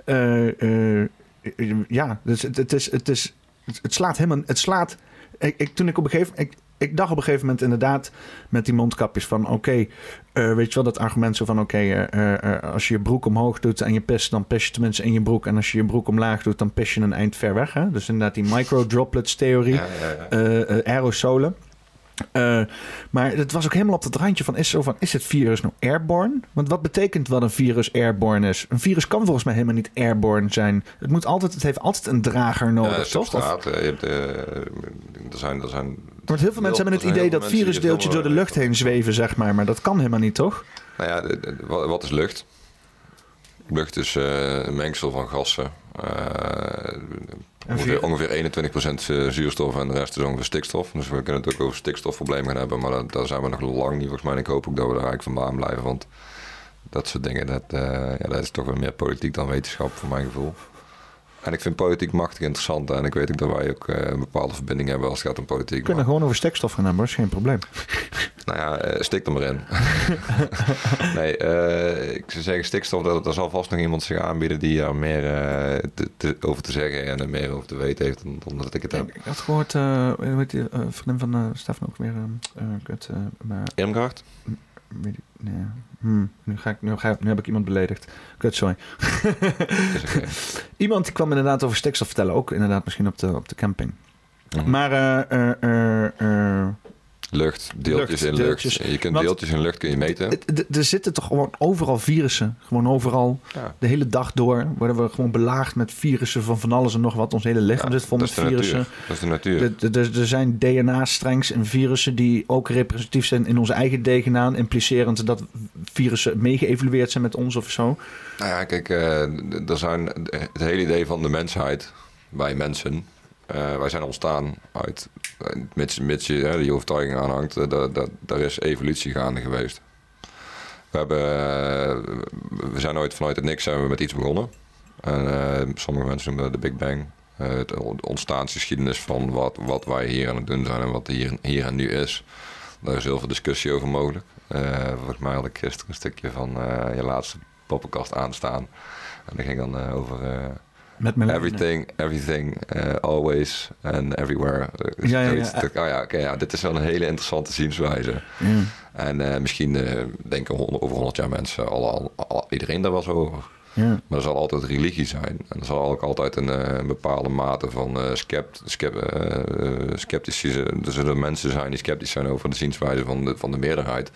Eh, ja, dus het, het, is, het, is, het, slaat helemaal, het slaat. Ik, ik, toen ik op een gegeven ik, ik dacht op een gegeven moment inderdaad met die mondkapjes van oké, eh, weet je wel dat argument zo van oké, eh, eh, als je je broek omhoog doet en je pist, dan pis je tenminste in je broek. En als je je broek omlaag doet, dan pis je een eind ver weg. Hè? Dus inderdaad die micro-droplets theorie, Ja, ja, ja. aerosolen. Maar het was ook helemaal op het randje van is, zo van: is het virus nou airborne? Want wat betekent wat een virus airborne is? Een virus kan volgens mij helemaal niet airborne zijn. Het, moet altijd, het heeft altijd een drager nodig, Ja, toch? Eh, je hebt, er zijn, er zijn want heel veel mensen hebben het idee dat virusdeeltjes door het de lucht heen zweven, zeg maar. Maar dat kan helemaal niet, toch? Nou ja, wat, is lucht? Lucht is eh, een mengsel van gassen. eh, ongeveer, ongeveer 21% zuurstof en de rest is ongeveer stikstof. Dus we kunnen het ook over stikstofproblemen gaan hebben. Maar daar zijn we nog lang niet volgens mij. En ik hoop ook dat we daar eigenlijk vandaan blijven. Want dat soort dingen, dat, eh, ja, dat is toch wel meer politiek dan wetenschap voor mijn gevoel. En ik vind politiek machtig interessant. En ik weet ook dat wij ook eh, een bepaalde verbinding hebben als het gaat om politiek. We kunnen gewoon over stikstof gaan hebben, hoor. is geen probleem. *laughs* nou ja, eh, stik er maar in. *laughs* nee, eh, ik zou zeggen stikstof, dat, daar zal vast nog iemand zich aanbieden die daar meer te- te- over te zeggen en er meer over te weten heeft dan, dan dat ik het heb. Ik had gehoord, eh eh, vriendin van eh Stefan ook weer? eh, eh, kut, maar, Irmgracht? Weet ik, nee. Hmm, nu, ga ik, nu, ga ik, nu heb ik iemand beledigd. Kut, sorry. *laughs* *laughs* Iemand die kwam inderdaad over stikstof vertellen. Ook inderdaad misschien op de, op de camping. Maar eh, eh, Lucht, deeltjes Lucht, in deeltjes. lucht. Je kunt Want- deeltjes in lucht kun je meten. er zitten toch gewoon overal virussen. Gewoon overal. Ja. De hele dag door worden we gewoon belaagd met virussen van van alles en nog wat. Ons hele lichaam Ja, zit vol met virussen. natuur. Dat is de natuur. De- de- de- Er zijn DNA-strengs en virussen die ook representatief zijn in onze eigen DNA, implicerend dat virussen meegeëvalueerd zijn met ons of zo. Nou ja, kijk, d- er zijn het hele idee van de mensheid, wij mensen, eh, wij zijn ontstaan uit, mits, je die overtuiging aanhangt, dat, daar is evolutie gaande geweest. We, hebben, eh, we zijn ooit vanuit het niks zijn we met iets begonnen. En, sommige mensen noemen dat de Big Bang. Het ontstaansgeschiedenis van wat, wat wij hier aan het doen zijn en wat hier, hier en nu is. Daar is heel veel discussie over mogelijk. Volgens mij had ik gisteren een stukje van je laatste poppenkast aanstaan. En dat ging dan over Met mijn everything, everything, eh, always and everywhere. Eh, Ja, ja, ja. Oh ja, oké, ja, dit is wel een hele interessante zienswijze. En eh, misschien eh, denken honderd- over 100 jaar mensen, al, al, al- iedereen daar wel zo over. Ja. Maar er zal altijd religie zijn. En er zal ook altijd een, eh, een bepaalde mate van eh scept, scept. Er zullen mensen zijn die sceptisch zijn over de zienswijze van de, van de meerderheid.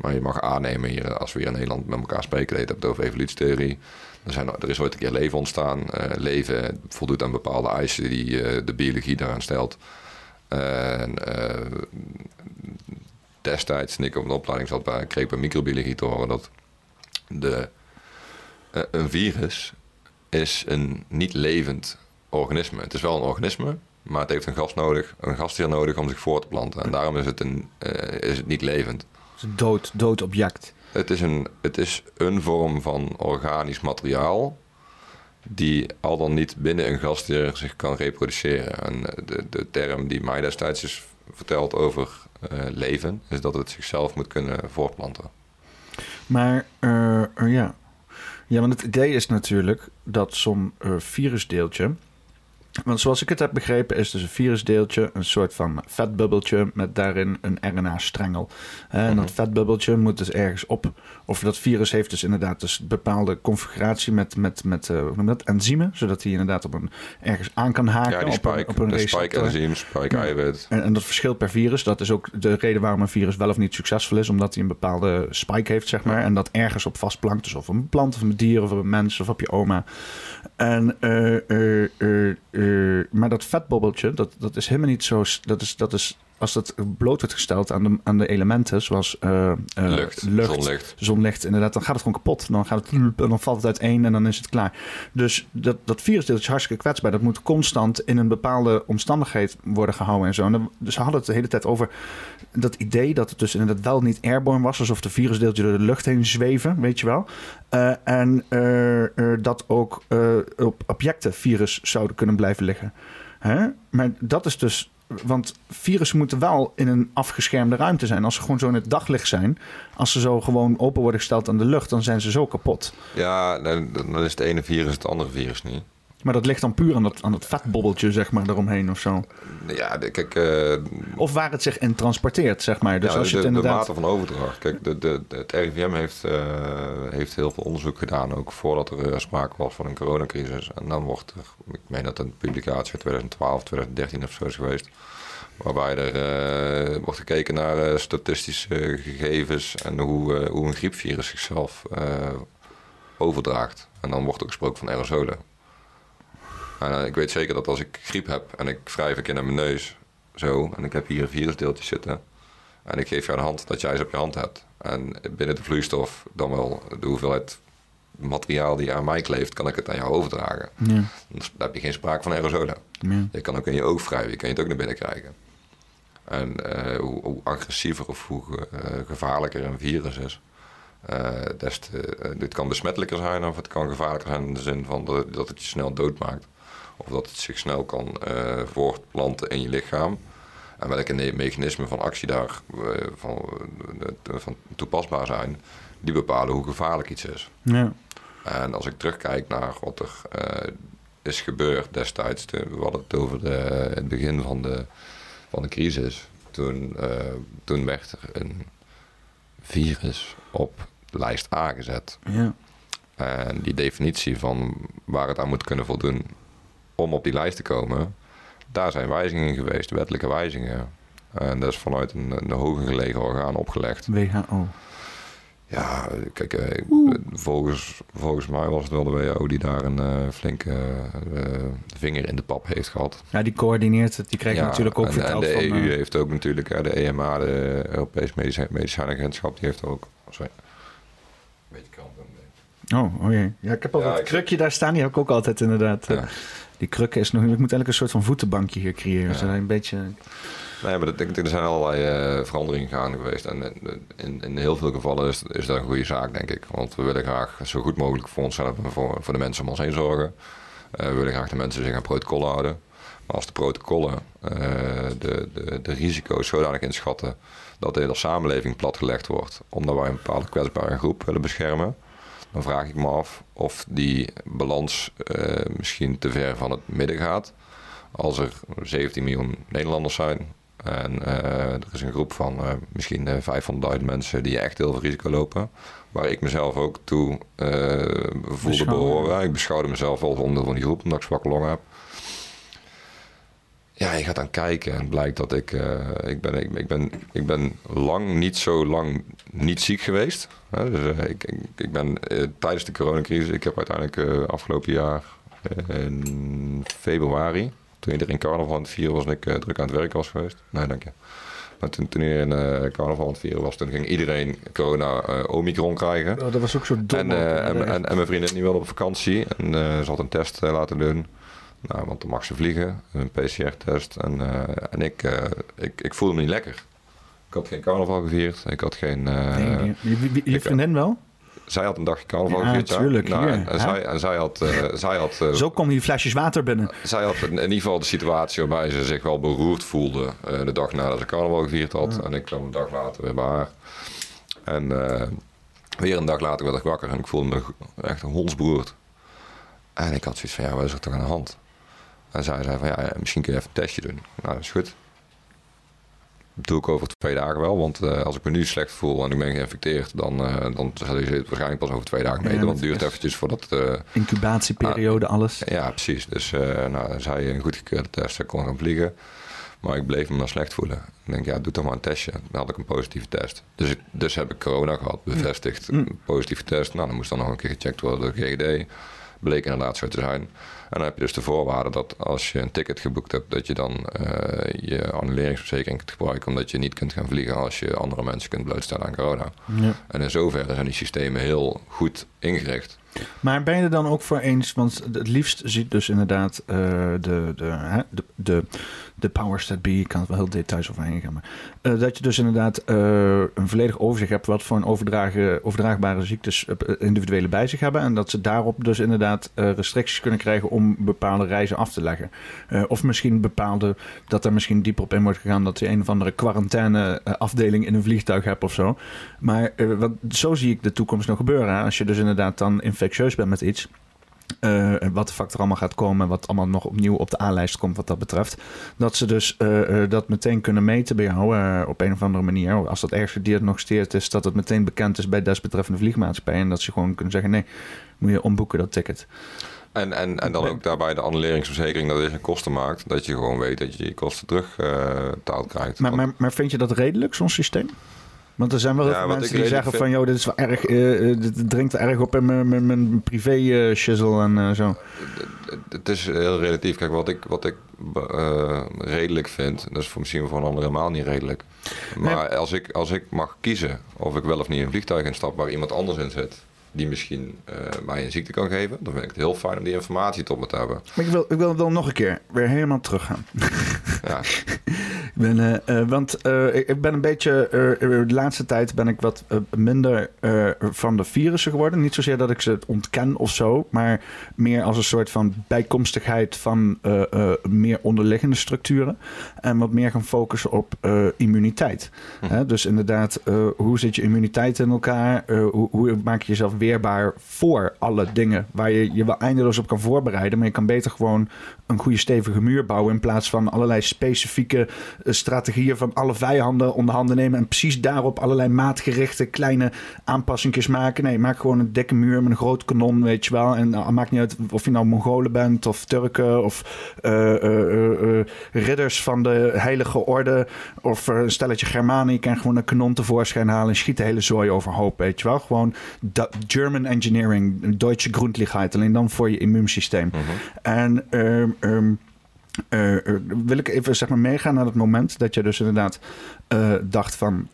Maar je mag aannemen hier, als we hier in Nederland met elkaar spreken, dat je het over evolutietheorie. Er, zijn, er is ooit een keer leven ontstaan. Eh, leven voldoet aan bepaalde eisen die eh, de biologie daaraan stelt. En eh, destijds, toen ik op de opleiding zat, bij, kreeg ik bij microbiologie te horen dat de, een virus is een niet levend organisme. Het is wel een organisme, maar het heeft een gast nodig, een gastheer nodig om zich voor te planten. En daarom is het, een, is het niet levend. Het is een dood, dood object. Het is, een, het is een vorm van organisch materiaal die al dan niet binnen een gastheer zich kan reproduceren. En de, de term die mij destijds is verteld over eh, leven, is dat het zichzelf moet kunnen voortplanten. Maar eh, eh, ja. ja, want het idee is natuurlijk dat zo'n virusdeeltje. Want zoals ik het heb begrepen, is dus een virusdeeltje een soort van vetbubbeltje met daarin een RNA-strengel. En dat vetbubbeltje moet dus ergens op. Of dat virus heeft dus inderdaad dus een bepaalde configuratie met, met, met je dat, enzymen, zodat hij inderdaad op een, ergens aan kan haken. Ja, die op een, spike, op een de receptor. spike-enzym, spike-eiwit. En, en dat verschilt per virus. Dat is ook de reden waarom een virus wel of niet succesvol is. Omdat hij een bepaalde spike heeft, zeg maar. En dat ergens op vastplankt. Dus of een plant, of een dier, of een mens, of op je oma. En, eh, eh, eh, eh, maar dat vetbobbeltje, dat, dat is helemaal niet zo... Dat is, dat is, als dat bloot wordt gesteld aan de, aan de elementen, zoals eh, eh, Lucht, zonlicht. zonlicht, inderdaad, dan gaat het gewoon kapot. Dan, gaat het, en dan valt het uiteen en dan is het klaar. Dus dat, dat virusdeeltje is hartstikke kwetsbaar. Dat moet constant in een bepaalde omstandigheid worden gehouden en zo. En dan, dus ze hadden het de hele tijd over dat idee dat het dus inderdaad wel niet airborne was. Alsof de virusdeeltje door de lucht heen zweven, weet je wel. Eh, en dat ook op objecten virus zouden kunnen blijven liggen. Hè? Maar dat is dus... Want virussen moeten wel in een afgeschermde ruimte zijn. Als ze gewoon zo in het daglicht zijn... als ze zo gewoon open worden gesteld aan de lucht... dan zijn ze zo kapot. Ja, dan, dan is het ene virus het andere virus niet. Maar dat ligt dan puur aan dat, aan dat vetbobbeltje, zeg maar, eromheen of zo. Ja, de- kijk, eh, Of waar het zich in transporteert, zeg maar. Dus ja, als je de, het de inderdaad... mate van overdracht. Kijk, de, de, de- het RIVM heeft, eh, heeft heel veel onderzoek gedaan, ook voordat er eh, sprake was van een coronacrisis. En dan wordt er, ik meen dat een publicatie uit 2012, 2013 of zo is geweest, waarbij er wordt gekeken naar statistische gegevens en hoe, hoe een griepvirus zichzelf overdraagt. En dan wordt ook gesproken van aerosolen. En eh, ik weet zeker dat als ik griep heb en ik wrijf een keer naar mijn neus, zo, en ik heb hier een virusdeeltje zitten, en ik geef jou de hand dat jij ze op je hand hebt. En binnen de vloeistof, dan wel de hoeveelheid materiaal die aan mij kleeft, kan ik het aan jou overdragen. Ja. Dan heb je geen sprake van aerosolen. Ja. Je kan ook in je oog wrijven, je kan je het ook naar binnen krijgen. En eh, hoe, hoe agressiever of hoe eh, gevaarlijker een virus is, eh, des te, dit kan besmettelijker zijn of het kan gevaarlijker zijn in de zin van dat, het- dat het je snel doodmaakt. Of dat het zich snel kan eh, voortplanten in je lichaam. En welke mechanismen van actie daar eh, van, eh, van toepasbaar zijn, die bepalen hoe gevaarlijk iets is. Ja. En als ik terugkijk naar wat er is gebeurd destijds, de- we hadden het over de, het begin van de, van de crisis. Toen, toen werd er een virus op lijst A gezet. Ja. En die definitie van waar het aan moet kunnen voldoen om op die lijst te komen, daar zijn wijzigingen geweest, wettelijke wijzigingen. En dat is vanuit een, een hoger gelegen orgaan opgelegd. WHO. Ja, kijk, eh, volgens, volgens mij was het wel de WHO die daar een eh, flinke eh, vinger in de pap heeft gehad. Ja, die coördineert het. Die krijg je Ja, natuurlijk ook en, verteld en de van... EU heeft ook natuurlijk, de EMA, de Europese Medicijn, Medicijnagentschap, die heeft ook. Sorry. Beetje kramp. Oh, oh jee. Ja, ik heb al Ja, dat ik- krukje daar staan. Die heb ik ook altijd inderdaad. Ja. Die krukken is nog... Ik moet eigenlijk een soort van voetenbankje hier creëren. Ja. Zodat je een beetje... Nee, maar dat, ik- er zijn allerlei eh, veranderingen gaande geweest. En in, in heel veel gevallen is, is dat een goede zaak, denk ik. Want we willen graag zo goed mogelijk voor onszelf en voor, voor de mensen om ons heen zorgen. Eh, we willen graag de mensen zich aan protocollen houden. Maar als de protocollen eh, de, de, de risico's zodanig inschatten dat de hele samenleving platgelegd wordt, omdat wij een bepaalde kwetsbare groep willen beschermen, dan vraag ik me af of die balans eh, misschien te ver van het midden gaat. Als er 17 miljoen Nederlanders zijn en eh, er is een groep van eh, misschien eh 500.000 mensen die echt heel veel risico lopen, waar ik mezelf ook toe voelde behoren. Ik beschouwde mezelf als onderdeel van die groep, omdat ik zwakke longen heb. Ja, je gaat dan kijken en blijkt dat ik, eh, ik, ben, ik, ik, ben, ik ben lang niet zo lang niet ziek geweest. Hè, dus, eh, ik, ik, ik ben eh, tijdens de coronacrisis, ik heb uiteindelijk afgelopen jaar in februari, toen iedereen carnaval aan het vieren was en ik druk aan het werk was geweest. Nee, dank je. Maar toen, toen iedereen eh, carnaval aan het vieren was, toen ging iedereen corona omicron krijgen. Oh, dat was ook zo dom. En, en, en, en mijn vriendin die wilde op vakantie en ze had een test laten doen. Nou, want dan mag ze vliegen, een PCR-test. En, eh, en ik, eh, ik, ik voelde me niet lekker. Ik had geen carnaval gevierd. Ik had geen... eh, nee. Je, je, je vriendin wel? Zij had een dagje carnaval Ja, gevierd, ja. tuurlijk, Nou, en, zij, en zij had... zij had Zo komen die flesjes water binnen. zij had in, in ieder geval de situatie waarbij ze zich wel beroerd voelde. de dag nadat ze carnaval gevierd had. En ik kwam een dag later weer bij haar. En weer een dag later werd ik wakker en ik voelde me echt een hondsberoerd. En ik had zoiets van, ja, wat is er toch aan de hand? En zij zei van, ja, misschien kun je even een testje doen. Nou, dat is goed. Dat doe ik over twee dagen wel, want eh, als ik me nu slecht voel en ik ben geïnfecteerd, dan, eh dan zal je het waarschijnlijk pas over twee dagen meten. want het duurt eventjes voordat... eh, Incubatieperiode, alles. ja, precies. Dus nou, zij een goedgekeurde test, ik kon gaan vliegen. Maar ik bleef me maar slecht voelen. Ik denk, ja, doe toch maar een testje. Dan had ik een positieve test. Dus, ik, dus heb ik corona gehad, bevestigd. Een positieve test. Nou, dan moest dan nog een keer gecheckt worden door de GGD. Bleek inderdaad zo te zijn. En dan heb je dus de voorwaarde dat als je een ticket geboekt hebt, dat je dan eh, je annuleringsverzekering kunt gebruiken, omdat je niet kunt gaan vliegen als je andere mensen kunt blootstellen aan corona. Ja. En in zoverre zijn die systemen heel goed ingericht. Maar ben je er dan ook voor eens, want het liefst ziet dus inderdaad eh, de, de, hè, de, de, powers that be, ik kan het wel heel details over heen gaan, maar eh, dat je dus inderdaad eh, een volledig overzicht hebt wat voor een overdraagbare ziektes individuele bij zich hebben en dat ze daarop dus inderdaad restricties kunnen krijgen om bepaalde reizen af te leggen. Of misschien bepaalde, dat er misschien dieper op in wordt gegaan dat je een of andere quarantaine afdeling in een vliegtuig hebt of zo. Maar wat, zo zie ik de toekomst nog gebeuren. Als je dus inderdaad dan infectieus bent met iets. eh, wat de factor allemaal gaat komen en wat allemaal nog opnieuw op de A-lijst komt wat dat betreft. Dat ze dus eh, eh, dat meteen kunnen meten bij jou op een of andere manier. Als dat ergens gediagnosticeerd is, dat het meteen bekend is bij desbetreffende vliegmaatschappij. En dat ze gewoon kunnen zeggen, nee, moet je omboeken dat ticket. En, en, en dan ook daarbij de annuleringsverzekering dat je geen kosten maakt. Dat je gewoon weet dat je je kosten terug eh, betaald krijgt. Maar, maar, maar vind je dat redelijk, zo'n systeem? Want er zijn wel heel Ja, veel wat mensen die zeggen van... joh, dit is wel erg, eh, dit dringt erg op in mijn, mijn, privé eh, shizzle en zo. het is heel relatief. Kijk, wat ik, wat ik redelijk vind, dat is voor misschien voor een ander helemaal niet redelijk. Maar als, ik, als ik mag kiezen of ik wel of niet in een vliegtuig instap waar iemand anders in zit, die misschien eh, mij een ziekte kan geven, dan vind ik het heel fijn om die informatie tot me te hebben. Maar ik wil, ik wil wel nog een keer weer helemaal teruggaan. *laughs* Ja, Ik ben, eh, eh, want ik ben een beetje, de laatste tijd ben ik wat minder van de virussen geworden. Niet zozeer dat ik ze ontken of zo, maar meer als een soort van bijkomstigheid van meer onderliggende structuren. En wat meer gaan focussen op immuniteit. Hè, dus inderdaad, hoe zit je immuniteit in elkaar? Hoe, hoe maak je jezelf voor alle dingen waar je je wel eindeloos op kan voorbereiden. Maar je kan beter gewoon een goede stevige muur bouwen in plaats van allerlei specifieke eh, strategieën van alle vijanden onder handen nemen en precies daarop allerlei maatgerichte kleine aanpassingjes maken. Nee, maak gewoon een dikke muur met een groot kanon, weet je wel. En uh, maakt niet uit of je nou Mongolen bent of Turken of uh, ridders van de Heilige Orde of een stelletje Germanen. Je kan gewoon een kanon tevoorschijn halen en schiet de hele zooi overhoop, weet je wel. Gewoon German engineering, Duitse Grundlichkeit, alleen dan voor je immuunsysteem. Mhm. En um, um, uh, uh, wil ik even zeg maar meegaan naar het moment dat je dus inderdaad uh, dacht van.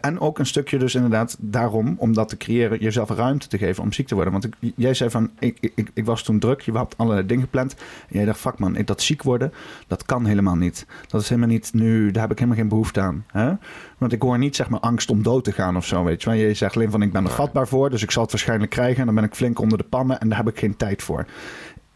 en ook een stukje dus inderdaad daarom, om dat te creëren, jezelf ruimte te geven om ziek te worden. Want ik, jij zei van, ik, ik, ik was toen druk, je had allerlei dingen gepland. En jij dacht, fuck man, dat ziek worden, dat kan helemaal niet. Dat is helemaal niet nu, daar heb ik helemaal geen behoefte aan. Hè? Want ik hoor niet zeg maar angst om dood te gaan of zo, weet je. Want je zegt alleen van, ik ben er vatbaar voor, dus ik zal het waarschijnlijk krijgen. En dan ben ik flink onder de pannen en daar heb ik geen tijd voor.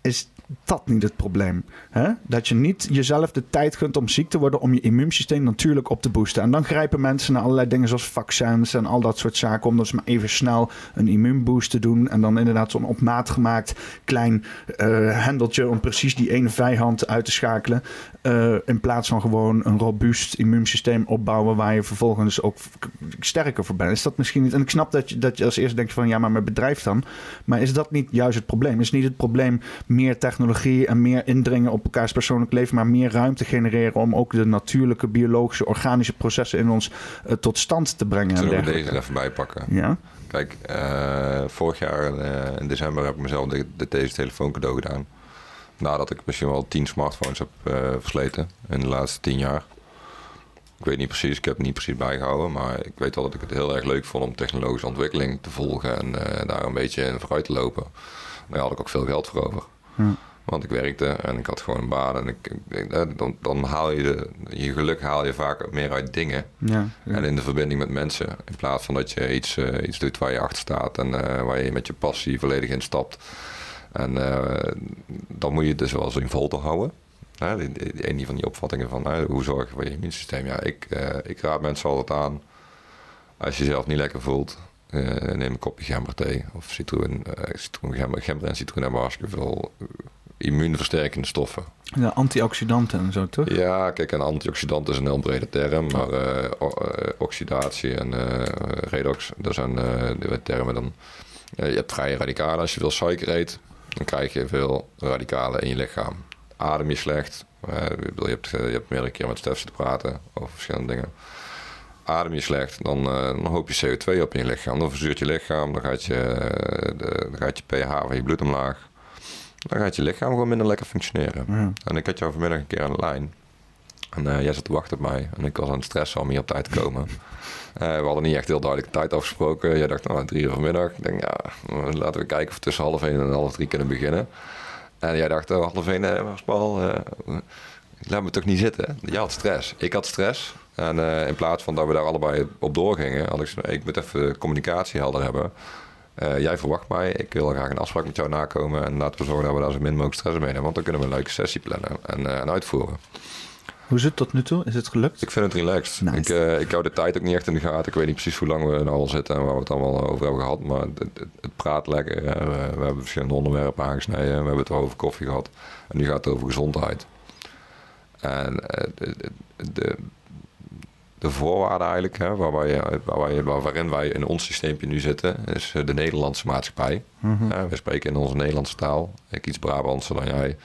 Is dat niet het probleem. Hè? Dat je niet jezelf de tijd gunt om ziek te worden om je immuunsysteem natuurlijk op te boosten. En dan grijpen mensen naar allerlei dingen zoals vaccins en al dat soort zaken. Om dus maar even snel een immuunboost te doen. En dan inderdaad zo'n op maat gemaakt klein uh, hendeltje om precies die ene vijand uit te schakelen. Uh, in plaats van gewoon een robuust immuunsysteem opbouwen waar je vervolgens ook sterker voor bent. Is dat misschien niet? En ik snap dat je, dat je als eerste denkt van ja, maar mijn bedrijf dan. Maar is dat niet juist het probleem? Is niet het probleem meer technologie en meer indringen op elkaars persoonlijk leven, maar meer ruimte genereren om ook de natuurlijke, biologische, organische processen in ons uh, tot stand te brengen? Zullen we deze er even bij pakken? Ja. Kijk, uh, vorig jaar uh, in december heb ik mezelf de, de, deze telefoon cadeau gedaan. Nadat ik misschien wel tien smartphones heb versleten in de laatste tien jaar. Ik weet niet precies, ik heb het niet precies bijgehouden, maar ik weet wel dat ik het heel erg leuk vond om technologische ontwikkeling te volgen en daar een beetje in vooruit te lopen. Daar had ik ook veel geld voor over. Ja. Want ik werkte en ik had gewoon een baan. En ik, ik, dan, dan haal je de, je geluk haal je vaak meer uit dingen. Ja, ja. En in de verbinding met mensen. In plaats van dat je iets, uh, iets doet waar je achter staat en uh, waar je met je passie volledig in stapt. En uh, dan moet je het dus wel eens in vol te houden. Hè, een van die opvattingen van hoe zorg je voor je immuunsysteem. Ja, ik, ik raad mensen altijd aan. Als je jezelf niet lekker voelt, neem een kopje gemberthee. Of citroen, citroen gember, gember en citroen hebben hartstikke veel immuunversterkende stoffen. Ja, antioxidanten en zo, toch? Ja, kijk, een antioxidant is een heel brede term, maar oxidatie en redox, dat zijn de termen dan. je hebt vrije radicalen. Als je veel suiker eet, dan krijg je veel radicalen in je lichaam. Adem je slecht. je, hebt, je hebt meerdere keer met Stef zitten praten over verschillende dingen. Adem je slecht, dan, dan hoop je CO2 op in je lichaam. Dan verzuurt je lichaam, dan gaat je, de, dan gaat je pH van je bloed omlaag dan gaat je lichaam gewoon minder lekker functioneren. Ja. En ik had jou vanmiddag een keer aan de lijn. En uh, jij zat te wachten op mij. En ik was aan het stressen om hier op tijd te komen. *laughs* we hadden niet echt heel duidelijk tijd afgesproken. Jij dacht, nou, drie uur vanmiddag. Ik denk, ja, laten we kijken of we tussen half één en half drie kunnen beginnen. En jij dacht, oh, half één, uh, Paul, laat me toch niet zitten. Jij had stress. Ik had stress. En in plaats van dat we daar allebei op doorgingen, had ik ik moet even communicatie helder hebben. Uh, jij verwacht mij, ik wil graag een afspraak met jou nakomen en laten we zorgen dat we daar zo min mogelijk stress mee hebben, want dan kunnen we een leuke sessie plannen en, uh, en uitvoeren. Hoe is het tot nu toe? Is het gelukt? Ik vind het relaxed. Nice. Ik, uh, ik hou de tijd ook niet echt in de gaten. Ik weet niet precies hoe lang we nou al zitten en waar we het allemaal over hebben gehad. Maar het, het, het praat lekker. We, we, hebben verschillende onderwerpen aangesneden. We hebben het over koffie gehad. En nu gaat het over gezondheid. En de, de, de voorwaarden eigenlijk, hè, wij, waarin wij in ons systeempje nu zitten, is de Nederlandse maatschappij. Mm -hmm. we spreken in onze Nederlandse taal. Ik iets Brabantser dan jij.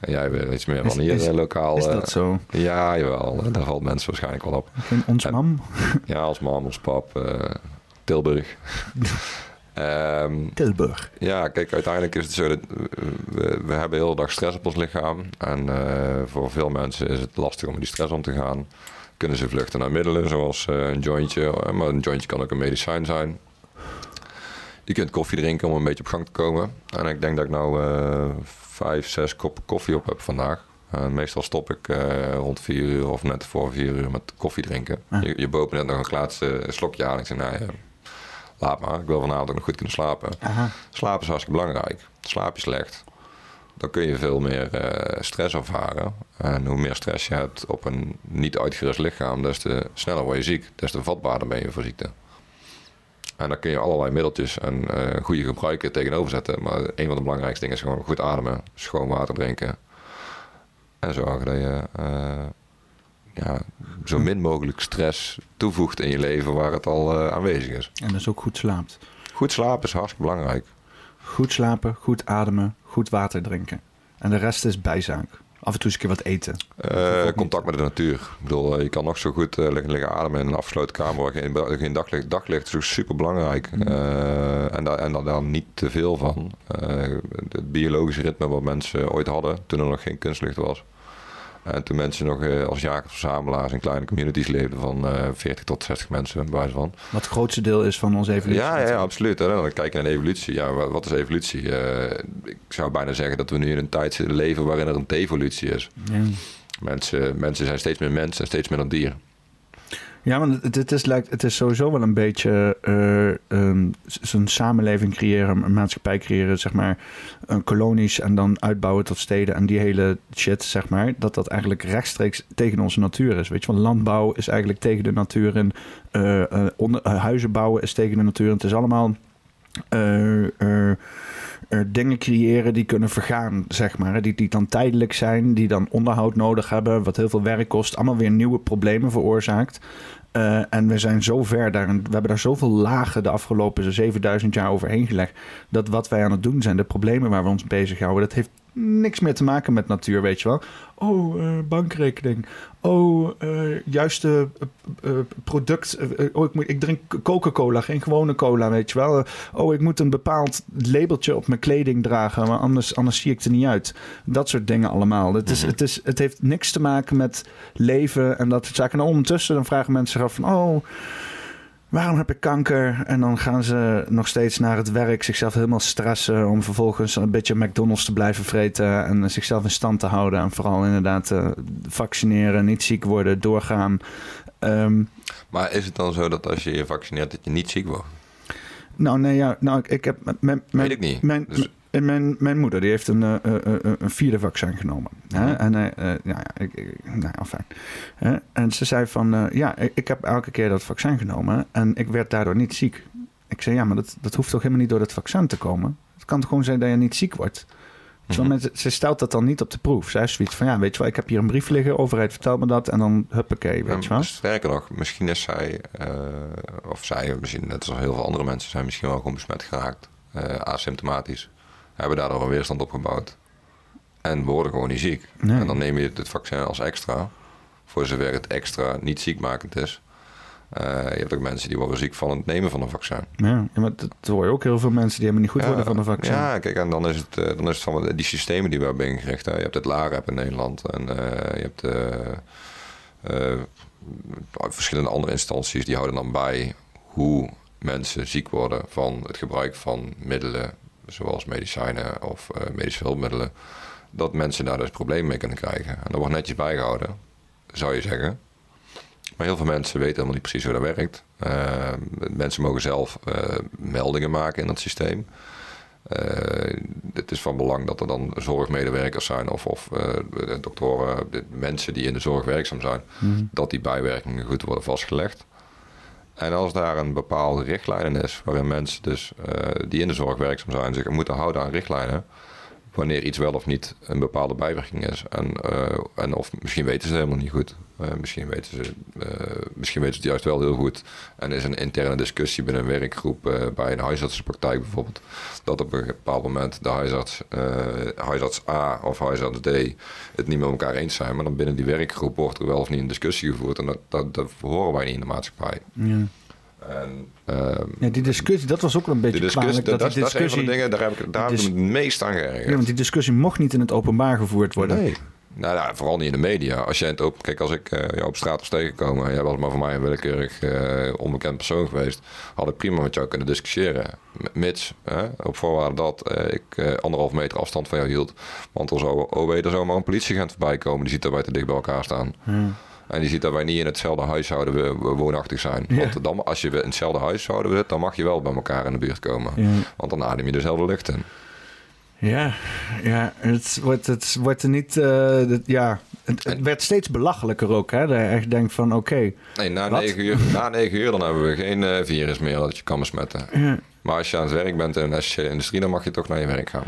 En jij weer iets meer van hier is- eh, lokaal. Is eh, dat zo? Ja, jawel. Daar valt mensen waarschijnlijk wel op. Geen ons En- mam? Ja, als mam, als pap. eh, Tilburg. *laughs* Ehm, Tilburg. ja, kijk, uiteindelijk is het zo dat we, we hebben heel de dag stress op ons lichaam. En eh, voor veel mensen is het lastig om met die stress om te gaan. Kunnen ze vluchten naar middelen, zoals eh, een jointje. eh, Maar een jointje kan ook een medicijn zijn. Je kunt koffie drinken om een beetje op gang te komen. En ik denk dat ik nou vijf, zes koppen koffie op heb vandaag. En meestal stop ik rond vier uur of net voor vier uur met koffie drinken. Ja. Je, je boven net nog een laatste slokje aan. Ik zeg, nee, eh, laat maar. Ik wil vanavond ook nog goed kunnen slapen. Aha. Slapen is hartstikke belangrijk. Slaap je slecht, dan kun je veel meer eh, stress ervaren. En hoe meer stress je hebt op een niet uitgerust lichaam, des te sneller word je ziek. Des te vatbaarder ben je voor ziekte. En daar kun je allerlei middeltjes en eh, goede gebruiken tegenover zetten. Maar een van de belangrijkste dingen is gewoon goed ademen, schoon water drinken. En zorgen dat je eh, ja, zo min mogelijk stress toevoegt in je leven waar het al eh, aanwezig is. En dus ook goed slaapt. Goed slapen is hartstikke belangrijk. Goed slapen, goed ademen, goed water drinken. En de rest is bijzaak. Af en toe eens een keer wat eten. Eh, contact met de natuur. Ik bedoel, eh, je kan nog zo goed liggen, liggen ademen in een afgesloten kamer waar geen, geen daglicht, daglicht is ook super belangrijk. en, daar, en daar dan niet te veel van. Het biologische ritme wat mensen ooit hadden toen er nog geen kunstlicht was. En toen mensen nog eh, als jagers-verzamelaars in kleine communities leefden van eh 40 tot 60 mensen, bij van. Wat het grootste deel is van onze evolutie. Ja, ja, absoluut. hè. Dan kijk je naar de evolutie. Ja, wa- wat is evolutie? Eh, ik zou bijna zeggen dat we nu in een tijd leven waarin er een devolutie is. Ja. Mensen, mensen zijn steeds meer mensen en steeds meer dan dier. Ja, want het, is, lijkt, het is sowieso wel een beetje eh, z- zo'n samenleving creëren, een maatschappij creëren, zeg maar, een kolonies en dan uitbouwen tot steden en die hele shit, zeg maar, dat dat eigenlijk rechtstreeks tegen onze natuur is. Weet je, want landbouw is eigenlijk tegen de natuur en eh, eh, eh, huizen bouwen is tegen de natuur. Het is allemaal eh, dingen creëren die kunnen vergaan, zeg maar. Die, die dan tijdelijk zijn, die dan onderhoud nodig hebben, wat heel veel werk kost, allemaal weer nieuwe problemen veroorzaakt. Eh, en we zijn zo ver daarin, we hebben daar zoveel lagen de afgelopen 7000 jaar overheen gelegd, dat wat wij aan het doen zijn, de problemen waar we ons bezighouden, dat heeft niks meer te maken met natuur, weet je wel. Oh, eh, bankrekening. Oh, eh, juiste eh, product. oh, ik, moet, ik drink Coca-Cola, geen gewone cola, weet je wel. Oh, ik moet een bepaald labeltje op mijn kleding dragen, maar anders, anders zie ik er niet uit. Dat soort dingen allemaal. Het, is, het, is, het heeft niks te maken met leven en dat soort zaken. En ondertussen dan vragen mensen zich af van... Oh, waarom heb ik kanker? En dan gaan ze nog steeds naar het werk, zichzelf helemaal stressen... om vervolgens een beetje McDonald's te blijven vreten... en zichzelf in stand te houden. En vooral inderdaad eh, vaccineren, niet ziek worden, doorgaan. Ehm, Maar is het dan zo dat als je je vaccineert dat je niet ziek wordt? nou, nee, ja, nou, ik, ik heb... Mijn, mijn, Weet ik niet. Mijn, Dus- mijn, mijn, mijn moeder die heeft een, eh, eh, eh, een vierde vaccin genomen. Hè? En, eh, eh, ja, ik, nou, ja, fijn. Hè? En ze zei van, eh, ja, ik, ik heb elke keer dat vaccin genomen en ik werd daardoor niet ziek. Ik zei, ja, maar dat, dat hoeft toch helemaal niet door dat vaccin te komen? Het kan toch gewoon zijn dat je niet ziek wordt? Wel, Mhm. mensen- ze stelt dat dan niet op de proef. Zij heeft zoiets van, ja, weet je wel, ik heb hier een brief liggen, overheid vertelt me dat en dan huppakee, weet je wel. Sterker nog, misschien is zij, eh, of zij, misschien net als heel veel andere mensen, zijn misschien wel gewoon besmet geraakt. eh, asymptomatisch. Hebben daardoor een weerstand opgebouwd. En worden gewoon niet ziek. Nee. En dan neem je het vaccin als extra. Voor zover het extra niet ziekmakend is. Eh, je hebt ook mensen die worden ziek van het nemen van een vaccin. Ja, maar dat hoor je ook heel veel mensen die helemaal niet goed worden van een vaccin. Ja, kijk, en dan is het, eh, dan is het van die systemen die we hebben ingericht. Hè. Je hebt het LAREP in Nederland en eh, je hebt verschillende andere instanties die houden dan bij hoe mensen ziek worden van het gebruik van middelen, zoals medicijnen of eh, medische hulpmiddelen. Dat mensen daar dus problemen mee kunnen krijgen. En dat wordt netjes bijgehouden, zou je zeggen. Maar heel veel mensen weten helemaal niet precies hoe dat werkt. Eh, mensen mogen zelf eh, meldingen maken in dat systeem. Eh, het is van belang dat er dan zorgmedewerkers zijn of, of doktoren, de mensen die in de zorg werkzaam zijn, dat die bijwerkingen goed worden vastgelegd. En als daar een bepaalde richtlijn is, waarin mensen dus, eh, die in de zorg werkzaam zijn zich moeten houden aan richtlijnen, wanneer iets wel of niet een bepaalde bijwerking is. En, eh, en of misschien weten ze helemaal niet goed. Eh, misschien, weten ze, eh, misschien weten ze het juist wel heel goed. En is een interne discussie binnen een werkgroep bij een huisartsenpraktijk bijvoorbeeld. Dat op een bepaald moment de huisarts, huisarts A of huisarts D het niet met elkaar eens zijn. Maar dan binnen die werkgroep wordt er wel of niet een discussie gevoerd. En dat, dat, dat horen wij niet in de maatschappij. Ja. En, ehm, Ja, die discussie, dat was ook wel een beetje discussie, kwalijk. dat, die dat, is een van de dingen, daar heb ik, daar heb ik het meest aan geërgerd. Ja, want die discussie mocht niet in het openbaar gevoerd worden. Nee. Nou, ja, vooral niet in de media. Als jij het op, kijk, als ik eh, jou op straat was tegengekomen en jij was maar voor mij een willekeurig eh, onbekend persoon geweest, had ik prima met jou kunnen discussiëren. Mits, hè, op voorwaarde dat eh, ik eh, anderhalf meter afstand van jou hield. Want er zou, oh weet, er zou maar een politieagent voorbij komen, die ziet dat wij te dicht bij elkaar staan. En die ziet dat wij niet in hetzelfde huishouden we, we woonachtig zijn. Ja. Want dan, als je in hetzelfde huishouden zit, dan mag je wel bij elkaar in de buurt komen. Ja. Want dan adem je dezelfde lucht in. Ja, ja het, wordt, het wordt er niet... eh, het- ja, het, het werd steeds belachelijker ook, hè. Dat je echt denkt van, oké... Nee, na Wat? 9 uur, na 9 uur dan hebben we geen eh, virus meer dat je kan besmetten. ja. Maar als je aan het werk bent in een essentiële industrie, dan mag je toch naar je werk gaan.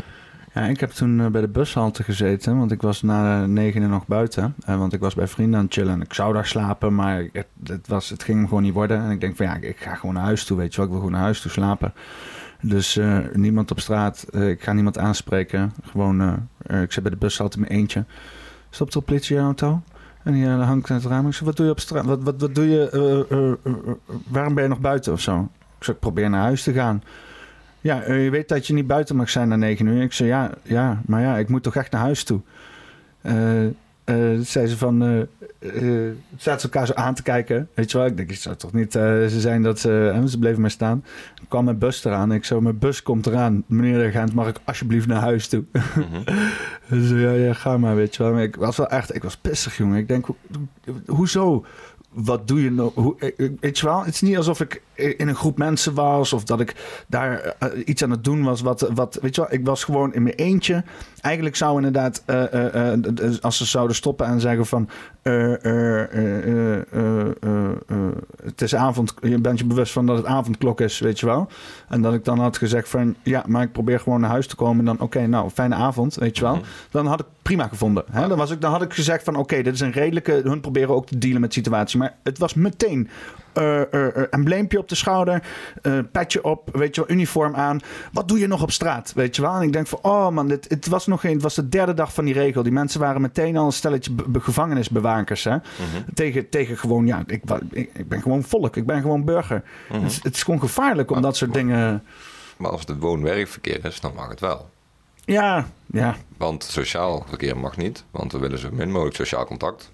Ja, ik heb toen eh, bij de bushalte gezeten, want ik was na negenen nog buiten. Eh, want ik was bij vrienden aan het chillen en ik zou daar slapen, maar het, was, het ging hem gewoon niet worden. En ik denk van ja, ik ga gewoon naar huis toe, weet je wel. Ik wil gewoon naar huis toe slapen. Dus eh, niemand op straat, ik ga niemand aanspreken. Gewoon, ik zit bij de bushalte mijn eentje. Stopt er een politieauto en die hangt aan het raam. Ik zeg, wat doe je op straat? Wat, wat, wat doe je? waarom ben je nog buiten of zo? Ik zeg, ik probeer naar huis te gaan. Ja, eh, je weet dat je niet buiten mag zijn na negen uur. Ik zei, ja, ja, maar ja, ik moet toch echt naar huis toe. Eh, zei ze van, zaten ze elkaar zo aan te kijken. Weet je wel, ik denk, het zou toch niet ze zijn dat ze... ze bleven maar staan. Er kwam mijn bus eraan. Ik zo, mijn bus komt eraan. Meneer de Gaant, mag ik alsjeblieft naar huis toe? *laughs* dus ja, ja, ga maar, weet je wel. Maar ik was wel echt, ik was pissig, jongen. Ik denk, ho- ho- hoezo? Wat doe je nou? Hoe, weet je wel, het is niet alsof ik in een groep mensen was of dat ik daar eh, iets aan het doen was. Wat, wat, weet je wel, ik was gewoon in mijn eentje. Eigenlijk zou inderdaad, eh, eh, als ze zouden stoppen en zeggen van, het is avond, je bent je bewust van dat het avondklok is, weet je wel. En dat ik dan had gezegd van, ja, maar ik probeer gewoon naar huis te komen. Dan, oké, nou, fijne avond, weet je wel. Dan had ik prima gevonden. Hè? Dan, was ik, dan had ik gezegd van, oké, dit is een redelijke... Hun proberen ook te dealen met de situatie. Maar het was meteen eh, embleempje op de schouder, petje op, weet je wel, uniform aan. Wat doe je nog op straat, weet je wel? En ik denk van, oh man, dit, het was nog geen, het was de derde dag van die regel. Die mensen waren meteen al een stelletje be- be- gevangenisbewakers, hè? tegen, tegen gewoon, ja, ik, ik, ik ben gewoon volk, ik ben gewoon burger. het, is- het is gewoon gevaarlijk om dat soort dingen... Maar als het woon-werkverkeer is, dan mag het wel. Ja, ja, Want sociaal verkeer mag niet, want we willen zo min mogelijk sociaal contact.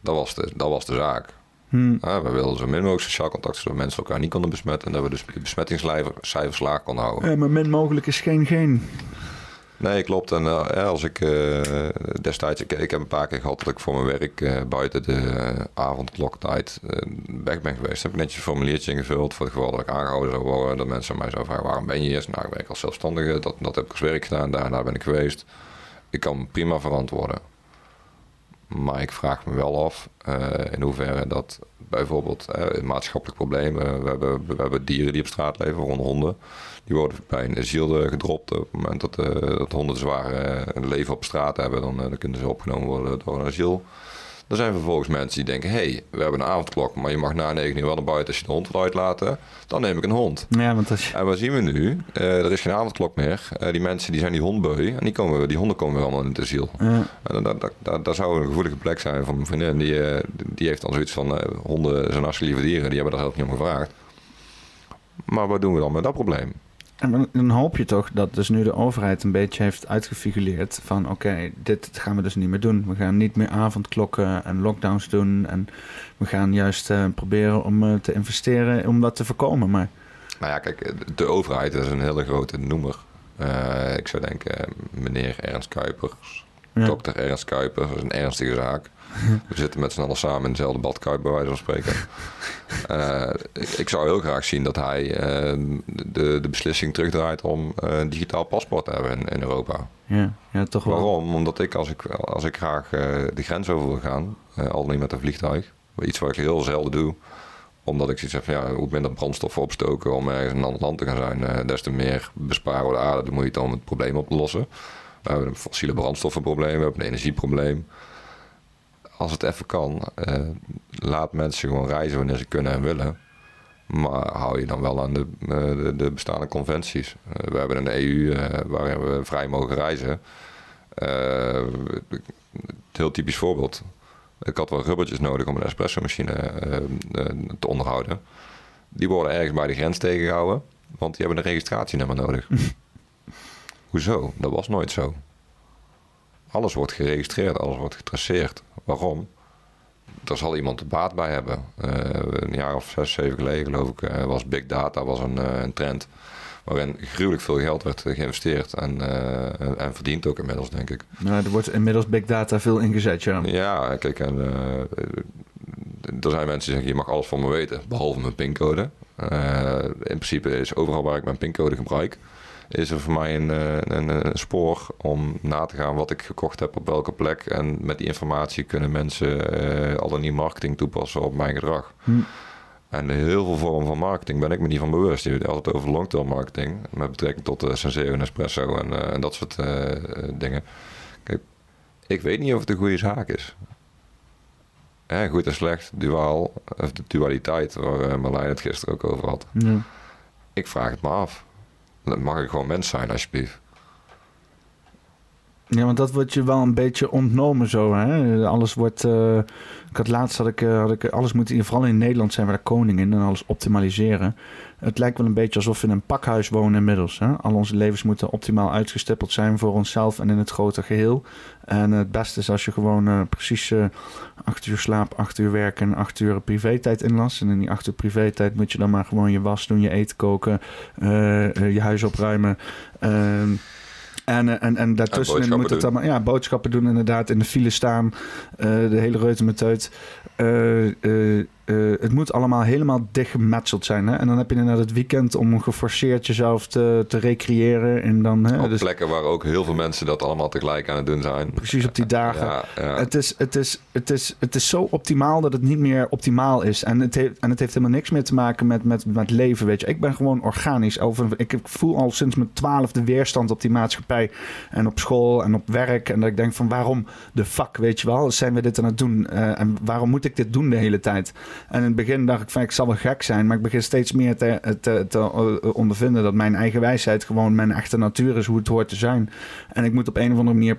Dat was de, dat was de zaak. Hm. Ja, we wilden zo min mogelijk sociaal contact, zodat mensen elkaar niet konden besmetten. En dat we dus de besmettingscijfers laag konden houden. Eh, maar min mogelijk is geen geen. Nee, klopt. En eh, ja, als ik eh, destijds, ik, ik heb een paar keer gehad dat ik voor mijn werk eh, buiten de avondkloktijd weg ben geweest. Heb ik netjes een formuliertje ingevuld voor het geval dat ik aangehouden zou worden. Dat mensen mij zouden vragen, waarom ben je hier? Nou, ik werk als zelfstandige, dat, dat heb ik als werk gedaan, daarna ben ik geweest. Ik kan prima verantwoorden. Maar ik vraag me wel af in hoeverre dat bijvoorbeeld eh, maatschappelijk probleem. eh, we, hebben, we hebben dieren die op straat leven, waaronder honden. Die worden bij een asiel eh, gedropt. Op het moment dat, eh, dat honden zwaar eh, leven op straat hebben, dan, eh, dan kunnen ze opgenomen worden door een asiel. Er zijn vervolgens mensen die denken: hé, hey, we hebben een avondklok, maar je mag na 9 uur wel naar buiten als je de hond wil uitlaten. Dan neem ik een hond. Ja, want als je... En wat zien we nu? Eh, er is geen avondklok meer. Eh, die mensen die zijn die hondbeu en die, komen, die honden komen weer allemaal in het asiel. Ja. En dat, dat, dat, dat zou een gevoelige plek zijn van mijn vriendin. Die, eh, die heeft dan zoiets van: honden zijn hartstikke lieve dieren, die hebben daar helemaal niet om gevraagd. Maar wat doen we dan met dat probleem? En dan- dan hoop je toch dat dus nu de overheid een beetje heeft uitgefigureerd van oké, dit gaan we dus niet meer doen. We gaan niet meer avondklokken en lockdowns doen. En we gaan juist eh, proberen om eh, te investeren om dat te voorkomen. Maar Nou ja, kijk, de overheid is een hele grote noemer. Eh, ik zou denken, meneer Ernst Kuipers, Ja. dokter Ernst Kuipers, dat is een ernstige zaak. We zitten met z'n allen samen in dezelfde badkuip, bij wijze van spreken. *laughs* Eh, ik, ik zou heel graag zien dat hij eh, de, de beslissing terugdraait om eh, een digitaal paspoort te hebben in, in Europa. ja, ja toch wel. Waarom? Omdat ik als ik, als ik graag eh, de grens over wil gaan, al niet met een vliegtuig, iets wat ik heel zelden doe, omdat ik zoiets heb van ja, hoe minder brandstof opstoken om ergens in een ander land te gaan zijn, des te meer besparen we de aarde de moeite om het probleem op te lossen. We hebben een fossiele brandstoffenprobleem, we hebben een energieprobleem. Als het even kan, eh, laat mensen gewoon reizen wanneer ze kunnen en willen. Maar hou je dan wel aan de, eh, de, de bestaande conventies. Eh, we hebben een EU waarin we vrij mogen reizen. Heel typisch voorbeeld. Ik had wel rubbertjes nodig om een espresso-machine te onderhouden. Die worden ergens bij de grens tegengehouden, want die hebben een registratienummer nodig. *laughs* Hoezo? Dat was nooit zo. Alles wordt geregistreerd, alles wordt getraceerd. Waarom? Daar zal iemand baat bij hebben. Eh, een jaar of zes, zeven geleden geloof ik eh, was big data was een, eh, een trend waarin gruwelijk veel geld werd geïnvesteerd en, en, en verdiend ook inmiddels, denk ik. Nou, er wordt inmiddels big data veel ingezet, ja. Ja, kijk, en, er zijn mensen die zeggen, je mag alles van me weten, behalve mijn pincode. In principe is overal waar ik mijn pincode gebruik, is er voor mij een, eh, een, een spoor om na te gaan wat ik gekocht heb op welke plek. En met die informatie kunnen mensen eh allerlei marketing toepassen op mijn gedrag. Hm. En heel veel vormen van marketing ben ik me niet van bewust. Je hebt het altijd over long-term marketing. Met betrekking tot uh, Senseo en Espresso en, en dat soort dingen. Kijk, ik weet niet of het een goede zaak is. Hè, goed en slecht, duaal, of de dualiteit waar Marlijn het gisteren ook over had. Ja. Ik vraag het me af. Dan mag ik gewoon mens zijn, alsjeblieft. Ja, want dat wordt je wel een beetje ontnomen zo. Hè? Alles wordt. eh, ik had laatst had ik, eh, had ik alles moeten. Vooral in Nederland zijn we daar koning in en alles optimaliseren. Het lijkt wel een beetje alsof we in een pakhuis wonen inmiddels. Hè? Al onze levens moeten optimaal uitgestippeld zijn voor onszelf en in het grote geheel. En het beste is als je gewoon eh, precies acht uur slaap, acht uur werken en acht uur privé-tijd inlast. En in die acht uur privé-tijd moet je dan maar gewoon je was doen, je eten koken, je huis opruimen. Ehm, en, eh, en, en daartussen boodschappen moet het allemaal... Ja, boodschappen doen inderdaad. In de file staan. eh, de hele reutemeteut. Eh eh het moet allemaal helemaal dichtgemetseld zijn. Hè? En dan heb je inderdaad het weekend om geforceerd jezelf te, te recreëren. En dan, hè, Op dus plekken waar ook heel veel mensen dat allemaal tegelijk aan het doen zijn. precies op die *laughs* dagen. Ja, ja. Het, is, het, is, het, is, het is zo optimaal dat het niet meer optimaal is. En het heeft, en het heeft helemaal niks meer te maken met, met, met leven. Weet je. Ik ben gewoon organisch. Over, ik voel al sinds mijn twaalfde weerstand op die maatschappij. En op school en op werk. En dat ik denk van waarom de fuck, weet je wel? Zijn we dit aan het doen? Eh, en waarom moet ik dit doen de hele tijd? En in het begin dacht ik van ik zal wel gek zijn. Maar ik begin steeds meer te, te, te eh, ondervinden dat mijn eigen wijsheid gewoon mijn echte natuur is. Hoe het hoort te zijn. En ik moet op een of andere manier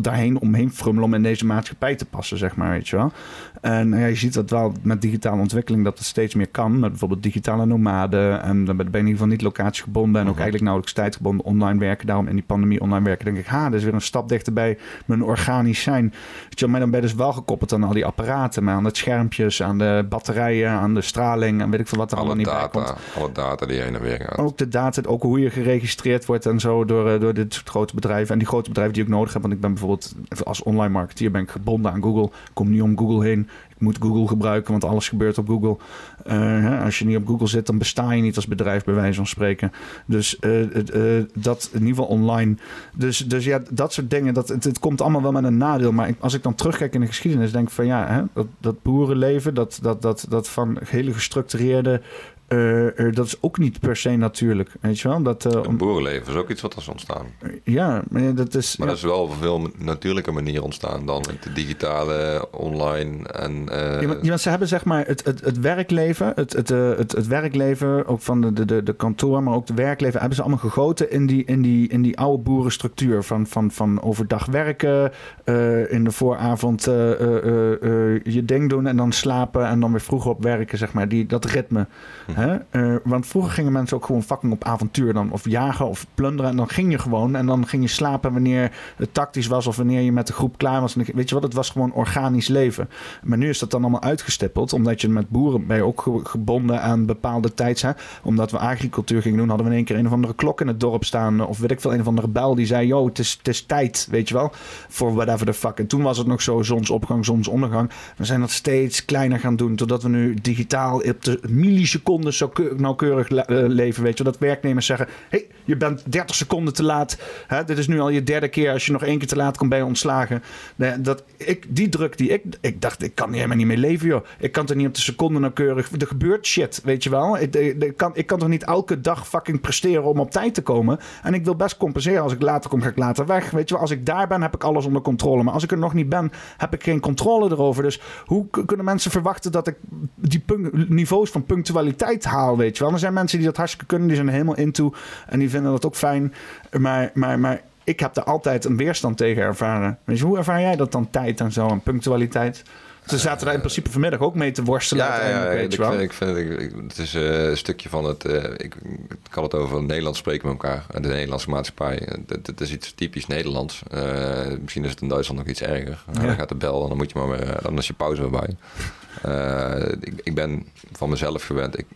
daarheen omheen frummelen om in deze maatschappij te passen, zeg maar, weet je wel. En ja, je ziet dat wel met digitale ontwikkeling dat het steeds meer kan. Met bijvoorbeeld digitale nomaden. En dan ben je in ieder geval niet locatiegebonden en ook eigenlijk nauwelijks tijdgebonden online werken. Daarom in die pandemie online werken denk ik, ha, dat is weer een stap dichterbij mijn organisch zijn. Weet je maar dan ben je dus wel gekoppeld aan al die apparaten, maar aan het schermpjes, aan de batterijen, aan de straling en weet ik veel wat er alle allemaal niet bij komt. data, alle data die heen en weer gaat. Ook de data, ook hoe je geregistreerd wordt en zo door, eh, door dit soort grote bedrijven. En die grote bedrijven die ik nodig heb. Want ik ben bijvoorbeeld als online marketeer ben ik gebonden aan Google. Ik kom niet om Google heen. Ik moet Google gebruiken, want alles gebeurt op Google. Eh, als je niet op Google zit, dan besta je niet als bedrijf, bij wijze van spreken. Dus eh, eh, dat in ieder geval online. Dus, dus ja, dat soort dingen, dat, het, komt allemaal wel met een nadeel. Maar als ik dan terugkijk in de geschiedenis, denk ik van ja, hè, dat, dat boerenleven, dat, dat, dat, dat van hele gestructureerde. Eh, eh, dat is ook niet per se natuurlijk. Weet je wel? Dat, eh, om- boerenleven is ook iets wat is ontstaan. ja, maar dat is. Maar ja. dat is wel op een veel natuurlijke manier ontstaan dan het digitale, online en... eh, Ja, maar, ja, maar ze hebben zeg maar het, het, het werkleven, het, het, eh, het, het werkleven, ook van de, de, de, de kantoor, maar ook het werkleven, hebben ze allemaal gegoten in die, in die, in die oude boerenstructuur. Van, van, van overdag werken, eh, in de vooravond eh, eh, eh, eh, je ding doen en dan slapen en dan weer vroeg op werken, zeg maar. Die, dat ritme. Hè? Eh, want vroeger gingen mensen ook gewoon fucking op avontuur dan, of jagen of plunderen. En dan ging je gewoon en dan ging je slapen wanneer het tactisch was of wanneer je met de groep klaar was. Weet je wat, het was gewoon organisch leven. Maar nu is dat dan allemaal uitgestippeld, omdat je met boeren ben je ook ge- gebonden aan bepaalde tijdshè. Omdat we agricultuur gingen doen, hadden we in één keer een of andere klok in het dorp staan. Of weet ik veel, een of andere bel die zei, yo, het is, het is tijd, weet je wel. Voor whatever the fuck. En toen was het nog zo zonsopgang, zonsondergang. We zijn dat steeds kleiner gaan doen, totdat we nu digitaal op de milliseconden zo keu- nauwkeurig eh, leven, weet je. Dat werknemers zeggen, hey, je bent 30 seconden te laat. Hè, dit is nu al je derde keer. Als je nog één keer te laat komt, ben je ontslagen. Nee, dat, ik, die druk die ik... Ik dacht, ik kan helemaal niet mee leven, joh. Ik kan er niet op de seconde nauwkeurig... Er gebeurt shit, weet je wel. Ik, ik kan, ik kan toch niet elke dag fucking presteren om op tijd te komen. En ik wil best compenseren. Als ik later kom, ga ik later weg. Weet je wel, als ik daar ben, heb ik alles onder controle. Maar als ik er nog niet ben, heb ik geen controle erover. Dus hoe kunnen mensen verwachten dat ik die niveaus van punctualiteit haal, weet je wel? Er zijn mensen die dat hartstikke kunnen, die zijn helemaal into. En die vinden dat ook fijn. Maar, maar, maar ik heb er altijd een weerstand tegen ervaren. Je, hoe ervaar jij dat dan, tijd en zo, en punctualiteit? Ze zaten daar in principe vanmiddag ook mee te worstelen. Ja, ja, ik vind, ik vind ik, ik- het is eh, een stukje van het. eh, ik, had het over Nederlands spreken met elkaar en de Nederlandse maatschappij. Het is iets typisch Nederlands. Eh, misschien is het in Duitsland nog iets erger. Ja. Dan gaat de bel en dan moet je maar weer, dan is je pauze weer bij. *laughs* Eh, ik, ik ben van mezelf gewend. Ik,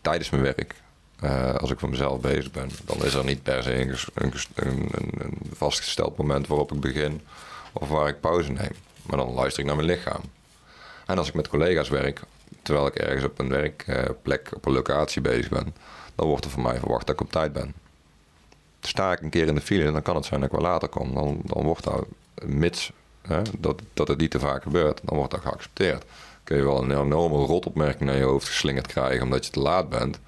tijdens mijn werk, eh, als ik voor mezelf bezig ben, dan is er niet per se een, een, een, vastgesteld moment waarop ik begin of waar ik pauze neem. Maar dan luister ik naar mijn lichaam. En als ik met collega's werk, terwijl ik ergens op een werkplek, op een locatie bezig ben, dan wordt er van mij verwacht dat ik op tijd ben. sta ik een keer in de file, dan kan het zijn dat ik wel later kom. Dan, dan wordt dat, mits hè, dat, dat het niet te vaak gebeurt, dan wordt dat geaccepteerd. Kun je wel een enorme rotopmerking naar je hoofd geslingerd krijgen omdat je te laat bent.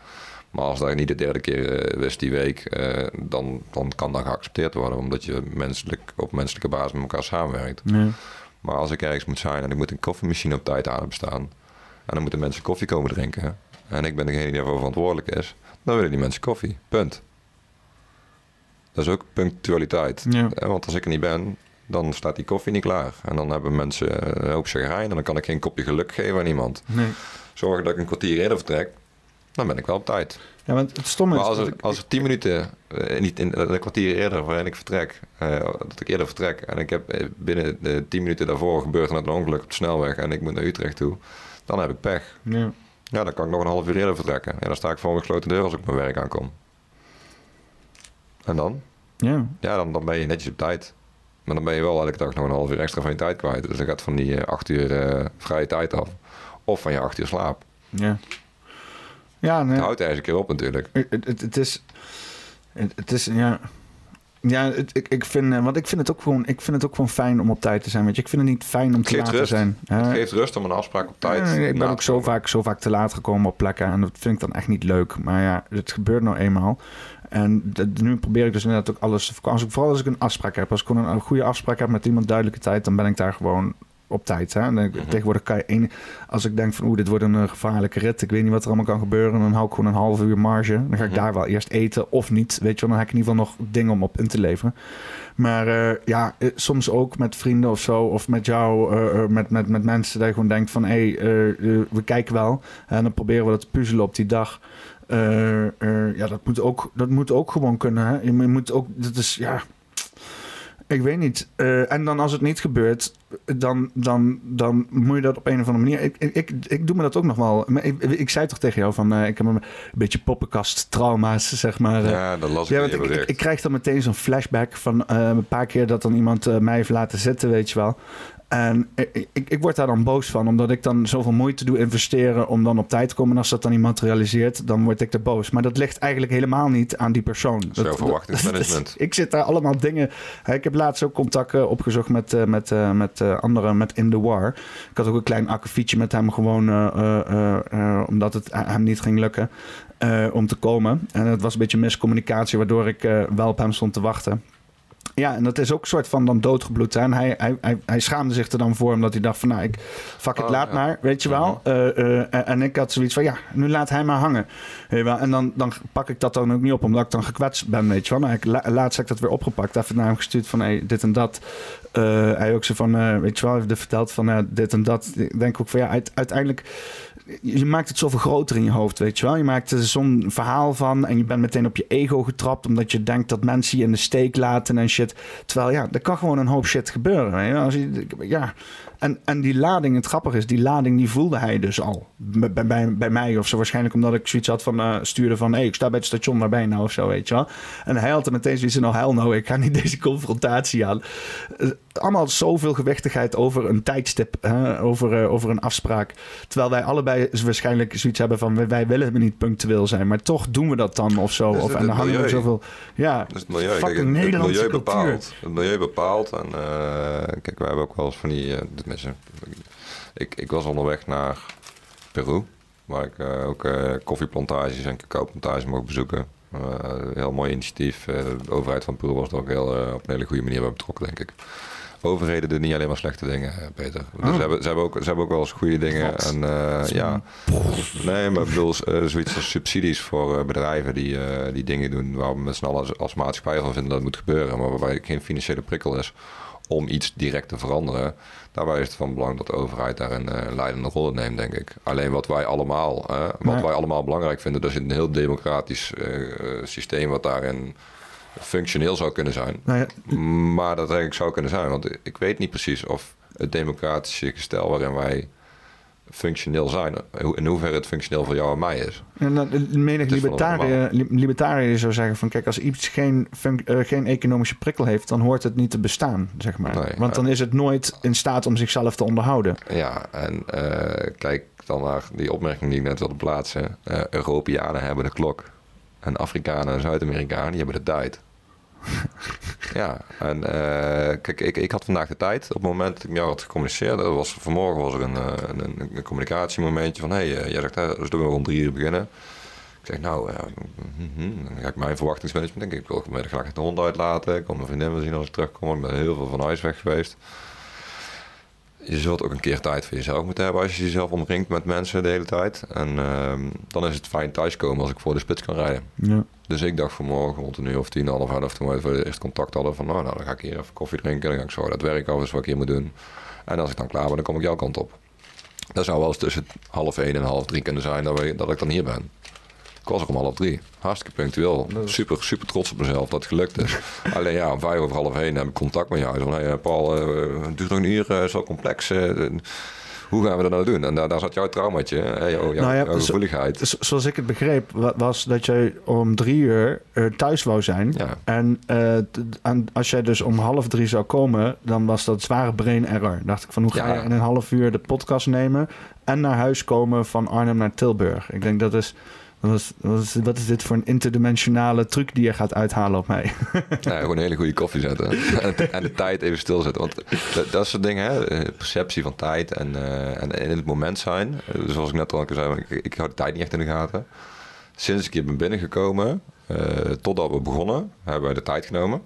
Maar als dat niet de derde keer is die week, eh, dan, dan kan dat geaccepteerd worden. Omdat je menselijk, op menselijke basis met elkaar samenwerkt. Ja. Maar als ik ergens moet zijn en ik moet een koffiemachine op tijd aan staan. En dan moeten mensen koffie komen drinken. En ik ben degene die daarvoor verantwoordelijk is. Dan willen die mensen koffie. Punt. Dat is ook punctualiteit. Ja. Eh, Want als ik er niet ben, dan staat die koffie niet klaar. En dan hebben mensen een hoop chagrijn. En dan kan ik geen kopje geluk geven aan iemand. Nee. Zorgen dat ik een kwartier eerder vertrek. Dan ben ik wel op tijd. Ja, want het stomme is Maar als dat er, ik- als er tien minuten, eh, niet in, een kwartier eerder waarin ik vertrek, eh, dat ik eerder vertrek en ik heb eh, binnen de tien minuten daarvoor gebeurt er net een ongeluk op de snelweg en ik moet naar Utrecht toe, dan heb ik pech. Ja. Ja, dan kan ik nog een half uur eerder vertrekken. Ja, dan sta ik voor een gesloten deur als ik op mijn werk aankom. En dan? Ja. Ja, dan, dan ben je netjes op tijd. Maar dan ben je wel elke dag nog een half uur extra van je tijd kwijt. Dus dan gaat van die eh, acht uur eh, vrije tijd af. Of van je acht uur slaap. Ja. Ja, nee. Het houdt ergens een keer op natuurlijk. Het, het, het is. Het, het is, ja. Ja, ik, ik, vind, eh, want ik vind het ook gewoon, ik vind het ook gewoon fijn om op tijd te zijn. Weet je, ik vind het niet fijn om te laat te zijn. Het geeft rust om een afspraak op tijd Ja, ik ben ook zo vaak, zo vaak te laat gekomen op plekken. En dat vind ik dan echt niet leuk. Maar ja, het gebeurt nou eenmaal. En dat- nu probeer ik dus inderdaad ook alles. Als ik, vooral als ik een afspraak heb. Als ik gewoon een, een goede afspraak heb met iemand duidelijke tijd... dan ben ik daar gewoon op tijd. Hè? En Mhm. Tegenwoordig kan je één... Als ik denk van oeh, dit wordt een eh, gevaarlijke rit. Ik weet niet wat er allemaal kan gebeuren. Dan hou ik gewoon een half uur marge. Dan ga ik Mhm. daar wel eerst eten of niet. Weet je wel, dan heb ik in ieder geval nog dingen om op in te leveren. Maar eh, ja, eh, soms ook met vrienden of zo, of met jou, met, met, met mensen dat je gewoon denkt van hé, hey, we kijken wel. En dan proberen we dat te puzzelen op die dag. Ja, dat moet, ook, dat moet ook gewoon kunnen. Hè? Je moet ook, dat is ja. Ik weet niet. Eh, en dan als het niet gebeurt, dan, dan, dan moet je dat op een of andere manier. Ik, ik, ik, ik doe me dat ook nog wel. Ik, ik zei toch tegen jou van, eh, ik heb een beetje poppenkast-trauma's, zeg maar. eh. Ja, dat las ik Ja, ik, ik, bericht. ik krijg dan meteen zo'n flashback van een paar keer dat dan iemand mij heeft laten zitten, weet je wel. En ik, ik, ik word daar dan boos van, omdat ik dan zoveel moeite doe investeren om dan op tijd te komen. En als dat dan niet materialiseert, dan word ik er boos. Maar dat ligt eigenlijk helemaal niet aan die persoon. Zo Dat- verwachtingsmanagement. dat- *laughs* ik zit daar allemaal dingen. Ik heb laatst ook contact eh, opgezocht met, eh, met, eh, met eh, anderen, met In The War. Ik had ook een klein akkefietje met hem, gewoon omdat het hem niet ging lukken om te komen. En het was een beetje miscommunicatie, waardoor ik wel op hem stond te wachten. Ja, en dat is ook een soort van dan doodgebloed. En hij, hij, hij, hij schaamde zich er dan voor, omdat hij dacht van... nou, ik fuck het, Oh, laat ja. maar, weet je wel. Eh, eh, en- ik had zoiets van, ja, nu laat hij maar hangen. Wel? En dan, dan pak ik dat dan ook niet op, omdat ik dan gekwetst ben, weet je wel. Maar ik, la- laatst heb ik dat weer opgepakt. Even naar hem gestuurd van, hey, dit en dat. Eh, hij ook zo van, weet je wel, heeft verteld van dit en dat. Ik denk ook van, ja, uit- uiteindelijk... Je maakt het zoveel groter in je hoofd, weet je wel. Je maakt er zo'n verhaal van en je bent meteen op je ego getrapt... omdat je denkt dat mensen je in de steek laten en shit. Terwijl, ja, er kan gewoon een hoop shit gebeuren. Als je, ja. en, en die lading, het grappige is, die lading die voelde hij dus al. Bij, bij, mij of zo. Waarschijnlijk omdat ik zoiets had van... eh, stuurde van, hé, ik sta bij het station, ben je nou? Of zo, weet je wel. En hij had er meteen zoiets van, nou, hel nou, ik ga niet *laughs* deze confrontatie aan. Allemaal zoveel gewichtigheid over een tijdstip, hè, over, eh, over een afspraak. Terwijl wij allebei waarschijnlijk zoiets hebben van... wij, willen niet punctueel zijn, maar toch doen we dat dan of zo. Of, en dan hangen we zoveel... Ja, is het milieu. Kijk, het, milieu bepaalt. Het milieu bepaalt. En eh, kijk, wij hebben ook wel eens van die... eh, tenminste, ik, ik was onderweg naar Peru. Waar ik ook koffieplantages en cacaoplantages mocht bezoeken. Heel mooi initiatief. De overheid van Peru was er ook heel, op een hele goede manier bij betrokken, denk ik. Overheden doen niet alleen maar slechte dingen, eh, Peter. Dus Oh. ze, hebben, ze, hebben ook, ze hebben ook wel eens goede dingen. Wat? En, eh, ja. Nee, maar ik bedoel, eh, zoiets als subsidies voor bedrijven die, die dingen doen waar we met z'n allen als, als maatschappij van vinden dat het moet gebeuren, maar waarbij geen financiële prikkel is om iets direct te veranderen. Daarbij is het van belang dat de overheid daar een leidende rol in neemt, denk ik. Alleen wat wij allemaal, wat wij allemaal belangrijk vinden, dat is een heel democratisch systeem wat daarin functioneel zou kunnen zijn. Nou ja, Maar dat denk ik zou kunnen zijn, want ik weet niet precies of het democratische gestel waarin wij functioneel zijn, in hoeverre het functioneel voor jou en mij is. En dan, eh, menig libertariër, li- libertariër zou zeggen van... kijk, als iets geen, eh, geen economische prikkel heeft... dan hoort het niet te bestaan, zeg maar. Nee, Want dan is het nooit in staat om zichzelf te onderhouden. Ja, en eh, kijk dan naar die opmerking die ik net wilde plaatsen. Eh, Europeanen hebben de klok. En Afrikanen en Zuid-Amerikanen die hebben de tijd. *laughs* Ja, en eh, kijk, ik, ik had vandaag de tijd. Op het moment dat ik met jou had gecommuniceerd, dat was, vanmorgen was er een, eh, een, een, communicatiemomentje van... hé, hey, eh, jij zegt, hè, dus doen we rond drie uur beginnen. Ik zeg, nou, mhm, dan ga ik mijn verwachtingsmanagement denken. Ik wil vanmiddag graag de hond uitlaten. Ik wil mijn vriendin zien als ik terugkom. Ik ben heel veel van huis weg geweest. Je zult ook een keer tijd voor jezelf moeten hebben als je jezelf omringt met mensen de hele tijd. En ehm, dan is het fijn thuiskomen als ik voor de spits kan rijden. Ja. Dus ik dacht vanmorgen rond een uur of tien, half elf, toen we het eerst contact hadden van nou, nou, dan ga ik hier even koffie drinken. Dan ga ik zo dat werk af, eens wat ik hier moet doen. En als ik dan klaar ben, dan kom ik jouw kant op. Dat zou wel eens tussen half één en half drie kunnen zijn dat, we, dat ik dan hier ben. Ik was ook om half drie. Hartstikke punctueel. Super, super trots op mezelf dat het gelukt is. *laughs* Alleen ja, om vijf over half één heb ik contact met jou. Zo van, hey, Paul, eh, het duurt nog een uur, uh, is wel complex. eh, hoe gaan we dat nou doen? En daar, daar zat jouw traumaatje, jouw, jouw, Nou ja, jouw zo- gevoeligheid. Zoals ik het begreep, wa- was dat jij om drie uur eh, thuis wou zijn. Ja. En eh, als jij dus om half drie zou komen, dan was dat zware brain error. Dacht ik van hoe ga Ja. je in een half uur de podcast nemen en naar huis komen van Arnhem naar Tilburg? Ik denk dat is. Wat is, wat, dit voor een interdimensionale truc die je gaat uithalen op mij? *laughs* Ja, gewoon een hele goede koffie zetten. en, de, en de tijd even stilzetten. Want dat, soort dingen, hè? eh, perceptie van tijd en, eh, en in het moment zijn. Eh, Zoals ik net al zei, ik, ik hou de tijd niet echt in de gaten. Sinds ik hier ben binnengekomen, eh, totdat we begonnen, hebben wij de tijd genomen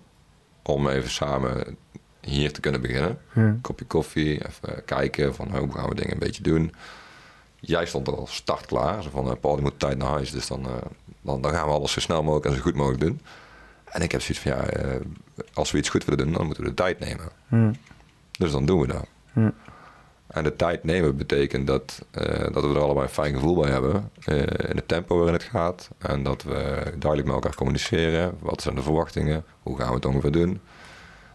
om even samen hier te kunnen beginnen. Ja. Kopje koffie, even kijken van hoe gaan we dingen een beetje doen. Jij stond al startklaar. Zo van, eh, Paul, die moet tijd naar huis. Dus dan, eh, dan, dan gaan we alles zo snel mogelijk en zo goed mogelijk doen. En ik heb zoiets van, ja, eh, als we iets goed willen doen, dan moeten we de tijd nemen. Ja. Dus dan doen we dat. Ja. En de tijd nemen betekent dat, dat we er allebei een fijn gevoel bij hebben. in het tempo waarin het gaat. En dat we duidelijk met elkaar communiceren. Wat zijn de verwachtingen? Hoe gaan we het ongeveer doen?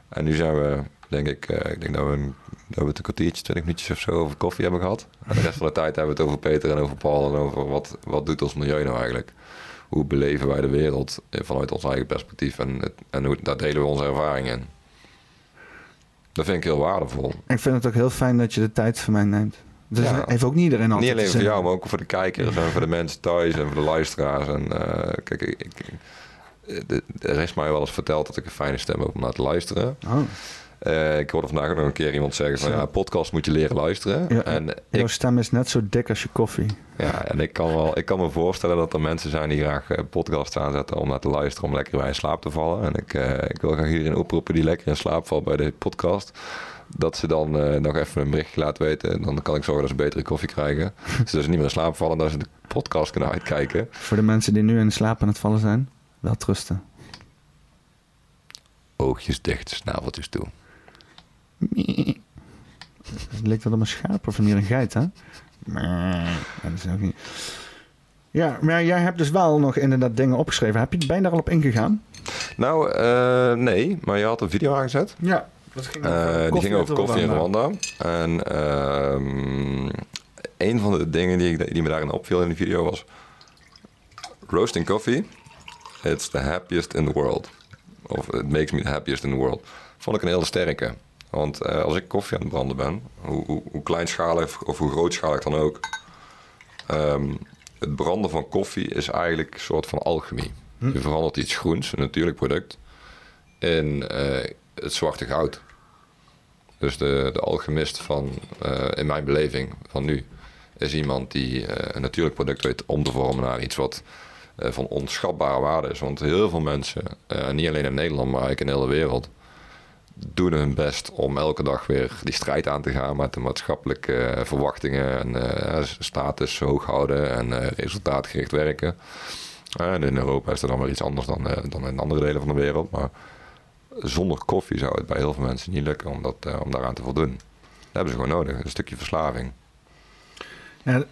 En nu zijn we, denk ik, eh, ik denk dat we, een, dat we het een kwartiertje, twintig minuutjes of zo over koffie hebben gehad. En de rest van de tijd hebben we het over Peter en over Paul en over wat, wat doet ons milieu nou eigenlijk? Hoe beleven wij de wereld eh, vanuit ons eigen perspectief? En, het, en hoe, daar delen we onze ervaringen in. Dat vind ik heel waardevol. Ik vind het ook heel fijn dat je de tijd voor mij neemt. Dus Ja. heeft ook niet iedereen altijd Niet alleen voor jou, maar ook voor de kijkers en voor de mensen thuis en voor de luisteraars. En eh, kijk, ik, ik, de- er is mij wel eens verteld dat ik een fijne stem heb om naar te luisteren. Oh, Eh, ik hoorde vandaag nog een keer iemand zeggen van ja, podcast moet je leren luisteren. Ja, en, jouw ik, stem is net zo dik als je koffie. ja, en ik kan, wel, ik kan me voorstellen dat er mensen zijn die graag eh, podcasts aanzetten om naar te luisteren, om lekker bij in slaap te vallen. En ik, eh, ik wil graag iedereen oproepen die lekker in slaap valt bij de podcast. Dat ze dan nog even een berichtje laten weten. Dan kan ik zorgen dat ze betere koffie krijgen. *laughs* Zodat ze niet meer in slaap vallen, dat ze de podcast kunnen uitkijken. Voor de mensen die nu in slaap aan het vallen zijn, wel trusten. Oogjes dicht, snaveltjes toe. Lijkt dat op een schaap of meer een geit, hè? Ja, dat is ook niet. Ja, maar jij hebt dus wel nog inderdaad dingen opgeschreven. Heb je, je daar al op ingegaan? Nou, eh, nee, maar je had een video aangezet. Ja. Dat ging Eh, die ging over koffie en Rwanda. En ehm, een van de dingen die, ik, die me daarin opviel in de video was... Roasting coffee, it's the happiest in the world. Of it makes me the happiest in the world. Vond ik een hele sterke. Want eh, als ik koffie aan het branden ben, hoe, hoe, hoe kleinschalig of hoe grootschalig dan ook... ehm, het branden van koffie is eigenlijk een soort van alchemie. Je verandert iets groens, een natuurlijk product, in eh, het zwarte goud. Dus de, de alchemist van, eh, in mijn beleving van nu, is iemand die een natuurlijk product weet om te vormen naar iets wat van onschatbare waarde is. Want heel veel mensen, niet alleen in Nederland, maar eigenlijk in de hele wereld, doen hun best om elke dag weer die strijd aan te gaan met de maatschappelijke eh, verwachtingen en eh, status hoog houden en eh, resultaatgericht werken. En in Europa is dat dan iets anders dan, dan in andere delen van de wereld. Maar zonder koffie zou het bij heel veel mensen niet lukken om, dat, om daaraan te voldoen. Dat hebben ze gewoon nodig, een stukje verslaving. Ja,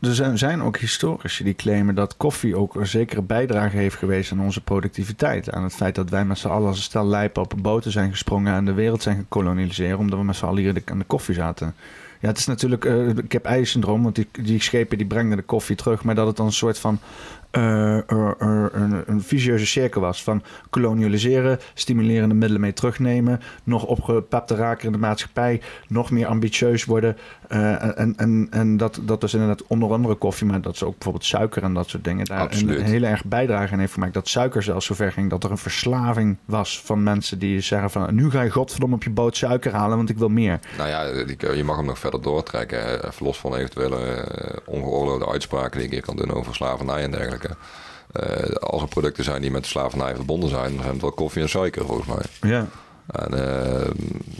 er zijn- ook historici die claimen dat koffie ook een zekere bijdrage heeft geweest aan onze productiviteit. Aan het feit dat wij met z'n allen als een stel lijpen op boten zijn gesprongen en de wereld zijn gekoloniseerd omdat we met z'n allen hier aan de koffie zaten. Ja, het is natuurlijk eh kip-ei-syndroom, want die, die schepen die brengen de koffie terug, maar dat het dan een soort van eh, een, visieuze cirkel was van kolonialiseren, stimulerende middelen mee terugnemen, nog opgepepte raken in de maatschappij, nog meer ambitieus worden. Eh, en en, en dat, dat is inderdaad onder andere koffie, maar dat is ook bijvoorbeeld suiker en dat soort dingen. Daar een, hele erg bijdrage aan heeft gemaakt dat suiker zelfs zover ging dat er een verslaving was van mensen die zeggen van nu ga je godverdomme op je boot suiker halen, want ik wil meer. Nou ja, je mag hem nog verder doortrekken. Even los van eventuele eh, ongeoorloofde uitspraken die ik hier kan doen over slavernij en dergelijke. Eh, als er producten zijn die met slavernij verbonden zijn, dan zijn het wel koffie en suiker volgens mij. Ja. En eh,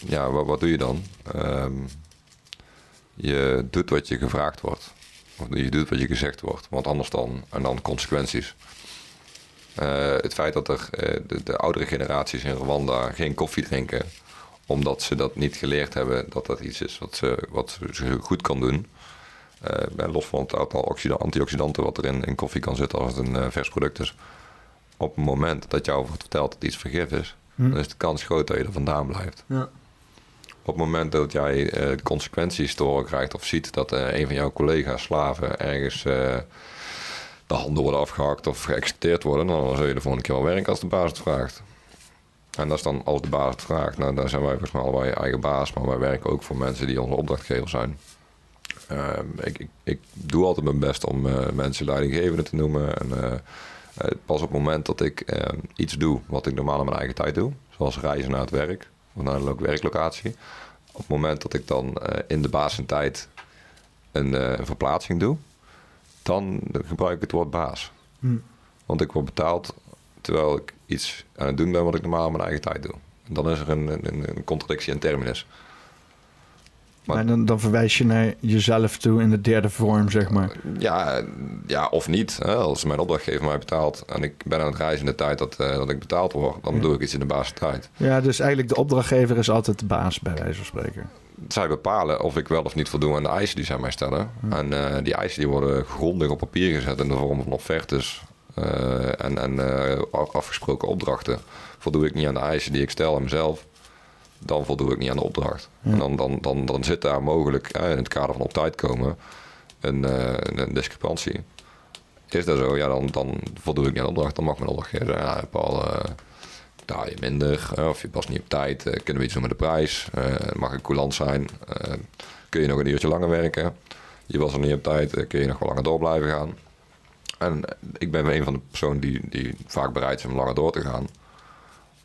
ja, wat, wat doe je dan? Ehm, je doet wat je gevraagd wordt. Of je doet wat je gezegd wordt. Want anders dan, en dan consequenties. Eh, het feit dat er eh, de, de oudere generaties in Rwanda geen koffie drinken, omdat ze dat niet geleerd hebben dat dat iets is wat ze, wat ze goed kan doen. Eh, los van het aantal oxida- antioxidanten wat er in, in koffie kan zitten als het een vers product is. Op het moment dat jou wordt verteld dat iets vergif is, Hm. dan is de kans groot dat je er vandaan blijft. Ja. Op het moment dat jij eh, consequenties te horen krijgt of ziet dat eh, een van jouw collega's slaven ergens eh, de handen worden afgehakt of geëxecuteerd worden, dan zul je de volgende keer wel werken als de baas het vraagt. En dat is dan als de baas het vraagt. Nou, dan zijn wij volgens mij allebei eigen baas, maar wij werken ook voor mensen die onze opdrachtgever zijn. Ehm, ik, ik, ik doe altijd mijn best om mensen leidinggevende te noemen. En, pas op het moment dat ik eh, iets doe wat ik normaal in mijn eigen tijd doe, zoals reizen naar het werk naar een lo- werklocatie. Op het moment dat ik dan eh, in de baas zijn tijd een, eh, een verplaatsing doe, dan gebruik ik het woord baas. Hm. Want ik word betaald terwijl ik iets aan het doen ben wat ik normaal in mijn eigen tijd doe. En dan is er een, een, een contradictie in terminus. Maar dan, dan verwijs je naar jezelf toe in de derde vorm, zeg maar. Ja, ja of niet. Hè? Als mijn opdrachtgever mij betaalt en ik ben aan het reizen in de tijd dat, eh, dat ik betaald word, dan Ja. doe ik iets in de basistijd. Ja, dus eigenlijk de opdrachtgever is altijd de baas, bij wijze van spreken. Zij bepalen of ik wel of niet voldoe aan de eisen die zij mij stellen. En eh, die eisen die worden grondig op papier gezet in de vorm van offertes eh, en, en af- afgesproken opdrachten. Voldoe ik niet aan de eisen die ik stel aan mezelf, dan voldoe ik niet aan de opdracht. Ja. En dan, dan, dan, dan zit daar mogelijk eh, in het kader van op tijd komen een, eh, een, een discrepantie. Is dat zo? Ja, dan, dan voldoe ik niet aan de opdracht. Dan mag mijn opdrachtgever zeggen, ja, Paul, eh betaal je minder. of je past niet op tijd. kunnen we iets doen met de prijs? mag ik coulant zijn? kun je nog een uurtje langer werken? Je was er niet op tijd. kun je nog wel langer door blijven gaan? En ik ben een van de personen die, die vaak bereid is om langer door te gaan.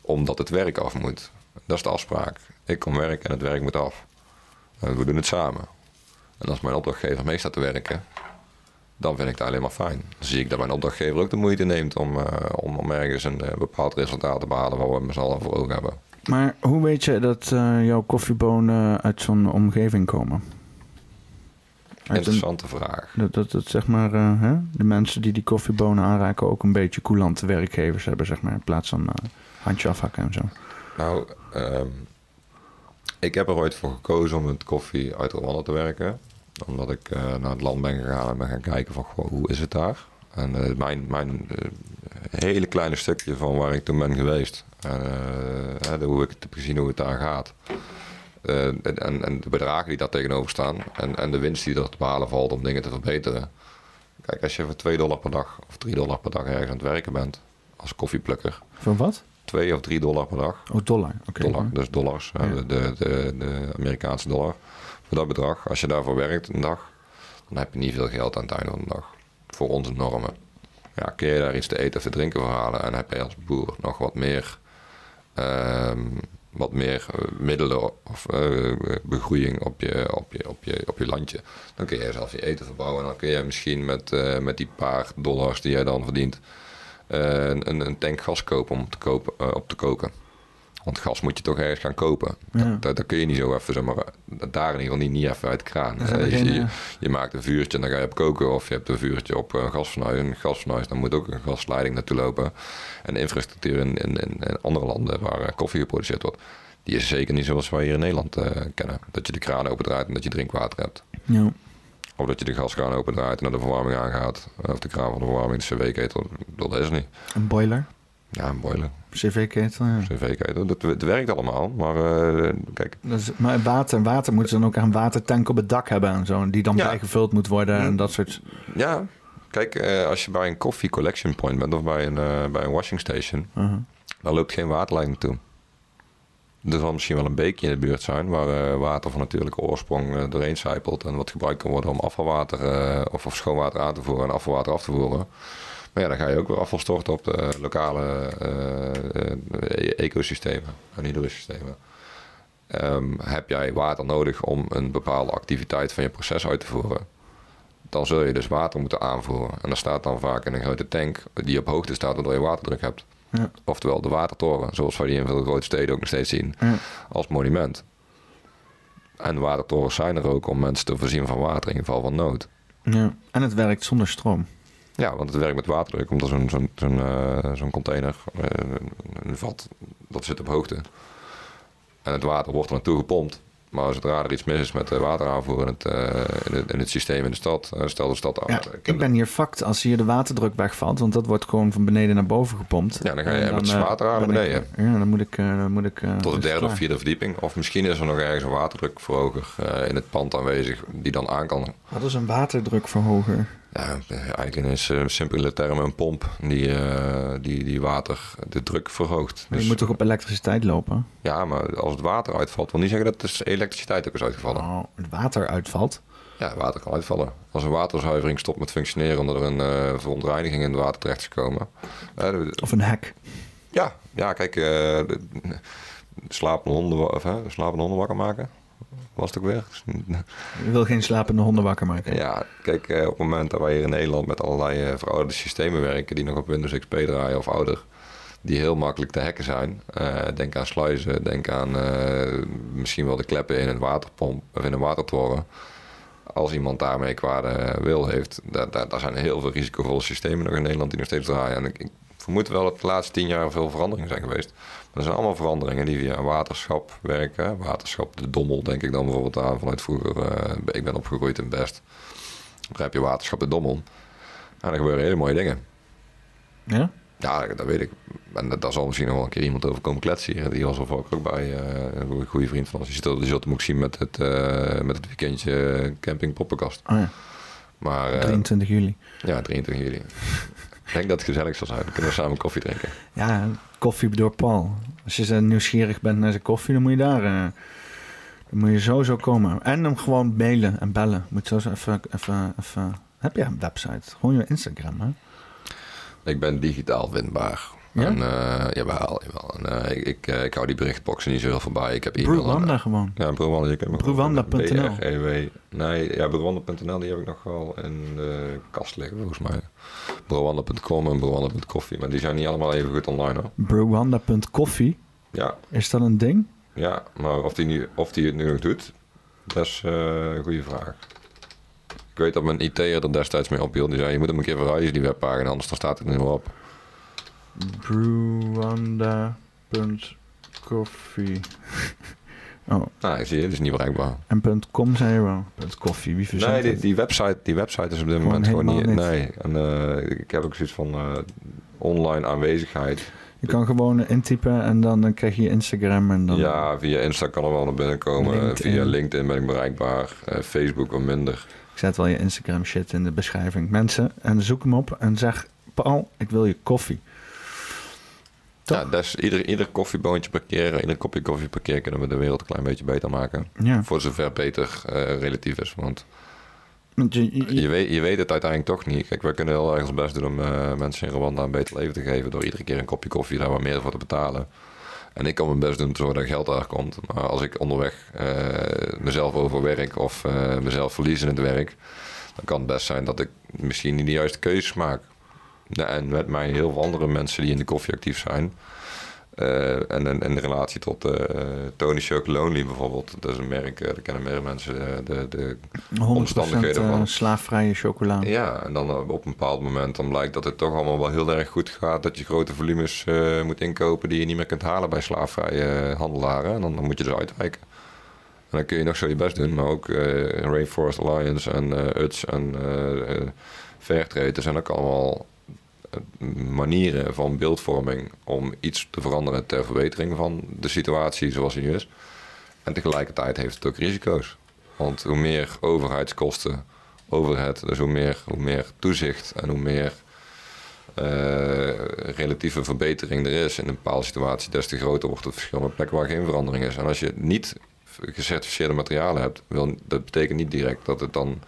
Omdat het werk af moet. Dat is de afspraak. Ik kom werken en het werk moet af. En we doen het samen. En als mijn opdrachtgever mee staat te werken, dan vind ik het alleen maar fijn. Dan zie ik dat mijn opdrachtgever ook de moeite neemt om, eh, om, om ergens een eh, bepaald resultaat te behalen waar we met z'n allen voor ogen hebben. Maar hoe weet je dat eh, jouw koffiebonen uit zo'n omgeving komen? Uit een- Interessante vraag. dat, dat, dat zeg maar, hè? de mensen die die koffiebonen aanraken ook een beetje coulante werkgevers hebben, zeg maar, in plaats van handje afhakken en zo. Nou, ehm, ik heb er ooit voor gekozen om met koffie uit Rwanda te werken. Omdat ik eh, naar het land ben gegaan en ben gaan kijken van, hoe is het daar? En eh, mijn, mijn eh, hele kleine stukje van waar ik toen ben geweest. En hoe ik het heb gezien hoe het daar gaat. En- en de bedragen die daar tegenover staan. En, en de winst die er te behalen valt om dingen te verbeteren. Kijk, als je voor 2 dollar per dag of 3 dollar per dag ergens aan het werken bent. Als koffieplukker. Van wat? 2 of 3 dollar per dag. Oh, dollar. Dollar, dus dollars, Ja. de, de, de, de Amerikaanse dollar. Voor dat bedrag, als je daarvoor werkt een dag, dan heb je niet veel geld aan het einde van de dag. Voor onze normen. Ja, kun je daar iets te eten of te drinken voor halen en heb je als boer nog wat meer, ehm, wat meer eh, middelen of eh, begroeiing op je, op, je, op, je, op je landje. Dan kun je zelf je eten verbouwen en dan kun je misschien met, eh, met die paar dollars die jij dan verdient, een, een tank gas kopen om te kopen, eh, op te koken. Want gas moet je toch ergens gaan kopen. Ja. Dat, dat, dat kun je niet zo even, zeg maar, daar in ieder geval niet, niet even uit de kraan. Eh, je, geen, je, eh, je maakt een vuurtje en dan ga je op koken. Of je hebt een vuurtje op een gasfornuis. En een gasfornuis, dan moet ook een gasleiding naartoe lopen. En de infrastructuur in, in, in, andere landen waar eh, koffie geproduceerd wordt... die is zeker niet zoals wij hier in Nederland eh, kennen. Dat je de kraan opendraait en dat je drinkwater hebt. Ja. Of dat je de gaskraan opendraait en naar de verwarming aangaat. Of de kraan van de verwarming, de cv-ketel. Dat is niet. Een boiler. Ja, een boiler. CV-ketel, ja. CV-ketel. Dat, het werkt allemaal. Maar eh, kijk, Dus, maar water, water moeten ze dan ook aan watertank op het dak hebben en zo. Die dan Ja. bijgevuld moet worden en dat soort... ja. Kijk, eh, als je bij een coffee collection point bent of bij een, eh, bij een washing station, Uh-huh. daar loopt geen waterlijn naartoe. Er zal misschien wel een beekje in de buurt zijn waar eh, water van natuurlijke oorsprong eh, doorheen sijpelt en wat gebruikt kan worden om afvalwater eh, of, of schoonwater aan te voeren en afvalwater af te voeren. Maar ja, dan ga je ook weer afval storten op de lokale ecosystemen en hydrosystemen. Ehm, heb jij water nodig om een bepaalde activiteit van je proces uit te voeren? Dan zul je dus water moeten aanvoeren. En dat staat dan vaak in een grote tank die op hoogte staat waardoor je waterdruk hebt. Ja. Oftewel de watertoren, zoals we die in veel grote steden ook nog steeds zien, Ja. als monument. En watertorens zijn er ook om mensen te voorzien van water in geval van nood. Ja. En het werkt zonder stroom. Ja, want het werkt met waterdruk, omdat zo'n zo'n zo'n eh, container, eh, een vat, dat zit op hoogte. En het water wordt er naartoe gepompt. Maar zodra er iets mis is met de wateraanvoer in het, eh, in het, in het systeem in de stad, eh, stel de stad Ja, aan. ik ben hier fucked als hier de waterdruk wegvalt, want dat wordt gewoon van beneden naar boven gepompt. Ja, dan ga je En met eh, water aan naar ben ik- beneden. ja, dan moet ik... dan moet ik Tot de is derde of vierde verdieping. Of misschien is er nog ergens een waterdrukverhoger in het pand aanwezig die dan aan kan. Wat is een waterdrukverhoger? Ja, eigenlijk in is uh, simpele termen een pomp die, eh, die, die water de druk verhoogt. Maar Dus, je moet toch op elektriciteit lopen? Ja, maar als het water uitvalt, wil niet zeggen dat de elektriciteit ook is uitgevallen. Oh, het water uitvalt. Ja, water kan uitvallen. Als een waterzuivering stopt met functioneren omdat er een eh, verontreiniging in het water terecht is gekomen. Eh, Of een hek. ja, ja, kijk, eh, de, slapende honden, of, hè, slapende honden wakker maken. Was het ook weer? Je wil geen slapende honden wakker maken. Ja, kijk, eh, op het moment dat wij hier in Nederland met allerlei eh, verouderde systemen werken, die nog op Windows XP draaien of ouder, die heel makkelijk te hacken zijn. Eh, denk aan sluizen, denk aan misschien wel de kleppen in een waterpomp of in een watertoren. Als iemand daarmee kwade wil heeft, daar, daar, daar zijn heel veel risicovolle systemen nog in Nederland die nog steeds draaien. En ik, ik vermoed wel dat de laatste tien jaar veel veranderingen zijn geweest. Er zijn allemaal veranderingen die via waterschap werken. Waterschap, de Dommel denk ik dan bijvoorbeeld aan vanuit vroeger. eh, ik ben opgegroeid in Best. Daar heb je waterschap de Dommel. En er gebeuren hele mooie dingen. Ja? Ja, dat weet ik. En dat- daar zal misschien nog wel een keer iemand over komen kletsen hier. Die was er ook bij. eh, een goede- vriend van ons. Die zult, die zult hem ook zien met het, eh, met het weekendje camping poppenkast. Oh ja, Maar eh, 23 juli. ja, 23 juli. Ik denk dat het gezellig zal zijn. Dan kunnen we samen koffie drinken. Ja, koffie door Paul. Als je zo nieuwsgierig bent naar zijn koffie, dan moet je daar... eh, dan moet je sowieso komen. En hem gewoon mailen en bellen. Moet zo even, even, even... Heb je een website? Gewoon je Instagram, hè? Ik ben digitaal vindbaar. Ja? En, eh, jawel, jawel. En, eh, ik, ik, eh, ik hou die berichtboxen niet zo heel voorbij. Ik heb e-mail. Bruwanda gewoon. Ja, Bruwanda. Bruwanda.nl. BREW. Nee, ja, Bruwanda.nl die heb ik nog wel in de kast liggen volgens mij. Bruwanda.com en Bruwanda.coffee. Maar die zijn niet allemaal even goed online hoor. Bruwanda.coffee. Ja, Is dat een ding? ja maar of die, nu, of die het nu nog doet, dat is een goede vraag. Ik weet dat mijn IT'er er destijds mee ophield. Die zei, je moet hem een keer verhuizen, die webpagina, anders dan staat het er niet meer op. Bruwanda.coffee. *laughs* Oh, Nou, ik zie je, die is niet bereikbaar. en .com zei je wel. .coffee, wie verzint Nee, die, website, die website is op dit Gewoon moment gewoon niet. Nee, en, eh, ik heb ook zoiets van eh, online aanwezigheid. Je kan gewoon intypen en dan, dan krijg je Instagram en dan... Ja, via Insta kan er wel naar binnen komen. LinkedIn. Via LinkedIn ben ik bereikbaar. Eh, Facebook wat minder. Ik zet wel je Instagram shit in de beschrijving. Mensen, en zoek hem op en zeg... Paul, ik wil je koffie. Toch? Ja, dus ieder, ieder koffieboontje per keer, ieder kopje koffie per keer kunnen we de wereld een klein beetje beter maken. Ja, Voor zover beter eh, relatief is. Want want je, je- je weet, je weet het uiteindelijk toch niet. Kijk, wij kunnen heel erg ons best doen om eh, mensen in Rwanda een beter leven te geven. Door iedere keer een kopje koffie daar wat meer voor te betalen. En ik kan mijn best doen om te zorgen dat geld daar komt. Maar als ik onderweg eh, mezelf overwerk of eh, mezelf verlies in het werk, dan kan het best zijn dat ik misschien niet de juiste keuzes maak. Ja, en met mij heel veel andere mensen die in de koffie actief zijn. Eh, en in, relatie tot eh Tony Chocolonely bijvoorbeeld. Dat is een merk, eh, daar kennen meer mensen de, de 100% omstandigheden van. slaafvrije chocola. Ja, en dan op een bepaald moment dan blijkt dat het toch allemaal wel heel erg goed gaat. Dat je grote volumes moet inkopen die je niet meer kunt halen bij slaafvrije handelaren. En dan, dan moet je dus uitwijken. En dan kun je nog zo je best doen. Maar ook Rainforest Alliance en UTS en Fairtrade. Er zijn ook allemaal manieren van beeldvorming om iets te veranderen ter verbetering van de situatie zoals die nu is. En tegelijkertijd heeft het ook risico's. Want hoe meer overheidskosten, overhead, dus hoe meer, hoe meer toezicht en hoe meer eh, relatieve verbetering er is in een bepaalde situatie, des te groter wordt het verschil met plekken waar geen verandering is. En als je niet gecertificeerde materialen hebt, wil, dat betekent niet direct dat het dan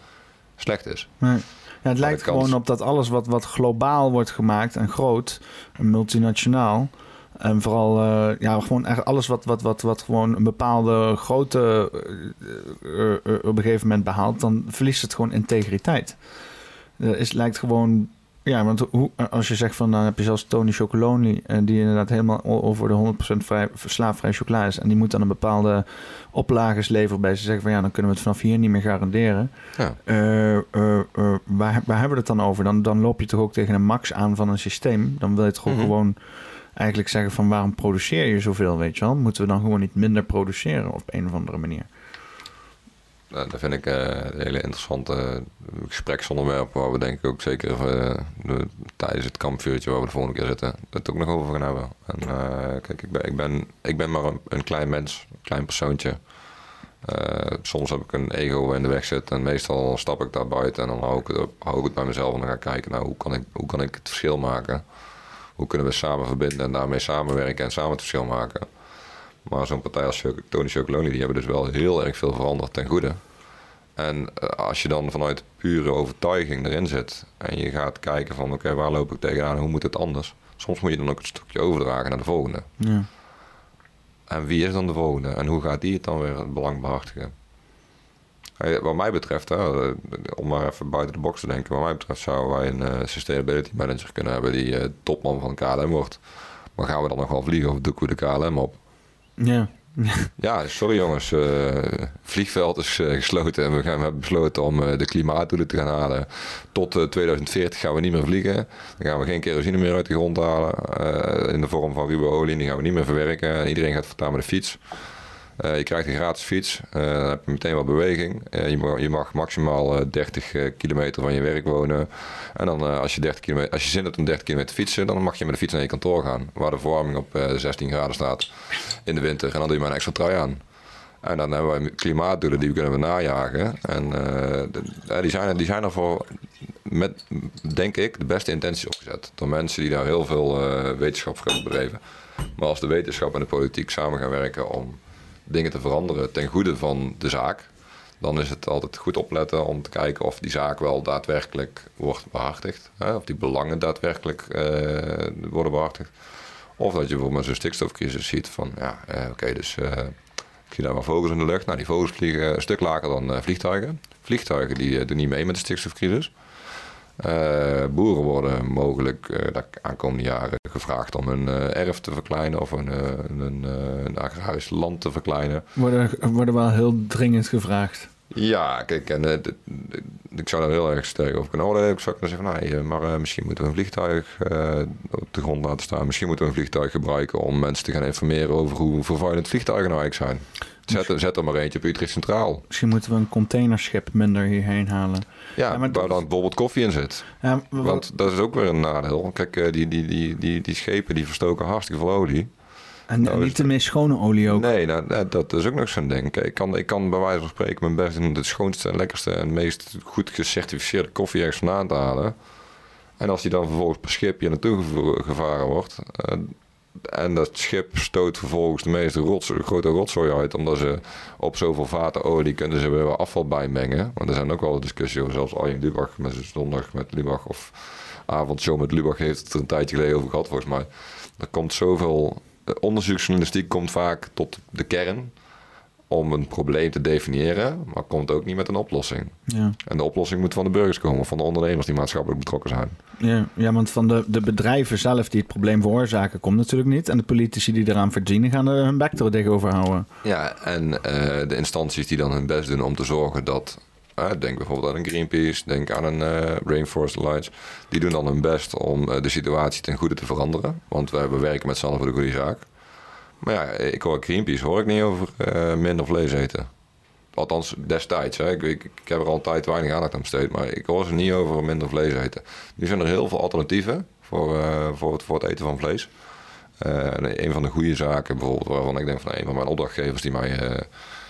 slecht is. Nee. Ja, het lijkt gewoon op dat alles wat, wat globaal wordt gemaakt en groot, en multinationaal. En vooral eh, ja, gewoon eigenlijk alles wat, wat, wat, wat gewoon een bepaalde grootte eh, eh, op een gegeven moment behaalt, dan verliest het gewoon integriteit. Het is, lijkt gewoon. Ja, want hoe, als je zegt van dan heb je zelfs Tony Chocoloni, eh, die inderdaad helemaal over de 100% vrij, slaafvrij chocola is. En die moet dan een bepaalde oplages leveren bij ze zeggen van ja, dan kunnen we het vanaf hier niet meer garanderen. Ja. Eh, eh, waar, waar hebben we het dan over? Dan, dan loop je toch ook tegen een max aan van een systeem. Dan wil je toch Mhm. gewoon eigenlijk zeggen van waarom produceer je zoveel, weet je wel? Moeten we dan gewoon niet minder produceren op een of andere manier? Nou, dat vind ik eh, een hele interessante eh, gespreksonderwerp waar we denk ik ook zeker eh, de- tijdens het kampvuurtje waar we de volgende keer zitten, het ook nog over gaan hebben. En kijk, ik ben, ik, ben, ik ben maar een, een klein mens, een klein persoontje. Soms heb ik een ego in de weg zitten en meestal stap ik daar buiten en dan hou ik het, hou ik het bij mezelf en dan ga ik kijken, nou, hoe kan ik, hoe kan ik het verschil maken? Hoe kunnen we samen verbinden en daarmee samenwerken en samen het verschil maken? Maar zo'n partij als Tony Chocoloni, die hebben dus wel heel erg veel veranderd ten goede. En eh, als je dan vanuit pure overtuiging erin zit en je gaat kijken van oké, waar loop ik tegenaan, hoe moet het anders? Soms moet je dan ook een stukje overdragen naar de volgende. Ja. En wie is dan de volgende? En hoe gaat die het dan weer het belang behartigen? Eh, Wat mij betreft, hè, eh, om maar even buiten de box te denken, wat mij betreft zouden wij een eh, sustainability manager kunnen hebben die topman van KLM wordt. Maar gaan we dan nog wel vliegen of doeken we de KLM op? Ja. Ja, sorry jongens. eh vliegveld is eh, gesloten en we, gaan, hebben besloten om eh, de klimaatdoelen te gaan halen. Tot eh, 2040 gaan we niet meer vliegen. Dan gaan we geen kerosine meer uit de grond halen. in de vorm van ruwe olie. Die gaan we niet meer verwerken. En iedereen gaat voortaan met de fiets. Eh, je krijgt een gratis fiets. eh, dan heb je meteen wat beweging. Eh, je, mag, je mag maximaal eh, 30 eh, kilometer van je werk wonen. En dan als, je 30 kilometer, als je zin hebt om 30 kilometer te fietsen, dan mag je met de fiets naar je kantoor gaan. Waar de verwarming op eh, 16 graden staat in de winter. En dan doe je maar een extra trui aan. En dan hebben we klimaatdoelen die we kunnen najagen. En die, zijn, die zijn er voor, met, denk ik, de beste intenties opgezet. Door mensen die daar heel veel eh, wetenschap voor hebben bedreven. Maar als de wetenschap en de politiek samen gaan werken om dingen te veranderen ten goede van de zaak, dan is het altijd goed opletten om te kijken of die zaak wel daadwerkelijk wordt behartigd. Hè? Of die belangen daadwerkelijk eh, worden behartigd. Of dat je bijvoorbeeld zo'n stikstofcrisis ziet van, ja, eh, oké, dus eh, ik zie daar maar vogels in de lucht. Nou, die vogels vliegen een stuk lager dan vliegtuigen. Vliegtuigen die doen niet mee met de stikstofcrisis. Eh, boeren worden mogelijk eh, de aankomende jaren gevraagd om hun eh, erf te verkleinen of eh, een agrarisch land te verkleinen. Worden, worden wel heel dringend gevraagd. Ja, kijk, en, eh, ik zou daar heel erg sterk over kunnen oordelen. Ik zou kunnen zeggen, van, nee, eh, maar eh, misschien moeten we een vliegtuig op de grond laten staan. Misschien moeten we een vliegtuig gebruiken om mensen te gaan informeren over hoe vervuilend vliegtuigen nou eigenlijk zijn. Zet, er- zet er maar eentje op Utrecht Centraal. Misschien moeten we een containerschip minder hierheen halen. Ja, Ja, maar waar dan bijvoorbeeld koffie in zit. Ja, Want dat is ook weer een nadeel. Kijk, die, die, die, die, die schepen die verstoken hartstikke veel olie. En nou, niet is de meest schone olie ook. Nee, nou, dat- dat is ook nog zo'n ding. Ik, kan, ik kan bij wijze van spreken mijn best om de schoonste en lekkerste en meest goed gecertificeerde koffie ergens vandaan te halen. En als die dan vervolgens per schip hier naartoe gevaren wordt. eh, en dat schip stoot vervolgens de meeste rots, grote rotzooi uit. Omdat ze op zoveel vaten olie kunnen ze weer afval bijmengen. Want er zijn ook wel discussies over. Zelfs Arjen Lubach met zijn zondag met Lubach. Of avondshow met Lubach heeft het er een tijdje geleden over gehad volgens mij. Er komt zoveel... eh, Onderzoeksjournalistiek komt vaak tot de kern om een probleem te definiëren, maar komt ook niet met een oplossing. Ja. En de oplossing moet van de burgers komen, van de ondernemers die maatschappelijk betrokken zijn. Ja, ja, want van de, de bedrijven zelf die het probleem veroorzaken, komt natuurlijk niet. En de politici die eraan verdienen, gaan er hun bek er tegenover houden. Ja, en eh, de instanties die dan hun best doen om te zorgen dat. Eh, denk bijvoorbeeld aan een Greenpeace, denk aan een eh, Rainforest Alliance. Die doen dan hun best om eh, de situatie ten goede te veranderen. Want we werken met z'n allen voor de goede zaak. Maar ja, ik hoor Greenpeace hoor ik niet over minder vlees eten. Althans, destijds. Hè. Ik, ik, heb er al een tijd weinig aandacht aan besteed. Maar ik hoor ze niet over minder vlees eten. Nu zijn er heel veel alternatieven voor, voor, het, voor het eten van vlees. En een van de goede zaken bijvoorbeeld, waarvan ik denk van een van mijn opdrachtgevers die mij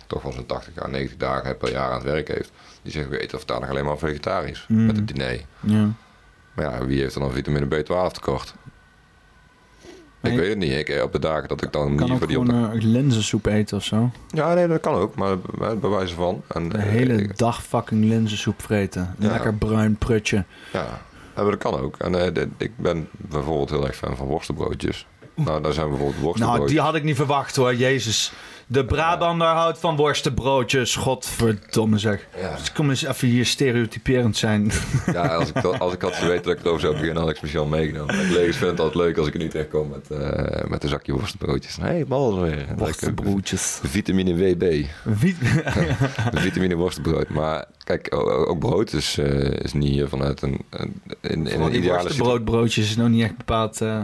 toch wel zo'n 80 à 90 dagen per jaar aan het werk heeft, die zegt we eten vandaag alleen maar vegetarisch Mm. met het diner. Ja. Maar ja, wie heeft dan vitamine B12 tekort? Ik Nee. weet het niet. Ik, eh, op de dagen dat ik dan kan niet voor die op eh, linzensoep eten of zo. Ja, nee, dat kan ook, maar bij, wijze van. En, De eh, hele ik- dag fucking linzensoep vreten. Ja. Lekker bruin prutje. Ja, maar dat kan ook. En de- ik ben bijvoorbeeld heel erg fan van worstenbroodjes. Nou, daar zijn bijvoorbeeld worstenbroodjes. Nou, die had ik niet verwacht hoor, jezus. De Brabander houdt van worstenbroodjes, godverdomme zeg. Ja. Dus kom eens even hier stereotyperend zijn. Ja, als ik, als ik had geweten dat ik erover zou beginnen, had ik speciaal meegenomen. Ik collega's vinden het altijd leuk als ik er niet tegenkom met, eh, met een zakje worstenbroodjes. Hé, hey, bal weer. Worstenbroodjes. Vitamine WB. *laughs* Vitamine worstenbrood. Maar kijk, ook brood is, eh, is niet hier vanuit een, een, in, in Vooral een ideale situatie. worstenbroodbroodjes is nog niet echt bepaald... eh,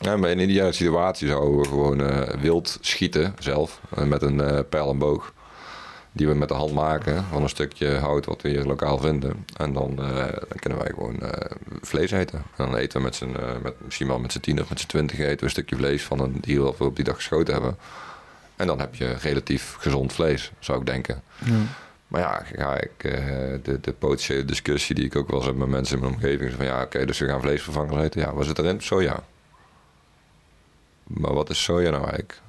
Ja, maar in ideale situatie zouden we gewoon eh, wild schieten zelf. eh, met een eh, pijl en boog. Die we met de hand maken van een stukje hout wat we hier lokaal vinden. En dan, dan kunnen wij gewoon vlees eten. En dan eten we met z'n, met, misschien wel met z'n tien of met z'n twintig eten we een stukje vlees van een dier wat we op die dag geschoten hebben. En dan heb je relatief gezond vlees, zou ik denken. ja. Maar ja, ga ik de, de potentiële discussie die ik ook wel eens heb met mensen in mijn omgeving. Van ja, oké, dus we gaan vleesvervangers eten. Ja, wat zit erin? Soja. Maar wat is soja nou eigenlijk?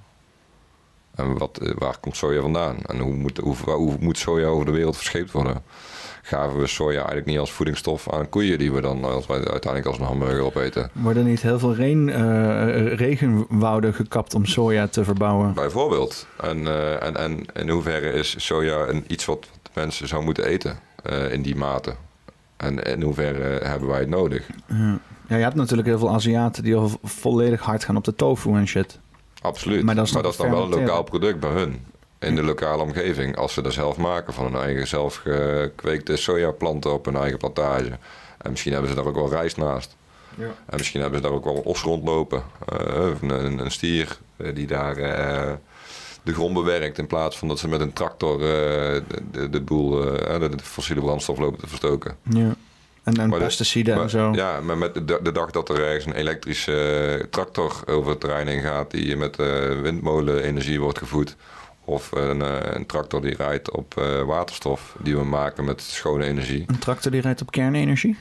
En wat, eh, waar komt soja vandaan? En hoe moet, hoe, hoe moet soja over de wereld verscheept worden? Gaven we soja eigenlijk niet als voedingsstof aan koeien die we dan als, uiteindelijk als een hamburger opeten? Worden niet heel veel reen, eh, regenwouden gekapt om soja te verbouwen? Bijvoorbeeld. En, eh, en, en in hoeverre is soja een, iets wat mensen zou moeten eten eh, in die mate? En in hoeverre hebben wij het nodig? Ja. Ja, je hebt natuurlijk heel veel Aziaten die al volledig hard gaan op de tofu en shit. Absoluut. Maar Maar dat dat is nog dan wel een lokaal product bij hun. In de lokale omgeving. Als ze dat zelf maken van hun eigen zelf gekweekte sojaplanten op hun eigen plantage. En misschien hebben ze daar ook wel rijst naast. Ja. En misschien hebben ze daar ook wel os rondlopen. Eh, een, een, stier eh, die daar eh, de grond bewerkt. In plaats van dat ze met een tractor de, de, boel, de, de fossiele brandstof lopen te verstoken. Ja. En, en pesticiden en Maar- zo. Ja, maar met de, de dag dat er ergens een elektrische eh, tractor over het terrein heen gaat... die met eh, windmolenenergie wordt gevoed... of een, eh, een tractor die rijdt op waterstof... die we maken met schone energie. Een tractor die rijdt op kernenergie?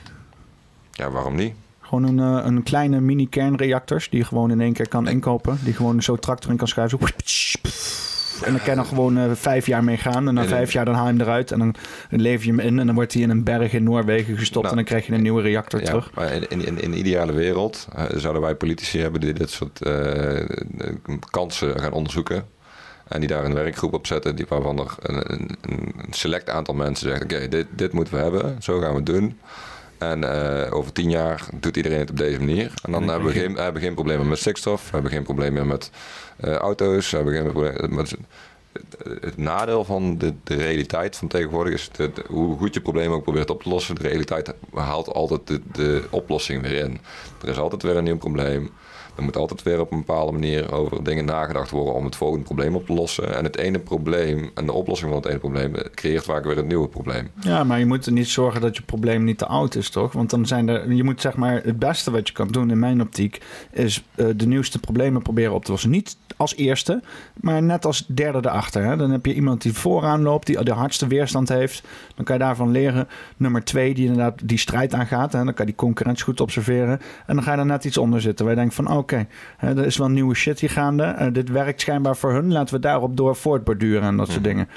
Ja, waarom niet? Gewoon een, een kleine mini kernreactors die je gewoon in één keer kan inkopen. Die gewoon zo tractor in kan schuiven. Zo. En dan kan je dan gewoon eh, vijf jaar mee gaan. En na vijf jaar dan haal je hem eruit. En dan lever je hem in. En dan wordt hij in een berg in Noorwegen gestopt. Nou, en dan krijg je een nieuwe reactor Ja, terug. maar in, in, in, de ideale wereld eh, zouden wij politici hebben... die dit soort eh, eh, kansen gaan onderzoeken... En die daar een werkgroep op zetten, die, waarvan er een, een, een select aantal mensen zegt: Oké, dit, dit moeten we hebben, zo gaan we het doen. En eh, over tien jaar doet iedereen het op deze manier. En dan hebben we, geen, hebben geen problemen met stikstof, we hebben geen problemen met eh, auto's, we hebben geen problemen met. Het, het nadeel van de, de realiteit van tegenwoordig is dat hoe goed je problemen ook probeert op te lossen, de realiteit haalt altijd de, de oplossing weer in. Er is altijd weer een nieuw probleem. Er moet altijd weer op een bepaalde manier over dingen nagedacht worden om het volgende probleem op te lossen. En het ene probleem en de oplossing van het ene probleem creëert vaak weer een nieuwe probleem. Ja, maar je moet er niet zorgen dat je probleem niet te oud is, toch? Want dan zijn er. Je moet zeg maar. Het beste wat je kan doen in mijn optiek. is eh, de nieuwste problemen proberen op te lossen. Niet als eerste, maar net als derde erachter. Hè? Dan heb je iemand die vooraan loopt, die de hardste weerstand heeft. Dan kan je daarvan leren. Nummer twee, die inderdaad die strijd aangaat. Hè? Dan kan je die concurrentie goed observeren. En dan ga je er net iets onder zitten. Waar je denkt van oké, hè, er is wel nieuwe shit hier gaande. Eh, dit werkt schijnbaar voor hun. Laten we daarop door voortborduren en dat soort dingen.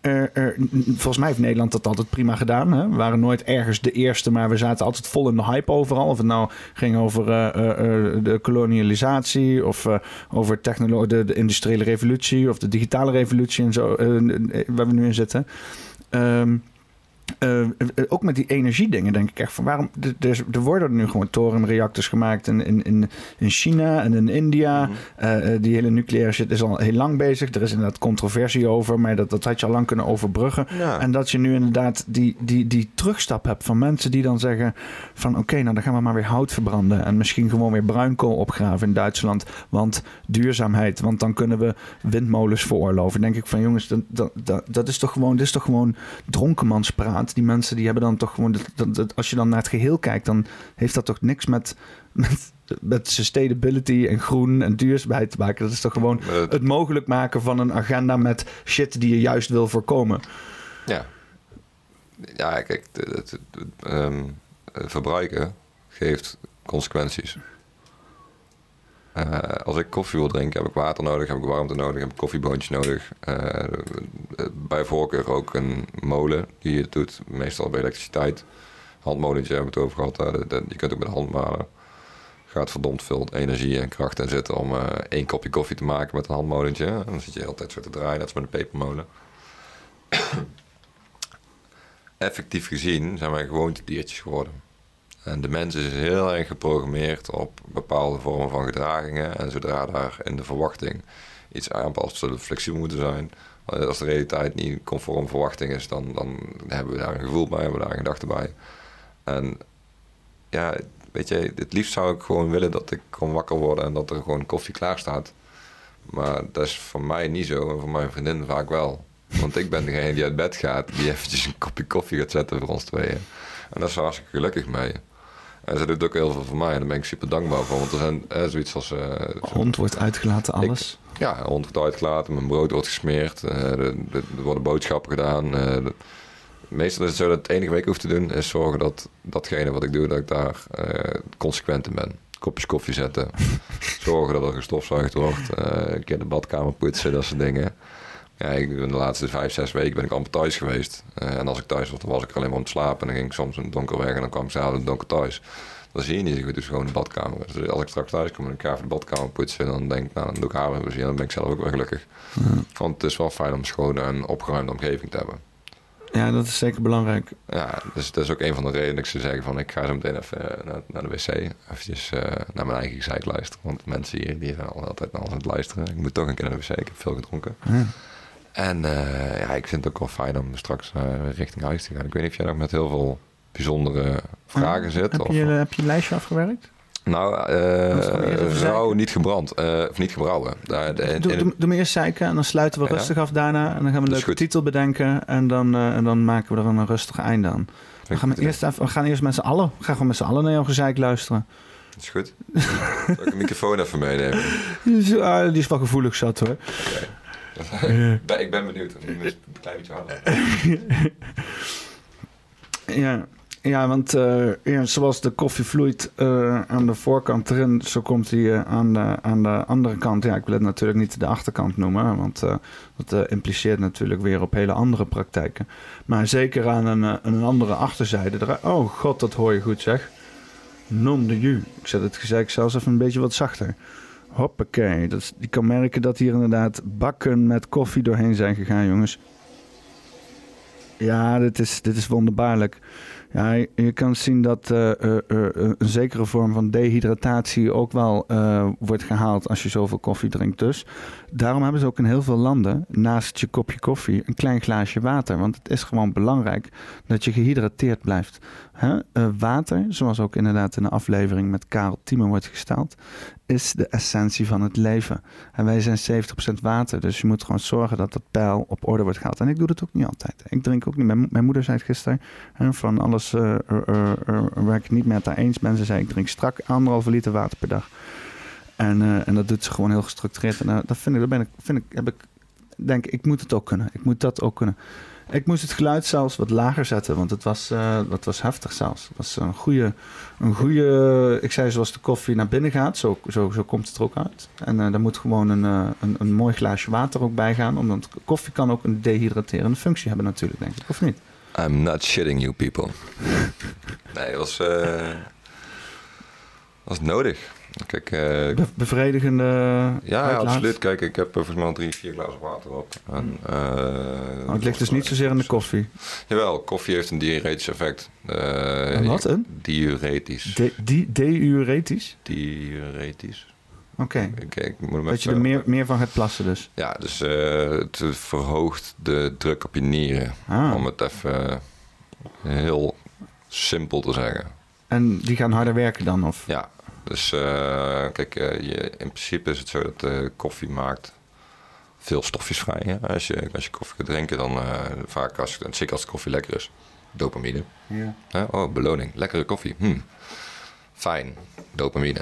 Eh, eh, n- volgens mij heeft Nederland dat altijd prima gedaan. Hè? We waren nooit ergens de eerste, maar we zaten altijd vol in de hype overal. Of het nou ging over eh, eh, de kolonialisatie, of over technolo- de, de industriële revolutie, of de digitale revolutie en zo, waar we nu in zitten. Ehm, eh, eh, ook met die energiedingen denk ik echt van waarom er- er, er worden nu gewoon torenreactors gemaakt in, in, in, in China en in India. Eh, eh, die hele nucleaire shit is al heel lang bezig. Er is inderdaad controversie over, maar dat, dat had je al lang kunnen overbruggen. Ja. En dat je nu inderdaad die, die, die terugstap hebt van mensen die dan zeggen van oké, nou dan gaan we maar weer hout verbranden en misschien gewoon weer bruinkool opgraven in Duitsland, want duurzaamheid, want dan kunnen we windmolens veroorloven. Dan denk ik van jongens, dat, dat, dat, dat is toch gewoon, dit is toch gewoon dronkenmanspraat. Die mensen die hebben dan toch gewoon, dat, als je dan naar het geheel kijkt, dan heeft dat toch niks met, met, met sustainability en groen en duurzaamheid te maken. Dat is toch gewoon dat- het mogelijk maken van een agenda met shit die je juist wil voorkomen. Ja. Ja, kijk, het, het- het- ehm, verbruiken geeft consequenties. Eh, als ik koffie wil drinken, heb ik water nodig, heb ik warmte nodig, heb ik koffieboontjes nodig. Eh, bij voorkeur ook een molen die het doet, meestal bij elektriciteit. Handmolentje hebben we het over gehad. je kunt ook met de hand malen. Gaat verdomd veel energie en kracht in zitten om eh, één kopje koffie te maken met een handmolentje. Dan zit je altijd zo te draaien, net als met een pepermolen *coughs* effectief gezien zijn wij gewoontediertjes geworden. En de mens is heel erg geprogrammeerd op bepaalde vormen van gedragingen. En zodra daar in de verwachting iets aanpast, zullen we flexibel moeten zijn. Als de realiteit niet conform verwachting is, dan, dan hebben we daar een gevoel bij, hebben we daar een gedachte bij. En ja, weet je, het liefst zou ik gewoon willen dat ik kon wakker worden en dat er gewoon koffie klaar staat. Maar dat is voor mij niet zo en voor mijn vriendin vaak wel. Want ik ben degene die uit bed gaat, die eventjes een kopje koffie gaat zetten voor ons tweeën. En daar is ze hartstikke gelukkig mee. En ze doet ook heel veel voor mij en daar ben ik super dankbaar voor. Want er zijn eh, zoiets als... eh, Hond wordt uitgelaten, alles. ja, hond wordt uitgelaten, mijn brood wordt gesmeerd, eh, er, worden boodschappen gedaan. eh, de- meestal is het zo dat het enige wat ik hoef te doen is zorgen dat datgene wat ik doe, dat ik daar consequent in ben. Kopjes koffie zetten, *laughs* zorgen dat er gestofzuigd wordt, eh, een keer de badkamer poetsen, dat soort dingen. Ja, ik, ben de laatste vijf, zes weken ben ik amper thuis geweest. Eh, en als ik thuis was, dan was ik alleen maar om te slapen. En dan ging ik soms in het donker weg en dan kwam ik s'avonds in het donker thuis. Dan zie je niet zo goed, dus gewoon de badkamer. Dus als ik straks thuis kom en ik ga even de badkamer poetsen, dan denk ik, nou, dan doe ik haar weer plezier. Dan ben ik zelf ook wel gelukkig. Want het is wel fijn om een schone en opgeruimde omgeving te hebben. Ja, dat is zeker belangrijk. Ja, dus dat is ook een van de redenen dat ik zou zeggen van ik ga zo meteen even eh, naar, naar de wc. Eventjes eh, naar mijn eigen gezeik luisteren. Want mensen hier die zijn al altijd naar ons aan het luisteren. Ik moet toch een keer naar de wc. Ik heb veel gedronken. Ja. En eh, ja, ik vind het ook wel fijn om straks eh, richting huis te gaan. Ik weet niet of jij nog met heel veel bijzondere vragen zit. Heb Of, je, heb je een lijstje afgewerkt? nou, eh even rauw niet gebrand. eh, of niet gebrouwen. Doe, doe, doe me eerst zeiken en dan sluiten we Ja. rustig af daarna. En dan gaan we een leuke titel bedenken. En dan, eh, en dan maken we er een rustig einde aan. We gaan, eerst we gaan eerst met z'n allen, we gaan gewoon met z'n allen naar jouw gezeik luisteren. Dat is goed. Zal ik een microfoon even meenemen? *laughs* Die is, ah, die is wel gevoelig zat hoor. *laughs* ik ben benieuwd. Een klein beetje harder. *laughs* Ja, ja want eh, ja, zoals de koffie vloeit eh, aan de voorkant erin, zo komt hij eh, aan, de, aan de andere kant. Ja, ik wil het natuurlijk niet de achterkant noemen, want dat impliceert natuurlijk weer op hele andere praktijken. Maar zeker aan een, een andere achterzijde. Er- Oh god, dat hoor je goed zeg. Non de ju. Ik zet het gezeik zelfs even een beetje wat zachter. Hoppakee. Dat je kan merken dat hier inderdaad bakken met koffie doorheen zijn gegaan, jongens. Ja, dit is, dit is wonderbaarlijk. Ja, je, kan zien dat eh, een zekere vorm van dehydratatie ook wel wordt gehaald als je zoveel koffie drinkt. Dus daarom hebben ze ook in heel veel landen naast je kopje koffie een klein glaasje water. Want het is gewoon belangrijk dat je gehydrateerd blijft. Water, zoals ook inderdaad in de aflevering met Karel Tiemen wordt gesteld, is de essentie van het leven. En wij zijn 70% water, dus je moet gewoon zorgen dat dat pijl op orde wordt gehaald. En ik doe dat ook niet altijd. Ik drink ook niet. Mijn, mijn moeder zei het gisteren, van alles eh, waar ik niet met haar eens ben. Ze zei, ik drink strak anderhalve liter water per dag. En, en dat doet ze gewoon heel gestructureerd. En dat vind ik, dat ben ik, vind ik, heb ik, denk ik moet het ook kunnen. Ik moet dat ook kunnen. Ik moest het geluid zelfs wat lager zetten, want het was, eh, dat was heftig zelfs. Het was een goede, een goede, ik zei zoals de koffie naar binnen gaat, zo, zo, zo komt het er ook uit. En eh daar moet gewoon een, eh, een, een mooi glaasje water ook bij gaan, omdat koffie kan ook een dehydraterende functie hebben natuurlijk, denk ik, of niet? I'm not shitting you people. *laughs* nee, dat was, was nodig. Kijk, eh, Be- bevredigende ja, uitlaat? absoluut. Kijk, ik heb eh, volgens mij al drie, vier glazen water op. En, eh, Oh, het ligt dus niet zozeer aan de koffie. Jawel, koffie heeft een diuretisch effect. Eh, wat, een? Diuretisch. De, die, diuretisch? Diuretisch. Oké. Hem Dat je er meer, meer van gaat plassen dus. Ja, dus eh, het verhoogt de druk op je nieren. Ah. Om het even heel simpel te zeggen. En die gaan harder werken dan? Of? Ja, dus eh, kijk, eh, je, in principe is het zo dat eh, koffie maakt veel stofjes vrij. Hè? Als, je, als je koffie gaat drinken, dan vaak, als, zeker als de koffie lekker is, dopamine. Ja. Oh, beloning, lekkere koffie. Hm. Fijn, dopamine.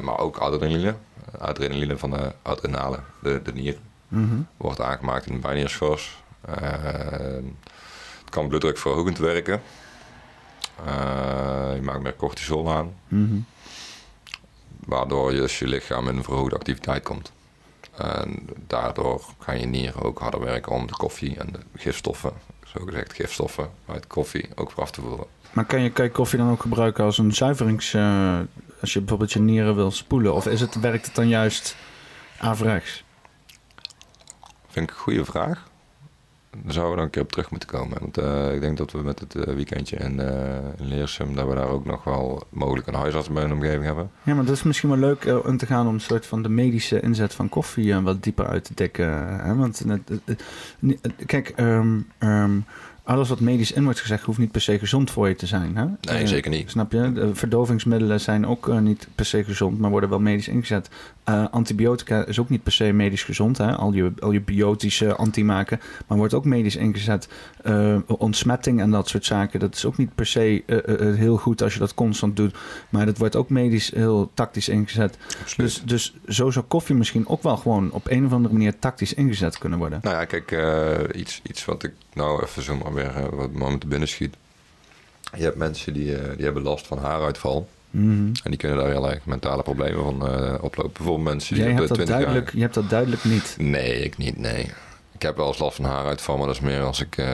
Maar ook adrenaline. Adrenaline van de adrenale, de, de nier. Mhm. Wordt aangemaakt in de bijnierschors. Eh, het kan bloeddrukverhogend werken. Je maakt meer cortisol aan. Mhm. Waardoor je, dus je lichaam in een verhoogde activiteit komt. En daardoor gaan je nieren ook harder werken om de koffie en de gifstoffen, zogezegd gifstoffen uit koffie, ook weer af te voeren. Maar kan je, kan je koffie dan ook gebruiken als een zuiverings... eh, als je bijvoorbeeld je nieren wil spoelen? Of is het, werkt het dan juist averechts? Vind ik een goede vraag. Daar zouden we dan een keer op terug moeten komen. Want eh, ik denk dat we met het eh, weekendje in, eh in Leersum, dat we daar ook nog wel mogelijk een huisarts bij een omgeving hebben. Ja, maar dat is misschien wel leuk om te gaan om een soort van de medische inzet van koffie wat dieper uit te dekken. Hè? Want kijk, ehm, ehm, alles wat medisch in wordt gezegd hoeft niet per se gezond voor je te zijn. Hè? Nee, zeker niet. Snap je? De verdovingsmiddelen zijn ook niet per se gezond, maar worden wel medisch ingezet. Eh, antibiotica is ook niet per se medisch gezond. Hè? Al, je, al je biotische antimaken, maar wordt ook medisch ingezet. Eh, ontsmetting en dat soort zaken, dat is ook niet per se eh, heel goed als je dat constant doet. Maar dat wordt ook medisch heel tactisch ingezet. Dus, dus zo zou koffie misschien ook wel gewoon op een of andere manier tactisch ingezet kunnen worden. Nou ja, kijk, iets, iets wat ik nou even zo maar weer wat me te binnen schiet. Je hebt mensen die, die hebben last van haaruitval. Mhm. En die kunnen daar heel erg mentale problemen van eh, oplopen. Bijvoorbeeld mensen die Jij op hebt de dat 20 jaar- duidelijk, je hebt dat duidelijk niet. Nee, ik niet, nee. Ik heb wel eens last van haaruitval, maar dat is meer als ik eh,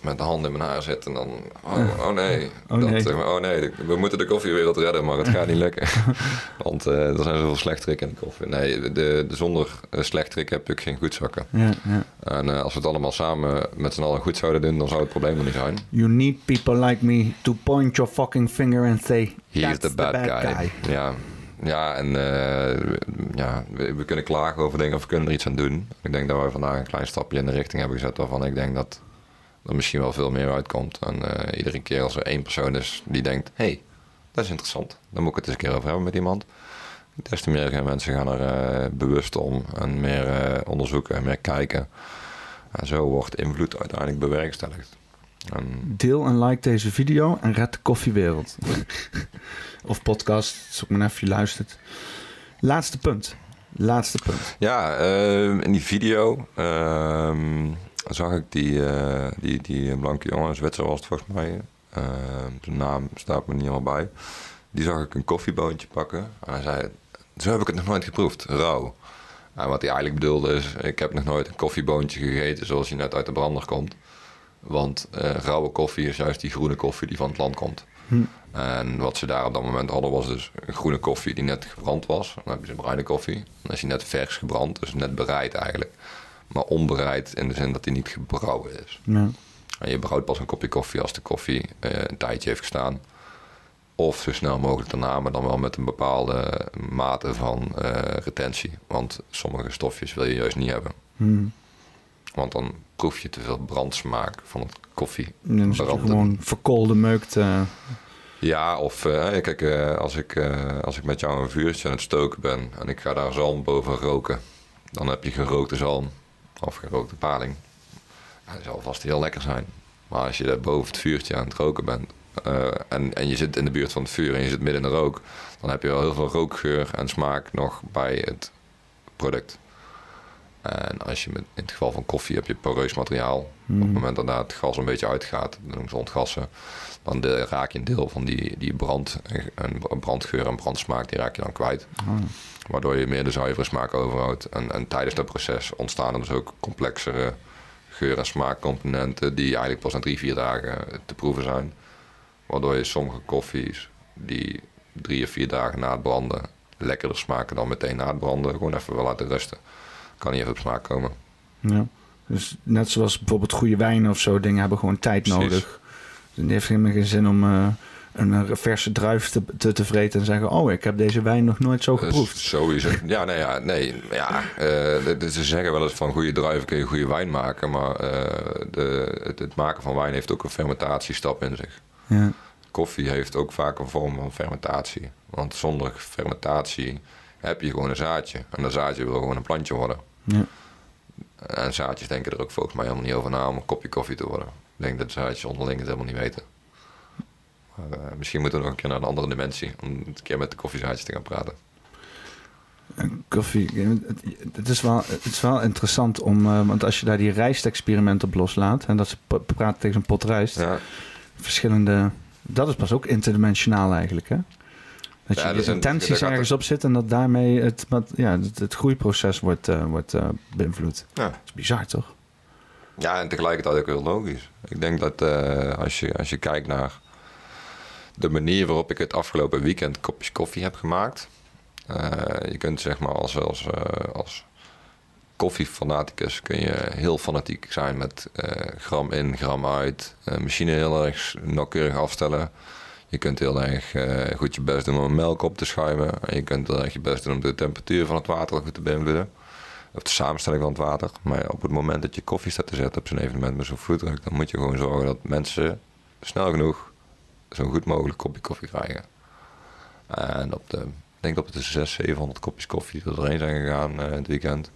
met de hand in mijn haar zit en dan... Oh, oh nee, Oh dat, nee. zeg maar, oh nee, we moeten de koffiewereld redden, maar het gaat niet lukken. *laughs* Want eh, er zijn zoveel slechtrikken in de koffie. Nee, de, de, zonder slechtrik heb ik geen goedzakken. Ja, ja. En uh, als we het allemaal samen met z'n allen goed zouden doen, dan zou het probleem er niet zijn. You need people like me to point your fucking finger and say... He's That's the bad, guy. Ja, ja en uh, ja, we, kunnen klagen over dingen of we kunnen er iets aan doen. Ik denk dat we vandaag een klein stapje in de richting hebben gezet waarvan ik denk dat er misschien wel veel meer uitkomt. En uh, iedere keer als er één persoon is die denkt, hé, hey, dat is interessant. Dan moet ik het eens een keer over hebben met iemand. Des te meer mensen gaan er uh, bewust om en meer onderzoeken en meer kijken. En zo wordt invloed uiteindelijk bewerkstelligd. Deel en like deze video en red de koffiewereld. *laughs* of podcast, ik maar even je luistert. Laatste punt. Laatste punt. Ja, uh, in die video uh, zag ik die, uh, die, die blanke jongen, Zwitser was het volgens mij. de naam staat me niet helemaal bij. Die zag ik een koffieboontje pakken. En hij zei, zo heb ik het nog nooit geproefd, rauw. En wat hij eigenlijk bedoelde is, ik heb nog nooit een koffieboontje gegeten zoals je net uit de brander komt. Want uh, rauwe koffie is juist die groene koffie die van het land komt. Hm. En wat ze daar op dat moment hadden was dus een groene koffie die net gebrand was. Dan heb je een bruine koffie. Dan is die net vers gebrand, dus net bereid eigenlijk. Maar onbereid in de zin dat die niet gebrouwen is. Ja. En je brouwt pas een kopje koffie als de koffie uh, een tijdje heeft gestaan. Of zo snel mogelijk daarna, maar dan wel met een bepaalde mate van uh, retentie. Want sommige stofjes wil je juist niet hebben. Hm. Want dan proef je te veel brandsmaak van het koffie. Dan gewoon verkoolde meuk te... Ja, of uh, kijk, uh, als, ik, uh, als ik met jou een vuurtje aan het stoken ben en ik ga daar zalm boven roken, dan heb je gerookte zalm of gerookte paling. Ja, dat zal vast heel lekker zijn. Maar als je daar boven het vuurtje aan het roken bent en, en je zit in de buurt van het vuur en je zit midden in de rook, dan heb je wel heel veel rookgeur en smaak nog bij het product. En als je met, in het geval van koffie heb je poreus materiaal. Mm. Op het moment dat het gas een beetje uitgaat, dan ontgassen, dan de, raak je een deel van die, die brand, en brandgeur en brandsmaak, die raak je dan kwijt. Oh. Waardoor je meer de zuivere smaak overhoudt. En, en tijdens dat proces ontstaan er dus ook complexere geur- en smaakcomponenten die eigenlijk pas na drie, vier dagen te proeven zijn. Waardoor je sommige koffies die drie of vier dagen na het branden lekkerder smaken dan meteen na het branden. Gewoon even wel laten rusten. Kan niet even op smaak komen. Ja. Dus net zoals bijvoorbeeld goede wijnen of zo, dingen hebben gewoon tijd Precies. nodig. Het heeft helemaal geen zin om eh, een, eh, verse druif te, te, te vreten en zeggen: Oh, ik heb deze wijn nog nooit zo Dus geproefd. sowieso. *laughs* Ja, nee, ja, nee. Ja, eh, ze zeggen wel eens van goede druiven kun je goede wijn maken. Maar eh, de, het, het maken van wijn heeft ook een fermentatiestap in zich. Ja. Koffie heeft ook vaak een vorm van fermentatie. Want zonder fermentatie heb je gewoon een zaadje. En dat zaadje wil gewoon een plantje worden. Ja. En zaadjes denken er ook volgens mij helemaal niet over na om een kopje koffie te worden. Ik denk dat zaadjes onderling het helemaal niet weten. Maar, eh, misschien moeten we nog een keer naar een andere dimensie. Om een keer met de koffiezaadjes te gaan praten. Koffie, het, is wel, het is wel interessant om, eh, want als je daar die rijstexperiment op loslaat en dat ze praten tegen zo'n pot rijst, Ja, verschillende, dat is pas ook interdimensionaal eigenlijk, hè? Dat je Ja, een- intenties ergens er- op zit en dat daarmee het, wat, ja, het, het groeiproces wordt, eh, wordt eh, beïnvloed. ja. Dat is bizar, toch? Ja, en tegelijkertijd ook heel logisch. Ik denk dat eh, als, je, als je kijkt naar de manier waarop ik het afgelopen weekend kopjes koffie heb gemaakt. je kunt zeg maar als, als, als koffiefanaticus kun je heel fanatiek zijn met gram in, gram uit. machine heel erg nauwkeurig afstellen. Je kunt heel erg eh, goed je best doen om melk op te schuimen. En je kunt heel erg je best doen om de temperatuur van het water goed te beïnvloeden. Of de samenstelling van het water. Maar op het moment dat je koffie staat te zetten op zo'n evenement met zo'n voetdruk, dan moet je gewoon zorgen dat mensen snel genoeg zo'n goed mogelijk kopje koffie krijgen. En op de, ik denk dat het de 600, 700 kopjes koffie die er doorheen zijn gegaan eh, het weekend.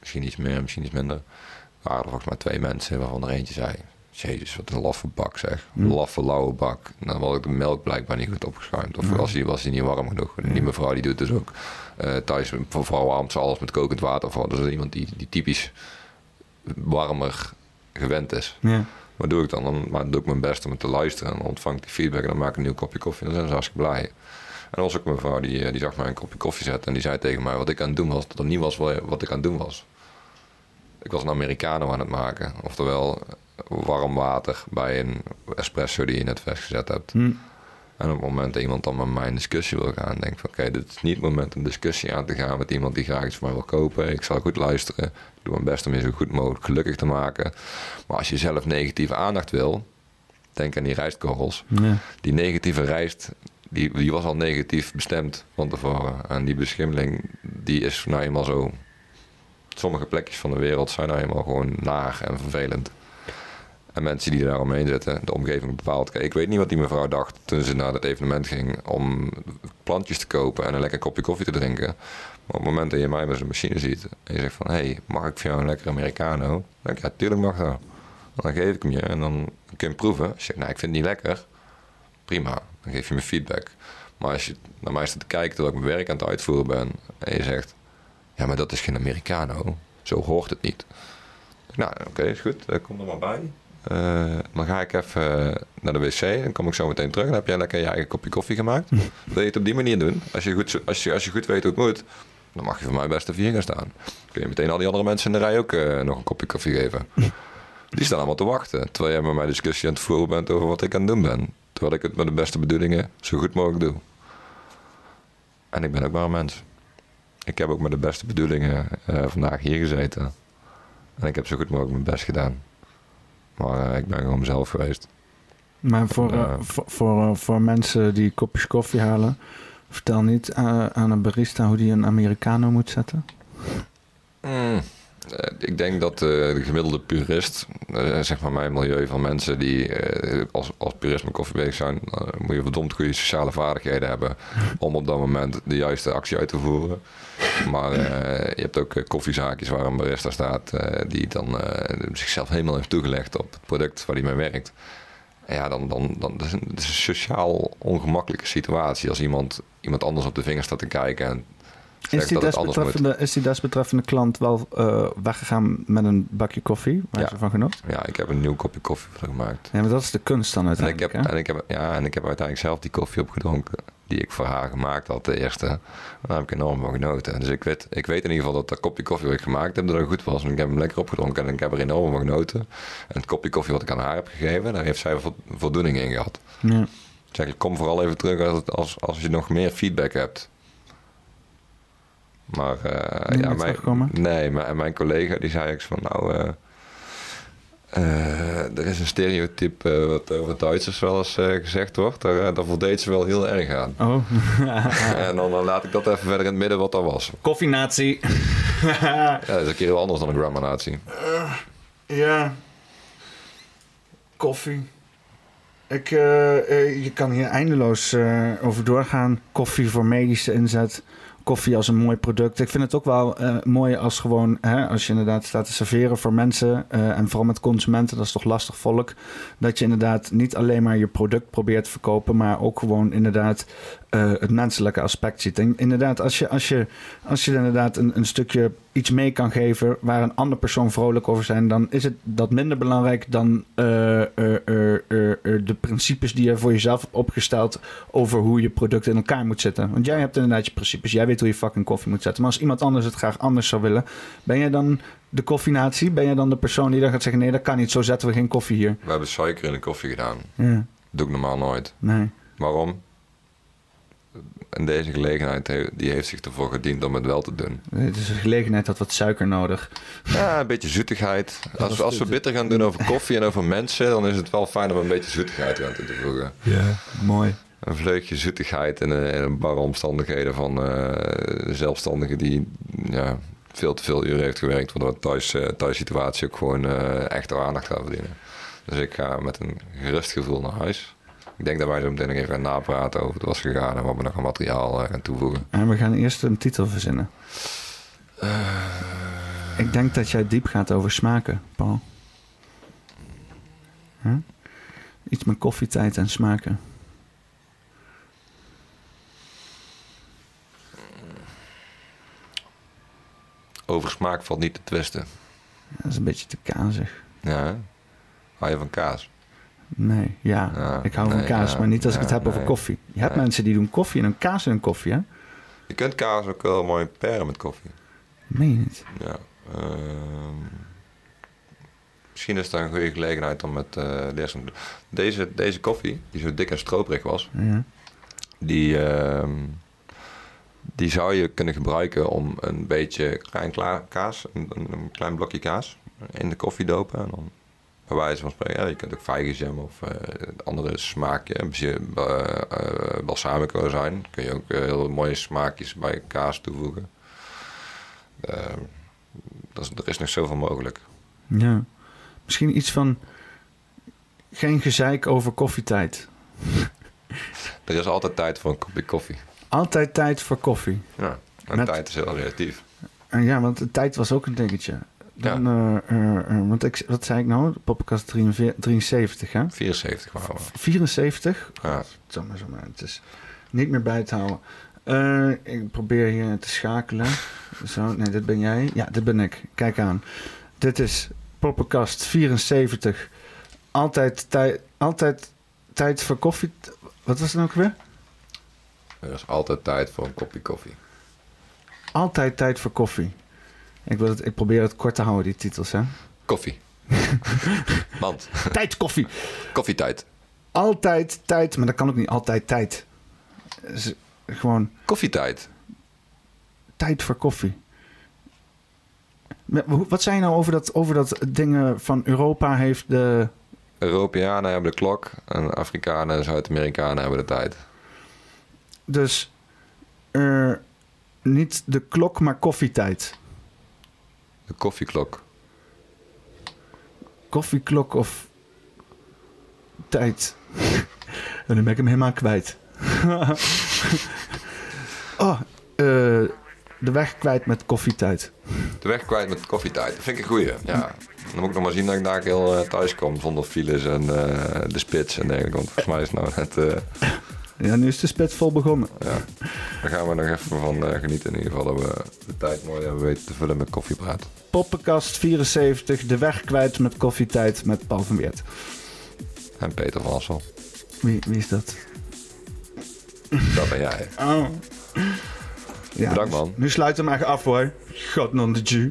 Misschien iets meer, misschien iets minder. waren er volgens mij twee mensen waarvan er eentje zei... Jezus, wat een laffe bak zeg. Een laffe, lauwe bak. En dan was ik de melk blijkbaar niet goed opgeschuimd. Of was, die, was die niet warm genoeg. En die mevrouw die doet dus ook eh, thuis... Voor vrouw warmt ze alles met kokend water voor. Dus iemand die, die typisch warmer gewend is. Ja. Wat doe ik dan? Dan maar doe ik mijn best om te luisteren. En dan ontvang ik die feedback en dan maak ik een nieuw kopje koffie. En dan zijn ze hartstikke blij. En was ook een mevrouw die, eh, die zag mij een kopje koffie zetten. En die zei tegen mij wat ik aan het doen was. Dat er niet was wa- wat ik aan het doen was. Ik was een Americano aan het maken. Oftewel warm water bij een espresso die je net vastgezet hebt. Hm. En op het moment dat iemand dan met mij in discussie wil gaan, denk ik van oké, dit is niet het moment om discussie aan te gaan met iemand die graag iets van mij wil kopen. Ik zal goed luisteren. Ik doe mijn best om je zo goed mogelijk gelukkig te maken. Maar als je zelf negatieve aandacht wil, denk aan die rijstkorrels. Ja. Die negatieve rijst, die, die was al negatief bestemd van tevoren. En die beschimmeling, die is nou eenmaal zo. Sommige plekjes van de wereld zijn nou eenmaal gewoon naar en vervelend. En mensen die daar omheen zitten, de omgeving bepaalt. Kijk, ik weet niet wat die mevrouw dacht toen ze naar dat evenement ging om plantjes te kopen en een lekker kopje koffie te drinken. Maar op het moment dat je mij met zo'n machine ziet en je zegt van, hé, hey, mag ik voor jou een lekker Americano? Dan denk ik, ja, tuurlijk mag dat. Dan geef ik hem je en dan kun je proeven. Als je zegt, nou, ik vind het niet lekker, prima. Dan geef je me feedback. Maar als je naar mij staat te kijken terwijl ik mijn werk aan het uitvoeren ben en je zegt, ja, maar dat is geen Americano. Zo hoort het niet. Nou, oké, is goed. Eh, Kom er maar bij. Eh, dan ga ik even naar de wc. Dan kom ik zo meteen terug. Dan heb jij lekker je eigen kopje koffie gemaakt. *laughs* Wil je het op die manier doen? Als je goed, als je, als je goed weet hoe het moet, dan mag je voor mij best even hier gaan staan. Kun je meteen al die andere mensen in de rij ook eh, nog een kopje koffie geven. *laughs* Die staan allemaal te wachten. Terwijl jij met mij discussie aan het voeren bent over wat ik aan het doen ben. Terwijl ik het met de beste bedoelingen zo goed mogelijk doe. En ik ben ook maar een mens. Ik heb ook met de beste bedoelingen eh, vandaag hier gezeten. En ik heb zo goed mogelijk mijn best gedaan. Maar eh, ik ben gewoon mezelf geweest. Maar voor, eh, voor, voor, voor mensen die kopjes koffie halen, vertel niet aan een barista hoe die een Americano moet zetten. Mm, ik denk dat eh, de gemiddelde purist, eh, zeg maar mijn milieu van mensen die eh, als, als purist koffie bezig zijn, eh, moet je verdomd goede sociale vaardigheden hebben om op dat moment de juiste actie uit te voeren. Maar eh, je hebt ook eh, koffiezaakjes waar een barista staat eh, die dan eh, zichzelf helemaal heeft toegelegd op het product waar hij mee werkt. Ja, dan, dan, dan dat is een, een sociaal ongemakkelijke situatie als iemand, iemand anders op de vinger staat te kijken en Is die, desbetreffende, is die desbetreffende klant wel eh, weggegaan met een bakje koffie waar Ja. ze van genoot? Ja, ik heb een nieuw kopje koffie voor gemaakt. Ja, maar dat is de kunst dan En ik, uiteindelijk. heb, hè? en, ik heb, ja, en ik heb uiteindelijk zelf die koffie opgedronken. Die ik voor haar gemaakt had, de eerste. Daar heb ik enorm van genoten. Dus ik weet, ik weet in ieder geval dat dat kopje koffie wat ik gemaakt heb, dat het goed was. En ik heb hem lekker opgedronken en ik heb er enorm van genoten. En het kopje koffie wat ik aan haar heb gegeven, daar heeft zij vo- voldoening in gehad. Ja. Zeg, kom vooral even terug als, als, als je nog meer feedback hebt. Maar eh, ja, mijn, nee, maar en mijn collega die zei ook van nou, eh, eh, er is een stereotype wat over Duitsers wel eens gezegd wordt. Daar, daar voldeed ze wel heel erg aan. Oh. *laughs* en dan, dan laat ik dat even verder in het midden wat dat was. Koffienatie. *laughs* Ja, dat is een keer heel anders dan een grammar-natie. Ja. Koffie. Ik, je kan hier eindeloos over doorgaan. Koffie voor medische inzet. Koffie als een mooi product. Ik vind het ook wel eh, mooi als gewoon, hè, als je inderdaad staat te serveren voor mensen. eh, en vooral met consumenten, dat is toch lastig volk. Dat je inderdaad niet alleen maar je product probeert te verkopen, maar ook gewoon inderdaad eh, het menselijke aspect ziet. En inderdaad, als je, als je, als je inderdaad een, een stukje iets mee kan geven waar een andere persoon vrolijk over zijn, dan is het dat minder belangrijk dan eh, eh, de principes die je voor jezelf hebt opgesteld over hoe je product in elkaar moet zetten. Want jij hebt inderdaad je principes, jij weet hoe je fucking koffie moet zetten. Maar als iemand anders het graag anders zou willen, ben jij dan de koffienatie? Ben jij dan de persoon die dan gaat zeggen: nee, dat kan niet, zo zetten we geen koffie hier? We hebben suiker in de koffie gedaan. Ja, doe ik normaal nooit. nee. Waarom? En deze gelegenheid he- die heeft zich ervoor gediend om het wel te doen. Het is een gelegenheid dat wat suiker nodig. Ja, een beetje zoetigheid. dat Als, we- als we bitter gaan doen over koffie en over mensen, dan is het wel fijn om een beetje zoetigheid aan toe te voegen. Ja, mooi. Een vleugje zoetigheid in, een- in een barre omstandigheden van eh zelfstandigen die ja, veel te veel uren heeft gewerkt, waardoor thuis, eh thuissituatie ook gewoon eh, echt aandacht gaat verdienen. Dus ik ga met een gerust gevoel naar huis. Ik denk dat wij zo meteen nog even gaan napraten over het was gegaan en wat we nog aan materiaal eh, gaan toevoegen. En we gaan eerst een titel verzinnen. Ik denk dat jij diep gaat over smaken, Paul. Huh? Iets met koffietijd en smaken. Over smaak valt niet te twisten. Ja, dat is een beetje te kazig. Ja, hè? hou je van kaas? Nee, ja. Ja, ik hou van kaas, ja, maar niet als ik het heb over koffie. Je hebt mensen die doen koffie en een kaas in een koffie, hè? Je kunt kaas ook wel mooi paren met koffie. Meen je niet? Ja. ehm, misschien is dat een goede gelegenheid om met te doen. Deze, deze koffie, die zo dik en stroperig was, die, ehm, die zou je kunnen gebruiken om een beetje klein kaas, een, een, een klein blokje kaas, in de koffie dopen. En dan bij wijze van spreken, ja, je kunt ook vijgenjam of eh, andere smaakje, een beetje eh, balsamico zijn. Kun je ook heel mooie smaakjes bij kaas toevoegen. Ehm, dat is, er is nog zoveel mogelijk. ja. Misschien iets van... Geen gezeik over koffietijd. *laughs* Er is altijd tijd voor een kopje koffie. Altijd tijd voor koffie. Ja, en Met- tijd is heel relatief. En ja, want de tijd was ook een dingetje. Dan, eh, eh, eh, want ik, wat zei ik nou? 43 73, hè? 74 waren we. 74? Ja. Zo maar, zo maar. Het is niet meer bij te houden. Ik probeer hier te schakelen. *laughs* Zo, nee, dit ben jij. Ja, dit ben ik. Kijk aan. Dit is Poppenkast 74. Altijd, tijd, altijd tijd voor koffie. Wat was het nou ook weer? Er is altijd tijd voor een kopje koffie. Altijd tijd voor koffie. Ik, wil het, ik probeer het kort te houden, die titels, hè? Koffie. *laughs* Want, Tijd koffie. koffietijd. Altijd tijd, maar dat kan ook niet altijd tijd. Gewoon Koffietijd. tijd voor koffie. Wat zei je nou over dat, over dat dingen van Europa heeft de... Europeanen hebben de klok en Afrikanen en Zuid-Amerikanen hebben de tijd. Dus eh, niet de klok, maar koffietijd. De koffieklok. Koffieklok of tijd. en *laughs* dan ben ik hem helemaal kwijt. *laughs* oh, eh, de weg kwijt met koffietijd. De weg kwijt met koffietijd. Dat vind ik een goeie. Ja. Dan moet ik nog maar zien dat ik daar heel eh, thuis kom zonder files en eh, de spits en dergelijke. Want volgens mij is het nou net... eh, Ja, nu is de spits vol begonnen. ja. Daar gaan we nog even van eh, genieten in ieder geval. Dat we de tijd mooi hebben weten te vullen met koffiepraat. Poppenkast 74, de weg kwijt met koffietijd met Paul van Weert. En Peter van Assel. Wie, wie is dat? Dat ben jij. *laughs* Oh. Ja, Bedankt, man. Nu sluit hem echt af hoor. God non de Jew.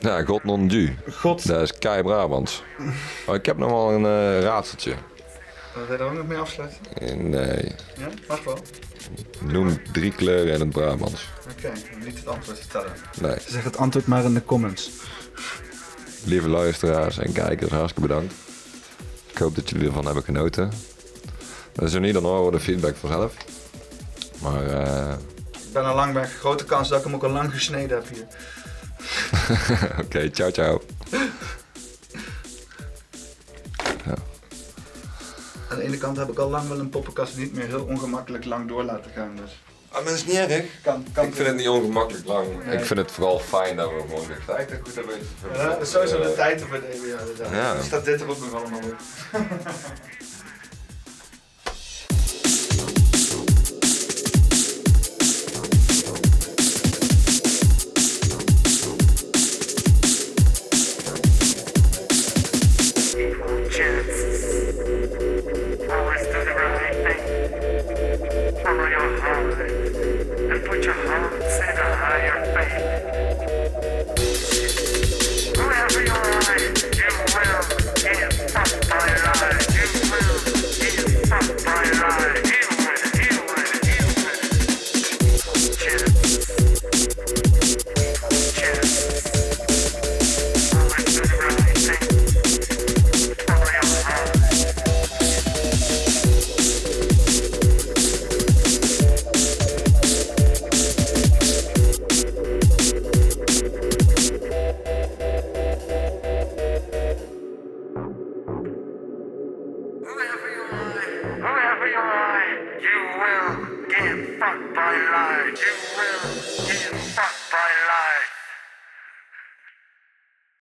Ja, God non du. God. Dat is Kai Brabants. Oh, ik heb nog wel een eh, raadseltje. Wil jij er ook nog mee afsluiten? Nee. Ja, mag wel. Noem drie kleuren in het Brabants. Oké, niet het antwoord vertellen. Nee. Zeg het antwoord maar in de comments. Lieve luisteraars en kijkers, hartstikke bedankt. Ik hoop dat jullie ervan hebben genoten. Dat is er niet, dan horen we de feedback vanzelf. Maar eh, Ik ben al lang weg. Grote kans dat ik hem ook al lang gesneden heb hier. *laughs* oké, ciao ciao. *laughs* Aan de ene kant heb ik al lang wel een poppenkast niet meer heel ongemakkelijk lang door laten gaan. Dus Ah, maar dat is niet erg. kan, kan Ik vind het niet ongemakkelijk lang. Nee. Ik vind het vooral fijn dat we gewoon de tijd er goed hebben. Ja, dat is sowieso de tijd te verdelen. Ja. Ja. Dan staat dit er ook nog allemaal op.